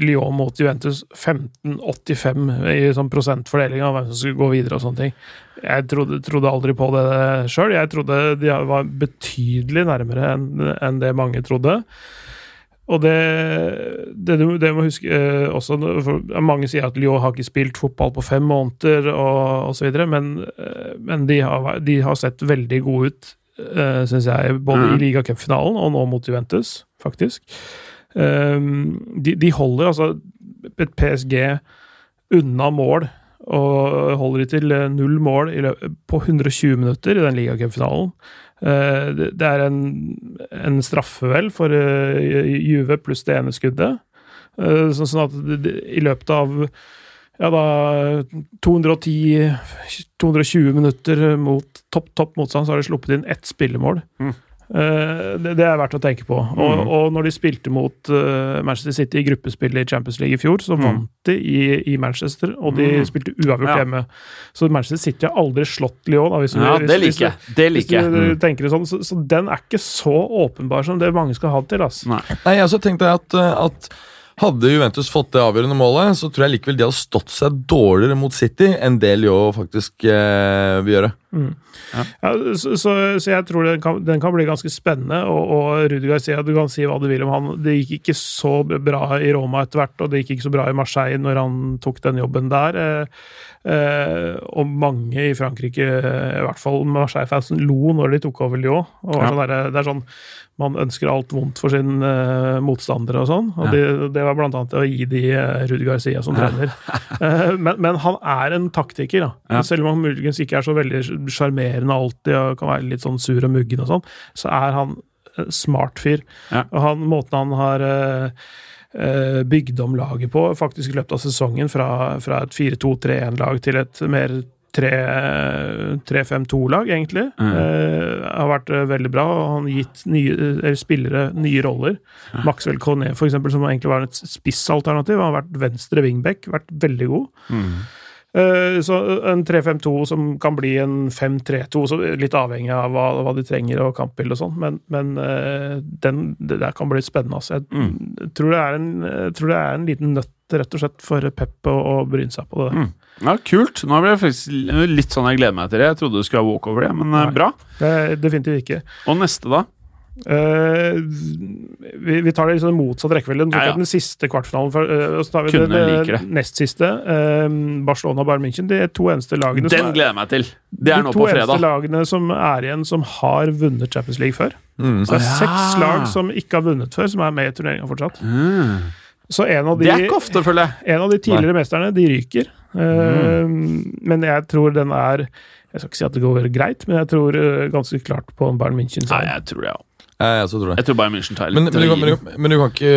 Speaker 4: Lyon mot Juventus 15-85 i sånn prosentfordeling av hvem som skulle gå videre og sånne ting. Jeg trodde, trodde aldri på det sjøl. Jeg trodde de var betydelig nærmere enn enn det mange trodde. Og det, det, du, det må huske eh, også for Mange sier at Lyon har ikke spilt fotball på fem måneder, og osv., men, eh, men de, har, de har sett veldig gode ut, eh, syns jeg, både
Speaker 3: mm.
Speaker 4: i ligacupfinalen og nå mot Juventus, faktisk. Eh, de, de holder altså et PSG unna mål, og holder de til eh, null mål på 120 minutter i den ligacupfinalen. Uh, det, det er en, en straffe, vel, for uh, Juve pluss det ene skuddet. Uh, sånn at i løpet av ja da 210-220 minutter mot topp topp motstand, så har de sluppet inn ett spillemål.
Speaker 3: Mm.
Speaker 4: Eh, det, det er verdt å tenke på. Og,
Speaker 3: Mm.
Speaker 4: og når de spilte mot eh, Manchester City i gruppespillet i Champions League i fjor, så
Speaker 3: Mm.
Speaker 4: vant de i, i Manchester, og de
Speaker 3: Mm.
Speaker 4: spilte uavgjort
Speaker 3: Ja.
Speaker 4: hjemme. Så Manchester City har aldri slått Lyon. Da, hvis du-
Speaker 3: Ja,
Speaker 4: hvis-
Speaker 3: det liker jeg. Det liker
Speaker 4: du
Speaker 3: jeg.
Speaker 4: tenker det sånn, så, så den er ikke så åpenbar som det mange skal ha det til. Altså.
Speaker 3: Nei.
Speaker 5: Nei, jeg også tenkte at, eh, at hadde Juventus fått det avgjørende målet, så tror jeg likevel de hadde stått seg dårligere mot City enn det Lyon faktisk eh, vil gjøre.
Speaker 4: Ja, så, så, så jeg tror den kan, den kan bli ganske spennende. Og, og Rudi Garcia, du kan si hva du vil om han. Det gikk ikke så bra i Roma etter hvert, og det gikk ikke så bra i Marseille når han tok den jobben der. Eh, eh, og mange i Frankrike, i hvert fall Marseille-fansen, lo når de tok over Lyon. Og
Speaker 3: Ja.
Speaker 4: sånn der, det er sånn man ønsker alt vondt for sin uh, motstandere og sånn. Og
Speaker 3: Ja.
Speaker 4: det, det var blant annet å gi de uh, Rudi Garcia som trener. Uh, men, men han er en taktiker, da.
Speaker 3: Ja.
Speaker 4: Selv om han muligens ikke er så veldig sjarmerende alltid og kan være litt sånn sur og muggen og sånn, så er han smart fyr.
Speaker 3: Ja.
Speaker 4: Og han, måten han har eh, eh, om laget på, faktisk i løpet av sesongen, fra, fra et 4-2-3-1-lag til et mer 3-5-2-lag, egentlig,
Speaker 3: Mm.
Speaker 4: eh, har vært eh, veldig bra. og Han har gitt nye, eller spillere nye roller. Maxwell Cornet, for eksempel, som egentlig var et spissalternativ, han har vært venstre wingback, vært veldig god.
Speaker 3: Mm.
Speaker 4: Eh, Så en 3-5-2 som kan bli en 5-3-2, litt avhengig av hva, hva de trenger og kampbilde og sånn, men, men eh, den, det der kan bli spennende. Altså. Jeg
Speaker 3: Mm.
Speaker 4: tror, det er en, jeg tror det er en liten nøtt rett og slett for Pep å, å bryne seg på det.
Speaker 3: Mm. Ja, Kult. Nå ble det faktisk litt sånn jeg gleder meg til det. Jeg trodde du skulle ha walkover, det, men eh,
Speaker 4: Nei.
Speaker 3: bra.
Speaker 4: Det definitivt ikke.
Speaker 3: Og neste, da?
Speaker 4: Eh, vi, vi tar det i sånn motsatt rekkefølge. Nå
Speaker 3: Ja, ja.
Speaker 4: den siste kvartfinalen, for, uh, så tar vi
Speaker 3: Kunne
Speaker 4: det, det
Speaker 3: det.
Speaker 4: nest siste. Uh, Barcelona og Bayern München. De to eneste lagene
Speaker 3: Den
Speaker 4: er,
Speaker 3: gleder jeg meg til. Det er
Speaker 4: de
Speaker 3: nå
Speaker 4: to eneste lagene som er igjen som har vunnet Champions League før.
Speaker 5: Mm.
Speaker 4: Så det er
Speaker 3: ja.
Speaker 4: seks lag som ikke har vunnet før, som er med i turneringa fortsatt.
Speaker 3: Mm.
Speaker 4: Så en av de,
Speaker 3: Det er ikke ofte, føler jeg.
Speaker 4: en av de tidligere mesterne, de ryker. Mm. Men jeg tror den er Jeg skal ikke si at det går greit, men jeg tror ganske klart på Bayern München.
Speaker 3: Nei, jeg tror det, ja.
Speaker 5: Jeg tror det.
Speaker 3: Jeg tror Bayern München tar litt
Speaker 5: Men, men, du kan, men, du, men du kan ikke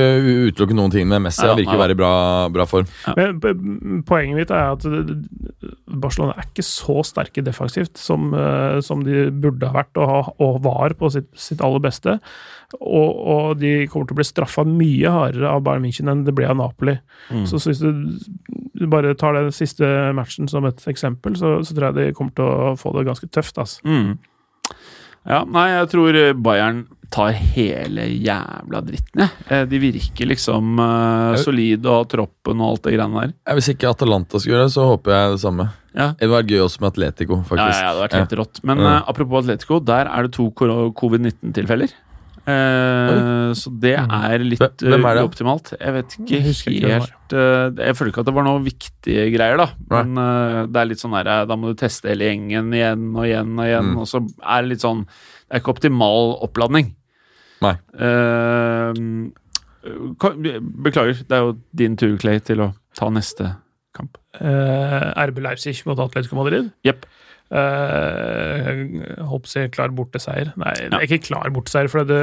Speaker 5: utelukke noen ting med Messi.
Speaker 3: Ja,
Speaker 5: Han virker å være i bra, bra form.
Speaker 4: Men poenget mitt er at Barcelona er ikke så sterke defensivt som, eh, som de burde ha vært og, og var på sitt, sitt aller beste. Og, og de kommer til å bli straffa mye hardere av Bayern München enn det ble av Napoli.
Speaker 3: Mm.
Speaker 4: Så, så hvis du bare tar den siste matchen som et eksempel, så, så tror jeg de kommer til å få det ganske tøft. Altså.
Speaker 3: Mm. Ja, nei, jeg tror Bayern tar hele jævla dritten, jeg. Eh, De virker liksom uh, solide og har troppen og alt det greiene der.
Speaker 5: Ja, Hvis ikke Atalanta skal gjøre det, så håper jeg det samme.
Speaker 3: Ja.
Speaker 5: Det var gøy også med Atletico, faktisk.
Speaker 3: ja, ja, det har vært helt rått. Men eh, apropos Atletico, der er det to covid-19-tilfeller. Uh, så det er litt
Speaker 5: Hvem- er det?
Speaker 3: uoptimalt. Jeg vet ikke
Speaker 4: Jeg
Speaker 3: helt ikke Jeg føler ikke at det var noen viktige greier, da. Men uh, det er litt sånn der, da må du teste hele gjengen igjen og igjen og igjen.
Speaker 5: Mm.
Speaker 3: Og så er det litt sånn Det er ikke optimal oppladning.
Speaker 5: Nei.
Speaker 3: Eh, beklager, det er jo din tur, Clay, til å ta neste kamp.
Speaker 4: Eh, RB Leipzig mot Atletico Madrid.
Speaker 3: Jepp.
Speaker 4: Uh, Håper jeg klar borteseier. Nei, det er ikke klar borteseier, for det,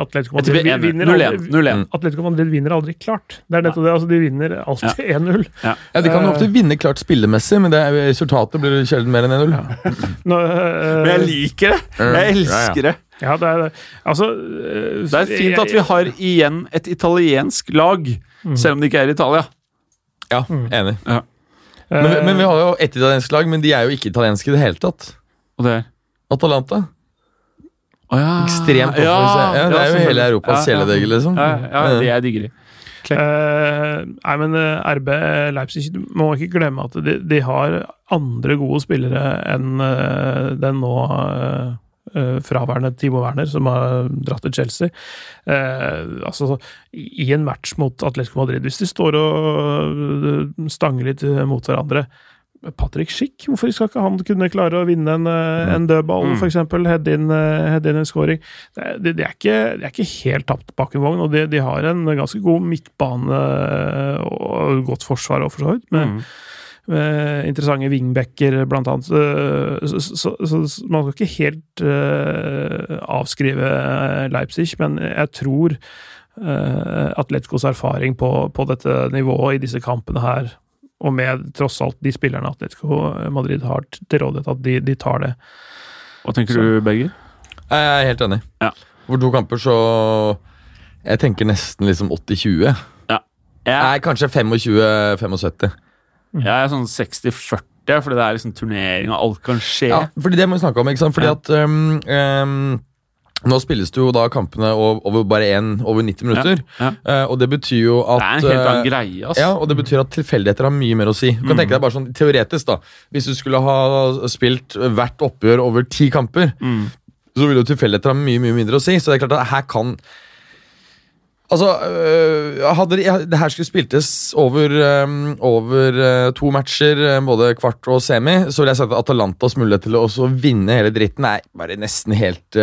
Speaker 4: Atletico Madrid
Speaker 3: 1-0.
Speaker 4: vinner aldri, Atletico Madrid vinner aldri klart. Det er nettopp det. altså De vinner alltid 1-0.
Speaker 5: Ja, De kan ofte vinne klart spillemessig, men det resultatet blir sjelden mer enn 1-0.
Speaker 4: Nå, eh,
Speaker 3: Men jeg liker det! Jeg elsker det!
Speaker 4: Ja, det er Altså eh,
Speaker 3: Det er fint at vi har igjen et italiensk lag, selv om det ikke er Italia.
Speaker 5: Ja, enig.
Speaker 4: Ja.
Speaker 5: Men, men vi har jo ett italiensk lag, men de er jo ikke italienske i det hele tatt.
Speaker 3: Og det er
Speaker 5: Atalanta.
Speaker 3: Oh, ja.
Speaker 5: Ekstremt offensiv. Ja, det er jo hele Europas kjæledegge, liksom.
Speaker 3: Ja, ja, det er diggeri.
Speaker 4: Uh, nei, men eh, RB Leipzig du må ikke glemme at de, de har andre gode spillere enn eh, den nå eh, eh, fraværende Timo Werner, som har dratt til Chelsea. Eh, altså, i en match mot Atletico Madrid, hvis de står og eh, stanger litt mot hverandre Patrick Schick, hvorfor skal ikke han kunne klare å vinne en, eh, en dødball,
Speaker 3: Mm.
Speaker 4: for eksempel? Head in, eh, head in en scoring. Det, det, er ikke, det er ikke helt tapt bak en vogn, og de, de har en ganske god midtbane eh, og godt forsvar, og for så vidt.
Speaker 3: Mm.
Speaker 4: Med interessante wingbacker, blant annet. Eh, Så, så, så, så man skal ikke helt uh, avskrive Leipzig, men jeg tror uh, Atleticos erfaring på, på dette nivået i disse kampene her, og med tross alt de spillerne Atletico Madrid har til rådighet, at de, de tar det.
Speaker 3: Hva tenker du, Berger?
Speaker 5: Jeg er helt enig.
Speaker 3: Ja.
Speaker 5: For to kamper, så Jeg tenker nesten liksom 80-20.
Speaker 3: Jeg,
Speaker 5: Nei, kanskje 25-75.
Speaker 3: Jeg er sånn 60-40, fordi det er liksom turnering, og alt kan skje.
Speaker 5: Ja, fordi det må vi snakke om, ikke sant? Fordi
Speaker 3: Ja.
Speaker 5: at um, um, Nå spilles det jo da kampene over, bare én over 90 minutter.
Speaker 3: Ja,
Speaker 5: eh, og det betyr jo at
Speaker 3: Det er en helt
Speaker 5: eh,
Speaker 3: annen greie, altså.
Speaker 5: Ja, og det betyr at tilfeldigheter har mye mer å si. Du kan
Speaker 3: Mm.
Speaker 5: tenke deg bare sånn teoretisk da Hvis du skulle ha spilt hvert oppgjør over ti kamper,
Speaker 3: Mm.
Speaker 5: så ville jo tilfeldigheter ha mye mye mindre å si. Så det er klart at her kan Altså, øh, hadde de- det her skulle spiltes over, øh, over øh, to matcher, både kvart og semi, så ville jeg sagt at Atalantas mulighet til å også vinne hele dritten er bare nesten helt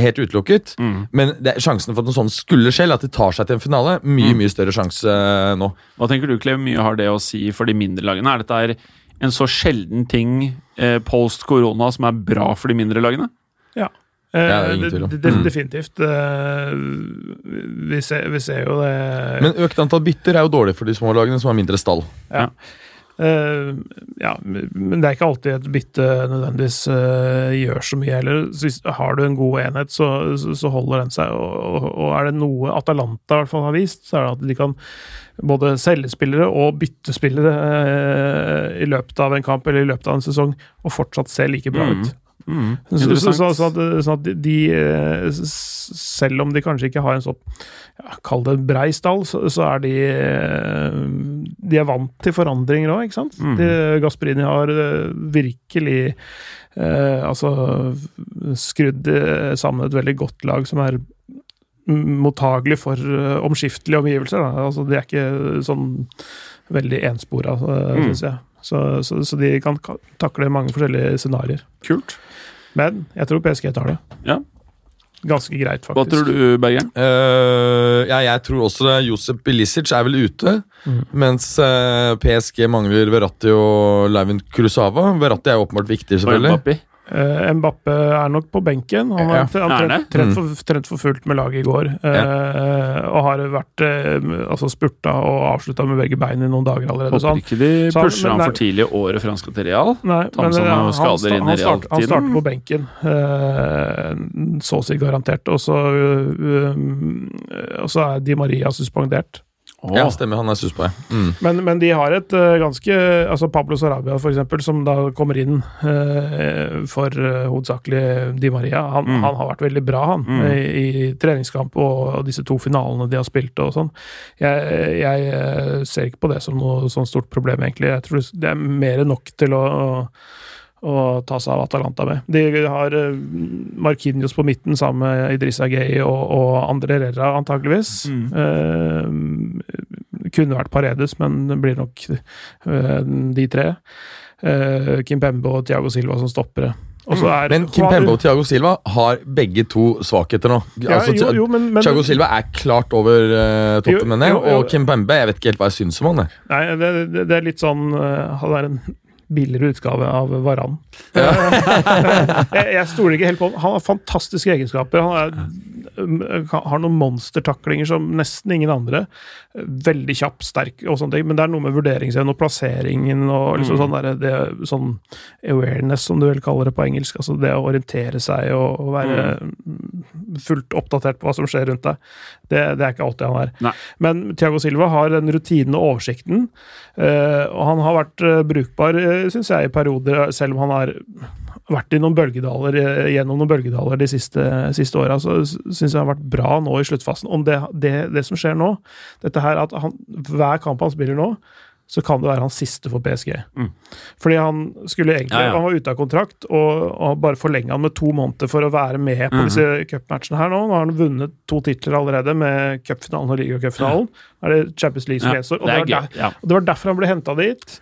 Speaker 5: helt utelukket.
Speaker 3: Mm.
Speaker 5: Men det, sjansen for at noe sånt skulle skje, at de tar seg til en finale, mye
Speaker 3: Mm.
Speaker 5: mye større sjanse nå.
Speaker 3: Hva tenker du, Klev? Mye har det å si for de mindre lagene? Er dette er en så sjelden ting eh, post korona som er bra for de mindre lagene?
Speaker 4: Eh,
Speaker 5: Ja, det er ingen tvil om. Mm.
Speaker 4: Definitivt. Eh, vi, ser, vi ser jo det
Speaker 5: Men økt antall bytter er jo dårlig for de små lagene som har mindre stall.
Speaker 4: Eh, ja, men det er ikke alltid et bytte nødvendigvis eh, gjør så mye heller. Så hvis, har du en god enhet, så, så, så holder den seg. Og, og, og er det noe Atalanta i hvert fall har vist, så er det at de kan både selge spillere og bytte spillere eh, i løpet av en kamp eller i løpet av en sesong, og fortsatt se like bra
Speaker 3: Mm.
Speaker 4: ut.
Speaker 3: Mm.
Speaker 4: Så, så, så, så, at, så at de, eh, Selv om de kanskje ikke har en sånn ja, Kall det brei stall, så, er de eh, De er vant til forandringer òg, ikke sant?
Speaker 3: Mm.
Speaker 4: De, Gasperini har eh, virkelig eh, altså skrudd sammen et veldig godt lag som er mottagelig for omskiftelige omgivelser. Da. Altså, de er ikke sånn veldig enspora,
Speaker 3: Mm.
Speaker 4: syns jeg. Så, så, så de kan takle mange forskjellige scenarioer.
Speaker 3: Kult.
Speaker 4: Men jeg tror PSG tar det.
Speaker 3: Ja.
Speaker 4: Ganske greit, faktisk.
Speaker 3: Hva tror du, Bergen?
Speaker 5: Uh, ja, jeg tror også det. Josep Bilicic er vel ute,
Speaker 4: Mm.
Speaker 5: mens uh, PSG mangler Verratti og Leivin Kurusava. Verratti er jo åpenbart viktig, selvfølgelig.
Speaker 3: Mbappé?
Speaker 4: Eh, Mbappe er nok på benken. Han
Speaker 5: Ja.
Speaker 4: har han
Speaker 3: Er
Speaker 4: trent, trent, for, trent for fullt med laget i går. eh, og har vært uh, altså spurta og avslutta med begge bein i noen dager allerede.
Speaker 3: Håper
Speaker 4: han,
Speaker 3: ikke de
Speaker 4: så han-
Speaker 3: pusher
Speaker 4: men
Speaker 3: han for tidlig året før han skal til Real.
Speaker 4: Nei, men han,
Speaker 3: skader
Speaker 4: sta-
Speaker 3: inn i
Speaker 4: han, start, han starter på benken. eh, så å si garantert. Og så, og så er Di Maria suspendert.
Speaker 5: Ja, stemmer. Han er sus på det. Mm.
Speaker 4: Men, men de har et uh, ganske Altså Pablo Sarabia, for eksempel, som da kommer inn uh, for uh, hovedsakelig Di Maria. Han,
Speaker 3: Mm.
Speaker 4: han har vært veldig bra, han,
Speaker 3: Mm.
Speaker 4: i, i treningskamp og, og disse to finalene de har spilt og sånn. Jeg, jeg ser ikke på det som noe sånn stort problem, egentlig. Jeg tror det er mer enn nok til å, å å ta seg av Atalanta med. De har uh, Markinios på midten sammen med Idrissa Gueye og, og André Herrera, antageligvis. Eh, kunne vært Paredes, men det blir nok eh, de tre. Eh, Kim Pembe og Thiago Silva som stoppere. Er
Speaker 5: Men Kim Pembe og Thiago Silva har begge to svakheter nå.
Speaker 4: ja,
Speaker 5: Altså,
Speaker 4: jo, jo, men, men,
Speaker 5: Thiago Silva er klart over uh, toppen, mener jeg. Og Kim Pembe, jeg vet ikke helt hva jeg syns om han. Er.
Speaker 4: Nei, det, det, det er litt sånn eh, Han er en billigere utgave av Varan. jeg, jeg stoler ikke helt på ham. Han har fantastiske egenskaper. Han er, har noen monstertaklinger som nesten ingen andre. Veldig kjapp, sterk og sånne ting, men det er noe med vurderingsevnen og plasseringen og liksom
Speaker 3: Mm.
Speaker 4: sånn, der, det, sånn awareness, som du vel kaller det på engelsk. Altså det å orientere seg og, og være fullt oppdatert på hva som skjer rundt deg. Det, det er ikke alltid han er.
Speaker 3: Nei.
Speaker 4: Men Thiago Silva har den rutinen og oversikten, eh, og han har vært eh, brukbar, syns jeg, i perioder, selv om han har vært i noen bølgedaler eh, gjennom noen bølgedaler de siste, siste åra, så syns jeg han har vært bra nå i sluttfasen. Om det, det, det som skjer nå, dette her at han, hver kamp han spiller nå, så kan det være hans siste for PSG.
Speaker 3: Mm.
Speaker 4: Fordi han skulle egentlig
Speaker 3: Ja, ja.
Speaker 4: Han var ute av kontrakt, og, og bare forlenga han med to måneder for å være med på
Speaker 3: mm.
Speaker 4: disse cupmatchene her nå. Nå har han vunnet to titler allerede, med cupfinalen og ligacupfinalen. Ja. er det Champions League som
Speaker 3: Ja,
Speaker 4: gjenstår. og
Speaker 3: det
Speaker 4: det var der-
Speaker 3: Ja.
Speaker 4: og det var derfor han ble henta dit.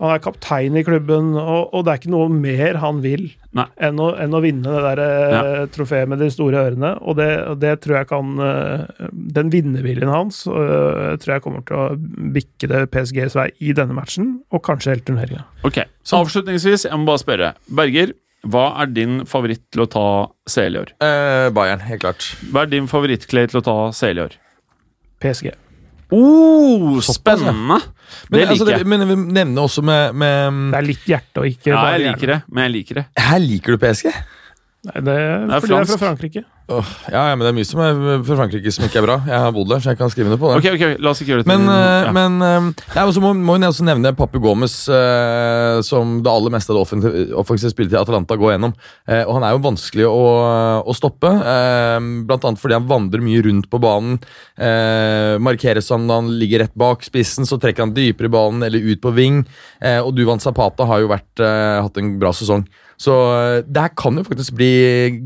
Speaker 4: Han er kaptein i klubben, og, og det er ikke noe mer han vil enn å, enn å vinne det der ja. trofeet med de store ørene. Og det, det tror jeg kan eh, Den vinnerviljen hans eh, tror jeg kommer til å bikke det PSGs vei i denne matchen, og kanskje hele turneringa.
Speaker 3: Ok, så Avslutningsvis, jeg må bare spørre. Berger, hva er din favoritt til å ta CL i år?
Speaker 5: Eh, Bayern, helt klart.
Speaker 3: Hva er din favorittklay til å ta CL i år?
Speaker 4: PSG.
Speaker 3: Oh, spennende!
Speaker 5: Men,
Speaker 3: Det
Speaker 5: altså, det,
Speaker 3: jeg.
Speaker 5: men vi nevner også med, med
Speaker 4: Det er litt hjerte og ikke
Speaker 3: Ja,
Speaker 4: bare
Speaker 3: jeg liker det, men jeg liker det.
Speaker 5: Her liker du PSG?
Speaker 4: Nei, det er,
Speaker 3: Det er
Speaker 4: fordi det er fra Frankrike.
Speaker 5: Oh, ja, ja, men det er mye som er fra Frankrike som ikke er bra. Jeg har bodd der, så jeg kan skrive under på det.
Speaker 3: Ok, ok, la oss ikke gjøre det
Speaker 5: Men,
Speaker 3: til
Speaker 5: eh,
Speaker 3: ja.
Speaker 5: men eh, ja, så må, må jeg også nevne Papu Gomez, eh, som det aller meste av det offensive, spillet til Atalanta går gjennom. Eh, og Han er jo vanskelig å, å stoppe, eh, blant annet fordi han vandrer mye rundt på banen. Eh, markeres han når han ligger rett bak spissen, så trekker han dypere i banen eller ut på ving. Eh, og Duvan Zapata har jo vært, eh, hatt en bra sesong. Så eh, det her kan jo faktisk bli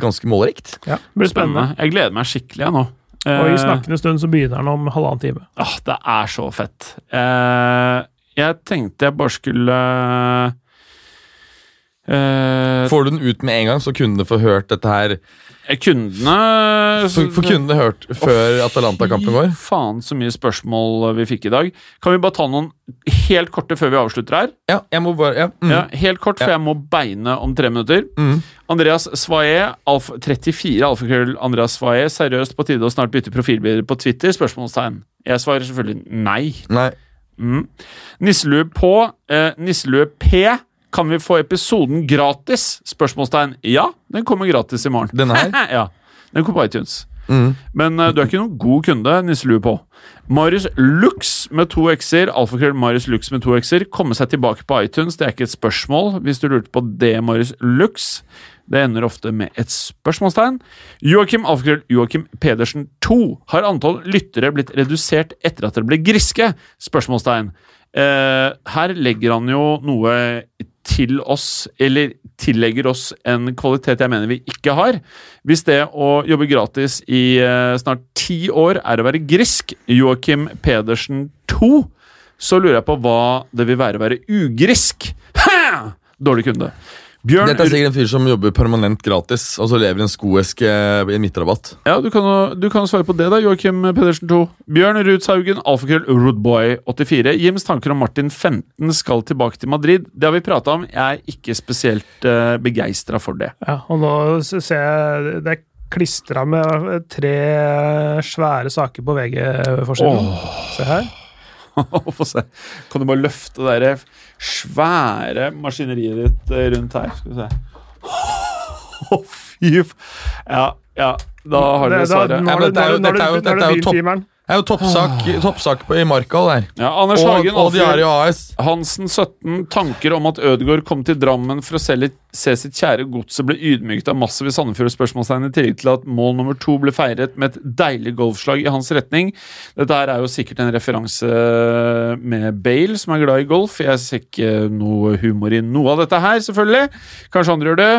Speaker 5: ganske målrikt.
Speaker 4: Ja, det blir spennende.
Speaker 3: Spennende. Jeg gleder meg skikkelig, jeg nå.
Speaker 4: Og i
Speaker 3: Eh,
Speaker 4: snakkende stund så begynner den om halvannen time.
Speaker 3: Ah, det er så fett. Eh, jeg tenkte jeg bare skulle eh,
Speaker 5: Får du den ut med en gang, så kunne du få hørt dette her.
Speaker 3: Kundene
Speaker 5: For, for kundene hørt før Atalanta-kampen
Speaker 3: vår? Faen så mye spørsmål vi fikk i dag. Kan vi bare ta noen helt korte før vi avslutter her?
Speaker 5: Ja, jeg må bare ja. Mm.
Speaker 3: Ja, helt kort, for jeg må beine om tre minutter.
Speaker 5: Mm.
Speaker 3: Andreas Svaé, 34, alfakrøll Andreas Svaé. Seriøst på tide å snart bytte profilbilder på Twitter? Spørsmålstegn. Jeg svarer selvfølgelig nei.
Speaker 5: Nei.
Speaker 3: Mm. Nisselue på. Eh, Nisselue P. Kan vi få episoden gratis? Spørsmålstegn. Ja, den kommer gratis i morgen.
Speaker 5: Denne her?
Speaker 3: ja, Den kommer på iTunes.
Speaker 5: Mm.
Speaker 3: Men uh, du er ikke noen god kunde, nisselue på. Marius Lux med to x-er, alfakrøll Marius Lux med to x-er, komme seg tilbake på iTunes. Det er ikke et spørsmål, hvis du lurte på det, Marius Lux. Det ender ofte med et spørsmålstegn. Joakim alfakrøll Joakim Pedersen 2. Har antall lyttere blitt redusert etter at dere ble griske? Spørsmålstegn. Uh, her legger han jo noe til oss, eller tillegger oss en kvalitet jeg mener vi ikke har. Hvis det å jobbe gratis i eh, snart ti år er å være grisk, Joakim Pedersen 2, så lurer jeg på hva det vil være å være ugrisk. Ha! Dårlig kunde. Bjørn
Speaker 5: Dette er sikkert en fyr som jobber permanent gratis, og så lever i en skoeske i en midtrabatt.
Speaker 3: Ja, du kan, jo- du kan svare på det, da, Joakim Pedersen 2. Bjørn Rudshaugen, alfakrøll, Roodboy84. Jims tanker om Martin 15 skal tilbake til Madrid. Det har vi prata om. Jeg er ikke spesielt uh, begeistra for det.
Speaker 4: Ja, og nå s- ser jeg det er klistra med tre svære saker på VG-forsiden. Se her.
Speaker 3: Få se. Kan du bare løfte det der svære maskineriet ditt eh, rundt her? Skal vi se. Å, fy. Ja, ja. Da har dere svaret.
Speaker 4: Nå
Speaker 5: dette er jo-
Speaker 4: nå
Speaker 5: dette er jo-
Speaker 4: nå har du
Speaker 5: dette er jo
Speaker 4: begynt,
Speaker 5: topp-
Speaker 4: timeren.
Speaker 5: Det er jo toppsak, toppsak på, i Markal der.
Speaker 3: Ja, Anders
Speaker 5: Og,
Speaker 3: Hagen,
Speaker 5: og
Speaker 3: Alfred
Speaker 5: Diario AS.
Speaker 3: Hansen 17. Tanker om at Ødegaard kom til Drammen for å se, litt, se sitt kjære godset ble ydmyket av massive Sandefjord spørsmålstegn, i tillegg til at mål nummer to ble feiret med et deilig golfslag i hans retning. Dette her er jo sikkert en referanse med Bale, som er glad i golf. Jeg ser ikke noe humor i noe av dette her, selvfølgelig. Kanskje andre gjør det.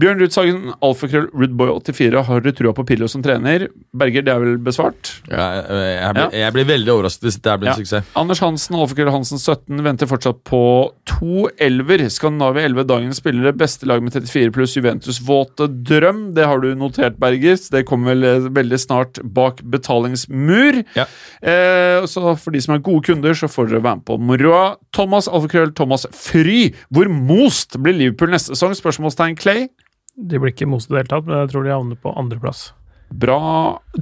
Speaker 3: Bjørn Rudsagen, alfakrøll, Rudboy84. Har du trua på Pillo som trener? Berger, det er vel besvart?
Speaker 5: Ja, jeg, blir, jeg blir veldig overrasket hvis det blir en
Speaker 3: Ja.
Speaker 5: suksess.
Speaker 3: Anders Hansen, Alfakrøll Hansen 17, venter fortsatt på to elver. Skandinavia 11, dagens spillere. Beste lag med 34 pluss Juventus våte drøm. Det har du notert, Bergers. Det kommer vel eh, veldig snart bak betalingsmur.
Speaker 5: Ja.
Speaker 3: Eh, så for de som er gode kunder, så får dere være med på moroa. Thomas Alfakrøll, Thomas Fry. Hvor most blir Liverpool neste sesong? Spørsmålstegn Clay.
Speaker 4: De blir ikke most i det hele tatt, men jeg tror de havner på andreplass.
Speaker 3: Bra.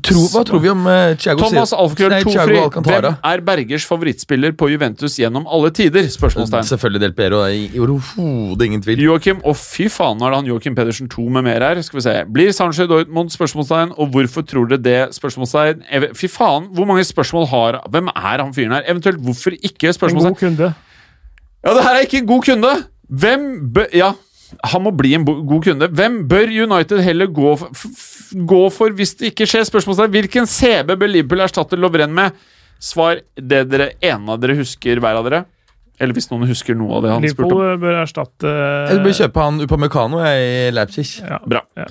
Speaker 5: Tro, hva tror vi om uh, Thiago
Speaker 3: Thomas
Speaker 5: Thiago
Speaker 3: Tofri. Hvem er Bergers favorittspiller på Juventus gjennom alle tider? Spørsmålstegn.
Speaker 5: Selvfølgelig Del Piero. er Overhodet ingen tvil.
Speaker 3: Joakim, og fy faen, nå er det han Joakim Pedersen 2 med mer her. Skal vi se. Blir Sanchez Dortmund? Spørsmålstegn. Og hvorfor tror dere det? Spørsmålstegn. Fy faen, hvor mange spørsmål har Hvem er han fyren her? Eventuelt hvorfor ikke? Spørsmålstegn.
Speaker 4: En god kunde.
Speaker 3: Ja, det her er ikke en god kunde! Hvem bør Ja, han må bli en bo- god kunde. Hvem bør United heller gå for, gå for hvis det ikke skjer? Spørsmålstegn. Hvilken CB bør Liverpool erstatte Lovren med? Svar det dere ene av dere husker, hver av dere. Eller hvis noen husker noe av det han spurte om.
Speaker 4: Liverpool bør erstatte
Speaker 5: Jeg bør kjøpe han Upamecano i Leipzig.
Speaker 4: ja.
Speaker 3: Bra.
Speaker 4: Ja.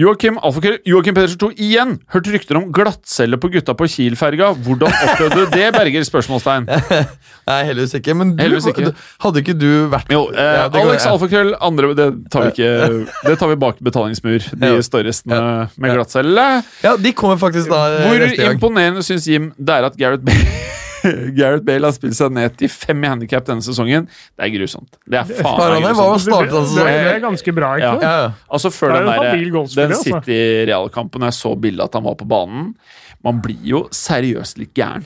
Speaker 3: Joakim, Alfaker, Joakim Pedersen 2 igjen. Hørt rykter om glattcelle på gutta på Kiel-ferga. Hvordan opplevde du det, Berger? Spørsmålstegn.
Speaker 5: Nei, heldigvis ikke. Men du,
Speaker 3: Heldigvis ikke.
Speaker 5: hadde ikke du vært
Speaker 3: Jo, eh,
Speaker 5: Ja, det går-
Speaker 3: Alex
Speaker 5: ja.
Speaker 3: Alfakrøll, andre Det tar vi ikke Det tar vi bak betalingsmur. De
Speaker 5: Ja.
Speaker 3: størrelsene med glattcelle.
Speaker 5: Ja, de kommer faktisk da eh,
Speaker 3: Hvor
Speaker 5: neste gang.
Speaker 3: imponerende syns Jim det er at Gareth Bale Gareth Bale har spilt seg ned til fem i handikap denne sesongen. Det er grusomt. Det er faen meg
Speaker 5: det?
Speaker 3: Grusomt.
Speaker 4: det,
Speaker 5: sesongen?
Speaker 4: det er ganske bra,
Speaker 3: ikke
Speaker 4: sant?
Speaker 5: Ja, ja.
Speaker 3: Altså Før den, der, den
Speaker 4: altså.
Speaker 3: City-realkampen jeg så bildet at han var på banen Man blir jo seriøst litt gæren.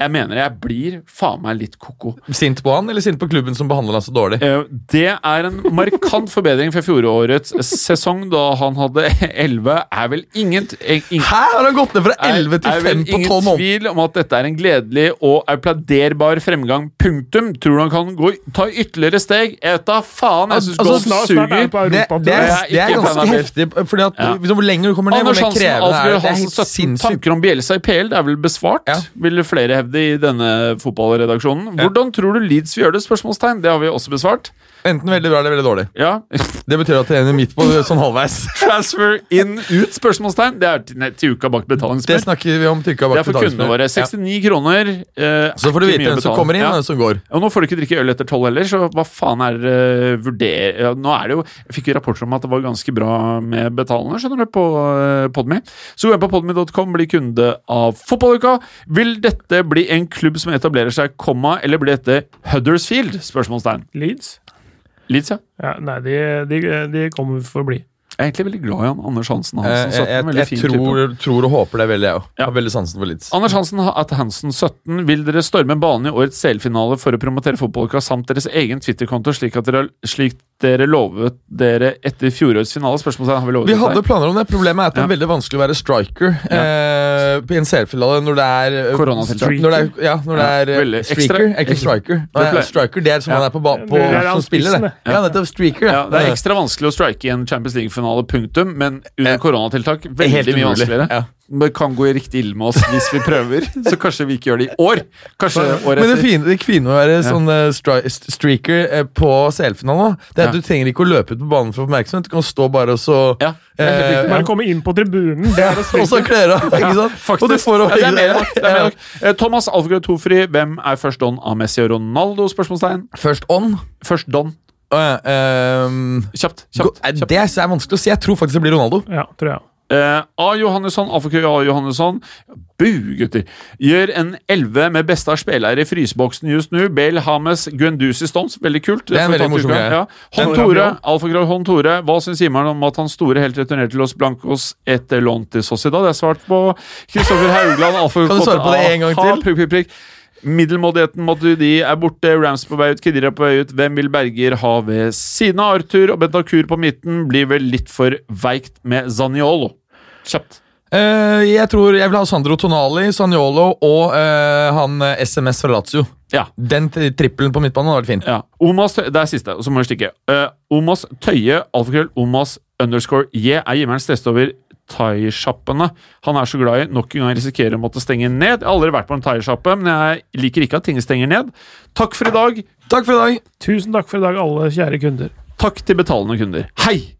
Speaker 3: Jeg mener jeg blir faen meg litt ko-ko.
Speaker 5: Sint på han, eller sint på klubben som behandler han så dårlig?
Speaker 3: Eh, Det er en markant forbedring fra fjorårets sesong, da han hadde 11. Er vel ingen, ingen
Speaker 5: Hæ, har han gått ned fra 11 til
Speaker 3: er vel
Speaker 5: 5 på 12
Speaker 3: ingen tvil om at dette er en gledelig og applauderbar fremgang. Punktum. Tror du han kan gå, ta ytterligere steg? Jeg vet da faen. Jeg syns
Speaker 5: Altså,
Speaker 3: golf
Speaker 4: er
Speaker 3: suger.
Speaker 4: det på
Speaker 5: Det, det, er,
Speaker 3: er
Speaker 5: det er ganske heftig, fordi at
Speaker 3: Ja.
Speaker 5: hvor lenger du kommer ned, hvor mer
Speaker 3: Hansen,
Speaker 5: krevende er
Speaker 3: Alfred
Speaker 5: det. Det er
Speaker 3: Hansen,
Speaker 5: helt
Speaker 3: 17
Speaker 5: sinnssykt.
Speaker 3: tanker om Bjelsa i PL. Det er vel besvart,
Speaker 5: Ja.
Speaker 3: vil flere hevde i denne fotballredaksjonen. Hvordan tror du Leeds vil gjøre det? Spørsmålstegn. Det har vi også besvart.
Speaker 5: Enten veldig bra eller veldig dårlig.
Speaker 3: Ja.
Speaker 5: Det betyr at det ender midt på sånn halvveis.
Speaker 3: Transfer in, ut? Spørsmålstegn. Det er til, til uka bak
Speaker 5: Det snakker vi om til
Speaker 3: uka
Speaker 5: bak Det
Speaker 3: er for kundene våre. 69 kroner. eh,
Speaker 5: Så får
Speaker 3: er
Speaker 5: du vite hvem som kommer inn,
Speaker 3: Ja.
Speaker 5: og hvem som går.
Speaker 3: Og nå får du ikke drikke øl etter tolv heller, så hva faen er uh, vurder... Ja, nå er det jo Jeg fikk jo rapporter om at det var ganske bra med betalende, skjønner du, på uh, Podme. Så gå inn på podme.com, bli kunde av Fotballuka. Vil dette bli en klubb som etablerer seg, komma, eller blir dette Huddersfield? Spørsmålstegn.
Speaker 4: Leeds?
Speaker 3: Leeds, ja.
Speaker 4: Ja, nei, de, de, de kommer for å bli.
Speaker 3: Jeg er egentlig veldig glad i han Anders Hansen.
Speaker 5: Eh,
Speaker 3: Hansen 17,
Speaker 5: Jeg, jeg, jeg tror, tror og håper det veldig, jeg òg.
Speaker 3: Ja.
Speaker 5: Har veldig sansen for Leeds.
Speaker 3: Anders Hansen at Hansen 17 vil dere storme banen i årets CL-finale for å promotere fotballuka samt deres egen Twitter-konto, slik, slik dere lovet dere etter fjorårets finale? Spørsmålet har vi lovet
Speaker 5: Vi hadde planer om det. Problemet er at det er
Speaker 3: Ja.
Speaker 5: veldig vanskelig å være striker eh, i en CL-finale når det er eh,
Speaker 3: Koronatiltak.
Speaker 5: Når det er, ja, når det er
Speaker 3: ja,
Speaker 5: streaker. Er ikke striker. Nei,
Speaker 3: Det
Speaker 5: striker det er som
Speaker 3: Ja.
Speaker 5: han er på, på
Speaker 4: er
Speaker 5: som spiller, det. Ja, nettopp. Streaker.
Speaker 3: Ja, det er ekstra vanskelig å strike i en Champions League-finale, punktum, men under
Speaker 5: Eh,
Speaker 3: koronatiltak veldig mye vanskeligere. Det kan gå riktig ille med oss hvis vi prøver, så kanskje vi ikke gjør det i år. Kanskje året
Speaker 5: Men det
Speaker 3: etter.
Speaker 5: fine, det fine med å være sånn stri streaker eh, på CL-finalen, det er at
Speaker 3: Ja.
Speaker 5: du trenger ikke å løpe ut på banen for oppmerksomhet. Du kan stå bare og så
Speaker 3: Ja, det
Speaker 5: Eh.
Speaker 4: Bare komme inn på tribunen, er
Speaker 5: Og så kler av, ikke sant?
Speaker 3: Faktisk.
Speaker 5: Og du får
Speaker 3: ja, det er mer. Det er mer
Speaker 5: Ja.
Speaker 3: Eh, Thomas Alfred Tofri, hvem er først don av Messi og Ronaldo? Spørsmålstegn.
Speaker 5: Først on.
Speaker 3: Først don.
Speaker 5: Uh, um,
Speaker 3: Kjapt. kjapt, kjapt.
Speaker 5: det er vanskelig å si. Jeg tror faktisk det blir Ronaldo.
Speaker 4: Ja, tror jeg.
Speaker 3: Eh, A. Johannesson, alfakøy A. Johannesson. Bu, gutter. Gjør en 11 med beste av spillere i fryseboksen just nå. Bale, Hames, Guendouzi, Stones. Veldig kult.
Speaker 5: Det er en veldig
Speaker 3: ta
Speaker 5: morsom greie.
Speaker 3: Ja. Hånd Tore, alfakrøll Hånd Tore. Hva syns Jimmer'n om at hans store helt returnerte til Los Blancos etter lån til Sociedad? Det er svart på Kristoffer Haugland. alfakrøll
Speaker 5: Kan du svare på det en gang til?
Speaker 3: Prikk, prikk, prikk. Middelmådigheten Matuidi er borte, Rams på vei ut, Kedira på vei ut. Hvem vil Berger ha ved siden av Arthur? Og Bentakur på midten blir vel litt for veikt med Zaniolo. Kjapt.
Speaker 5: Uh, jeg tror jeg vil ha Sandro Tonali, Sanjolo og uh, han eh, SMS fra Lazio.
Speaker 3: Ja.
Speaker 5: Den trippelen på midtbanen hadde vært fin.
Speaker 3: ja. Omas, det er siste, så må vi stikke. Uh, Omas Tøye, alfakrøll, Omas underscore J er Jimmer'n stresset over thaisjappene han er så glad i. Nok en gang risikerer å måtte stenge ned. Jeg har aldri vært på en thaisjappe, men jeg liker ikke at ting stenger ned. Takk for i dag.
Speaker 5: Takk for i dag.
Speaker 4: Tusen takk for i dag, alle kjære kunder.
Speaker 3: Takk til betalende kunder. Hei!